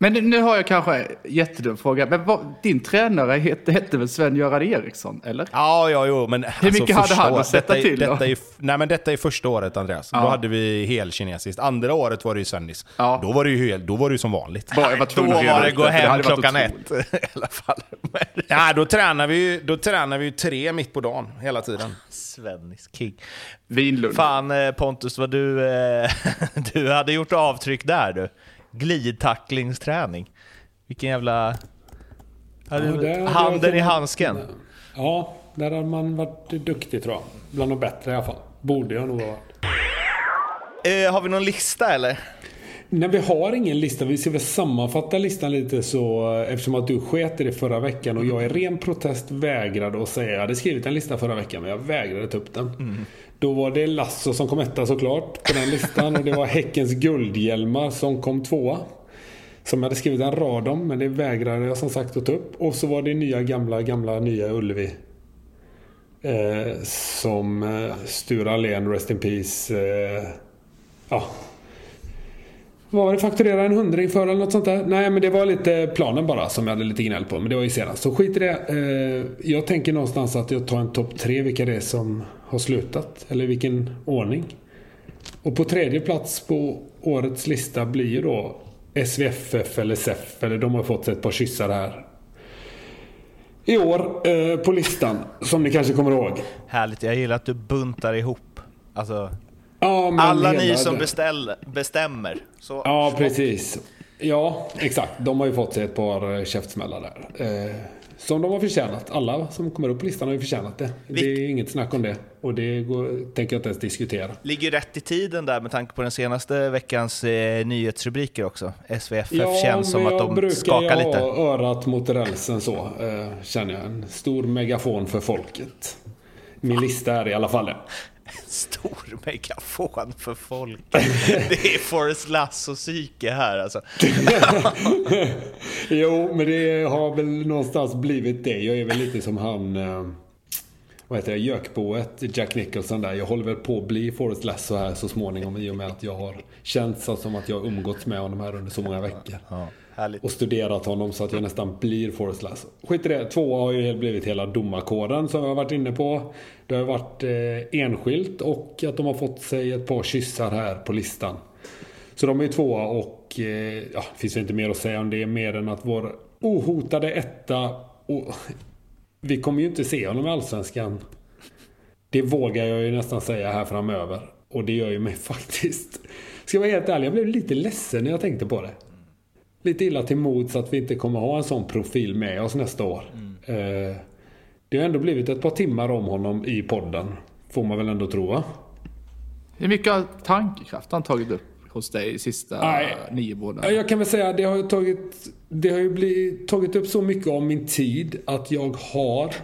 Men nu- har jag kanske en jättedum fråga. Men vad, din tränare hette, hette väl Sven-Göran Eriksson, eller? Ja, ja, jo, men alltså, mycket hade han att sätta detta är- till då? Detta är, nej, men detta är första året Andreas. Ja. Då hade vi helkinesiskt. Andra året var det ju Svennis. Ja. Då var det ju helt, då var det som vanligt. Bara jag var Då var det gå hem varit klockan otroligt. ett i alla fall. Men- Ja, då tränar vi ju då tränar vi tre mitt på dagen hela tiden. Svennis king. Vinlund. Fan eh, Pontus, vad du, eh, du hade gjort avtryck där du. Glidtacklingsträning. Vilken jävla... Ja, Handen i handsken. Ja, där har man varit duktig tror jag. Bland de bättre i alla fall. Borde jag nog ha varit. Eh, har vi någon lista eller? Nej, vi har ingen lista. Vi ska väl sammanfatta listan lite så eftersom att du sket i det förra veckan och jag i ren protest vägrade att säga. Jag hade skrivit en lista förra veckan men jag vägrade ta upp den. Då var det Lasso som kom etta såklart på den listan och det var Häckens guldhjälmar som kom tvåa. Som jag hade skrivit en rad om men det vägrade jag som sagt att ta upp. Och så var det nya gamla, gamla, nya Ullevi. Eh, som eh, Sture Allén, Rest in Peace. Eh, ja, vad var det? Fakturera en hundring för eller något sånt där? Nej, men det var lite planen bara som jag hade lite gnäll på. Men det var ju senast. Så skit i det. Eh, jag tänker någonstans att jag tar en topp tre vilka det är som har slutat. Eller vilken ordning. Och på tredje plats på årets lista blir ju då SVFF eller SEF. Eller de har fått ett par kyssar här. I år eh, på listan. Som ni kanske kommer ihåg. Härligt, jag gillar att du buntar ihop. Alltså, Ja, alla ni som det- beställ, bestämmer. Så, Ja, precis. Ja, exakt. De har ju fått sig ett par eh, käftsmällar där. Eh, som de har förtjänat. Alla som kommer upp på listan har ju förtjänat det. Det är inget snack om det. Och det går, tänker jag inte ens diskutera. Ligger rätt i tiden där med tanke på den senaste veckans eh, nyhetsrubriker också. SVFF känns som att de skakar lite. ha örat mot rälsen så, eh, känner jag. En stor megafon för folket. Min lista är i alla fall det. Stor megafon för folk. Det är Forrest Lasso-psyke här alltså. jo, men det har väl någonstans blivit det. Jag är väl lite som han... Eh, vad heter det? Gökboet, Jack Nicholson där. Jag håller väl på att bli Forrest Lasso här så småningom i och med att jag har känt så som att jag har umgåtts med honom här under så många veckor. Härligt. Och studerat honom så att jag nästan blir Forrest lass. Skit i det. Två har ju blivit hela domarkåren som jag har varit inne på. Det har varit eh, enskilt och att de har fått sig ett par kyssar här på listan. Så de är ju tvåa och eh, ja, det finns ju inte mer att säga om det mer än att vår ohotade etta och vi kommer ju inte se honom i Allsvenskan. Det vågar jag ju nästan säga här framöver. Och det gör ju mig faktiskt. Ska jag vara helt ärlig, jag blev lite ledsen när jag tänkte på det. Lite illa till mods att vi inte kommer ha en sån profil med oss nästa år. Eh, det har ändå blivit ett par timmar om honom i podden. Får man väl ändå tro va? Hur mycket tankekraft har han tagit upp hos dig de sista Nej. nio månaderna? Jag kan väl säga att det har tagit, det har ju blivit, tagit upp så mycket av min tid att jag har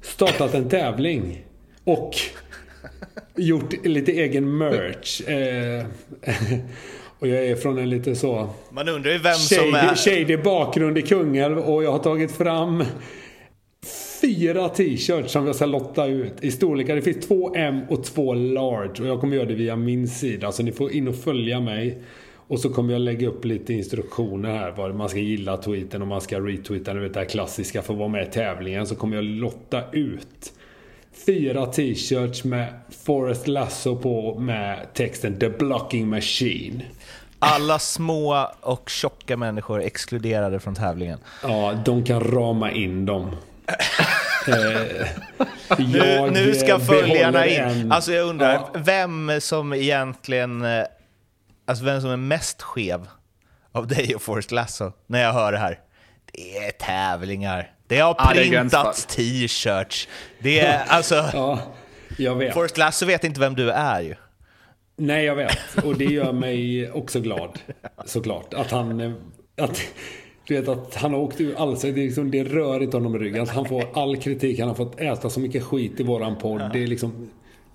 startat en tävling. Och gjort lite egen merch. Eh, och jag är från en lite så Man undrar ju vem som shady, är... shady bakgrund i Kungälv och jag har tagit fram fyra t-shirts som jag ska lotta ut i storlekar. Det finns två M och två large och jag kommer göra det via min sida. Så ni får in och följa mig. Och så kommer jag lägga upp lite instruktioner här. Vad man ska gilla tweeten och man ska retweeta. Ni vet det här klassiska för att vara med i tävlingen. Så kommer jag lotta ut fyra t-shirts med Forest Lasso på med texten The Blocking Machine. Alla små och tjocka människor exkluderade från tävlingen. Ja, de kan rama in dem. Eh, Nu, nu ska följarna in. en- Alltså jag undrar, Ja. vem som egentligen... eh, Alltså vem som är mest skev av dig och Forrest Lasso när jag hör det här? Det är tävlingar. Det har Ja, printats t-shirts. Det är alltså... Ja, jag vet. Forrest Lasso vet inte vem du är ju. Nej, jag vet. Och det gör mig också glad. Såklart. Att han... Att, du vet att han har åkt ur allsång. Det, liksom, det rör inte honom i ryggen. Att han får all kritik. Han har fått äta så mycket skit i våran podd. Det är liksom...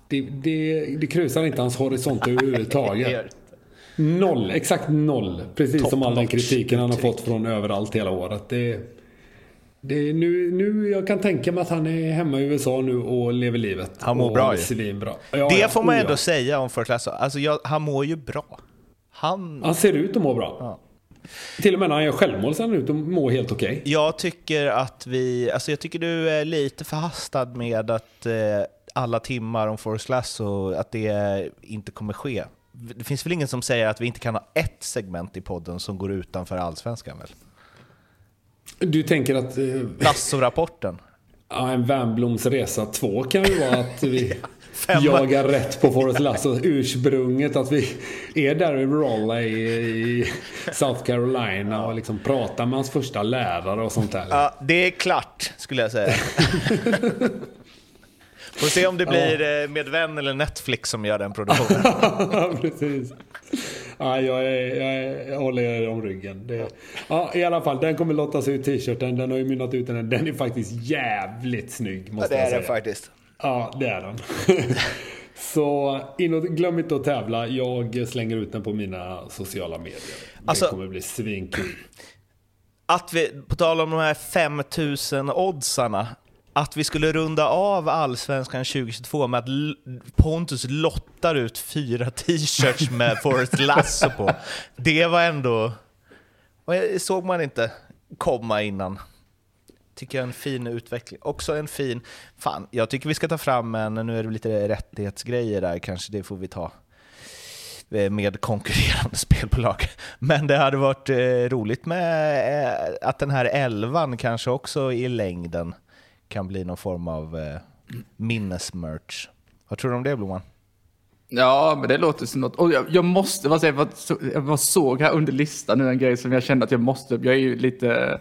Det, det, det krusar inte hans horisont överhuvudtaget. Noll. Exakt noll. Precis som all den kritiken han har fått från överallt hela året. Det, det är nu, nu jag kan tänka mig att han är hemma i USA nu och lever livet. Han mår och bra ju. Svinbra. Ja, Det ja. får man Oh, ändå ja. säga om Forrest Lasso. Alltså jag, han mår ju bra. Han... Han ser ut att må bra. Ja. Till och med när han gör självmål ser han ut att må helt okej. Jag tycker att vi, alltså jag tycker du är lite förhastad med att eh, alla timmar om Forrest Lasso, att det inte kommer ske. Det finns väl ingen som säger att vi inte kan ha ett segment i podden som går utanför allsvenskan väl? Du tänker att eh, Lasso-rapporten. ja, en Wernbloms resa 2 kan ju vara att vi jagar rätt på Forrest Lasso ursprunget. Att vi är där i Rolla i, South Carolina och liksom pratar med hans första lärare och sånt där. Ja, det är klart, skulle jag säga. Får se om det blir eh, med vän eller Netflix som gör den produktionen. Ja, precis. Ja, jag, är, jag, är, jag håller er om ryggen. Det, ja, I alla fall, den kommer lottas ut t-shirten. Den har ju mynnat ut den. Den är faktiskt jävligt snygg måste jag säga. faktiskt. Ja, det är den. Så in och, glöm inte att tävla. Jag slänger ut den på mina sociala medier. Alltså- det kommer bli svinkul. Att vi, på tal om de här 5000 oddsarna, att vi skulle runda av Allsvenskan 2022 med att Pontus lottar ut fyra t-shirts med Forrest Lasso på. Det var ändå... och såg man inte komma innan. Tycker jag är en fin utveckling. Också en fin... Fan, jag tycker vi ska ta fram en... Nu är det lite rättighetsgrejer där kanske, det får vi ta eh, med konkurrerande spelbolag. Men det hade varit eh, roligt med eh, att den här elvan kanske också i längden kan bli någon form av eh, minnesmerch. Vad tror du om det Blomman? Ja, men det låter som något. Och jag, jag måste bara säga, jag bara såg här under listan nu en grej som jag kände att jag måste, jag är ju lite eh,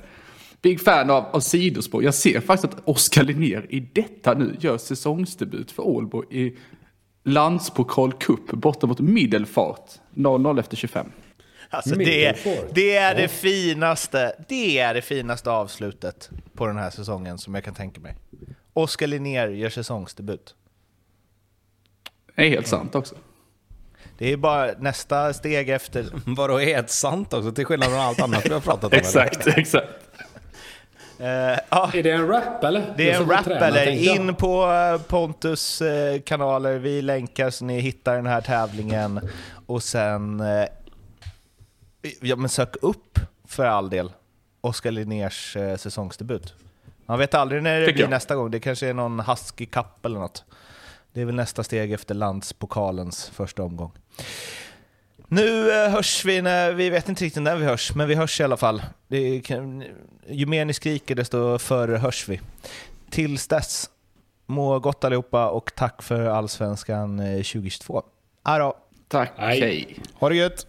big fan av, av sidospår. Jag ser faktiskt att Oskar Linnér i detta nu gör säsongsdebut för Ålbo i Landspokal Cup borta mot Middelfart 0-0 efter 25. Alltså det, det är det finaste det är det finaste avslutet på den här säsongen som jag kan tänka mig. Oskar Linnér gör säsongsdebut. Det är helt sant också. Det är bara nästa steg efter Vadå helt sant också, till skillnad från allt annat vi har pratat om? eller? Exakt, exakt. Eh, ja, Är det en rap eller? det Jag är en rap träna, eller? In på eh, Pontus eh, kanaler, vi länkar så ni hittar den här tävlingen. Och sen, ja men sök upp för all del Oskar Linnérs eh, säsongsdebut. Man vet aldrig när det Tycker blir jag. nästa gång, det kanske är någon Husky Cup eller något. Det är väl nästa steg efter landspokalens första omgång. Nu eh, hörs vi, när, vi vet inte riktigt när vi hörs, men vi hörs i alla fall. Det kan, ju mer ni skriker desto förr hörs vi. Tills dess, må gott allihopa och tack för Allsvenskan eh, 2022. Adå, Tack, Hej. hej. Ha det gött!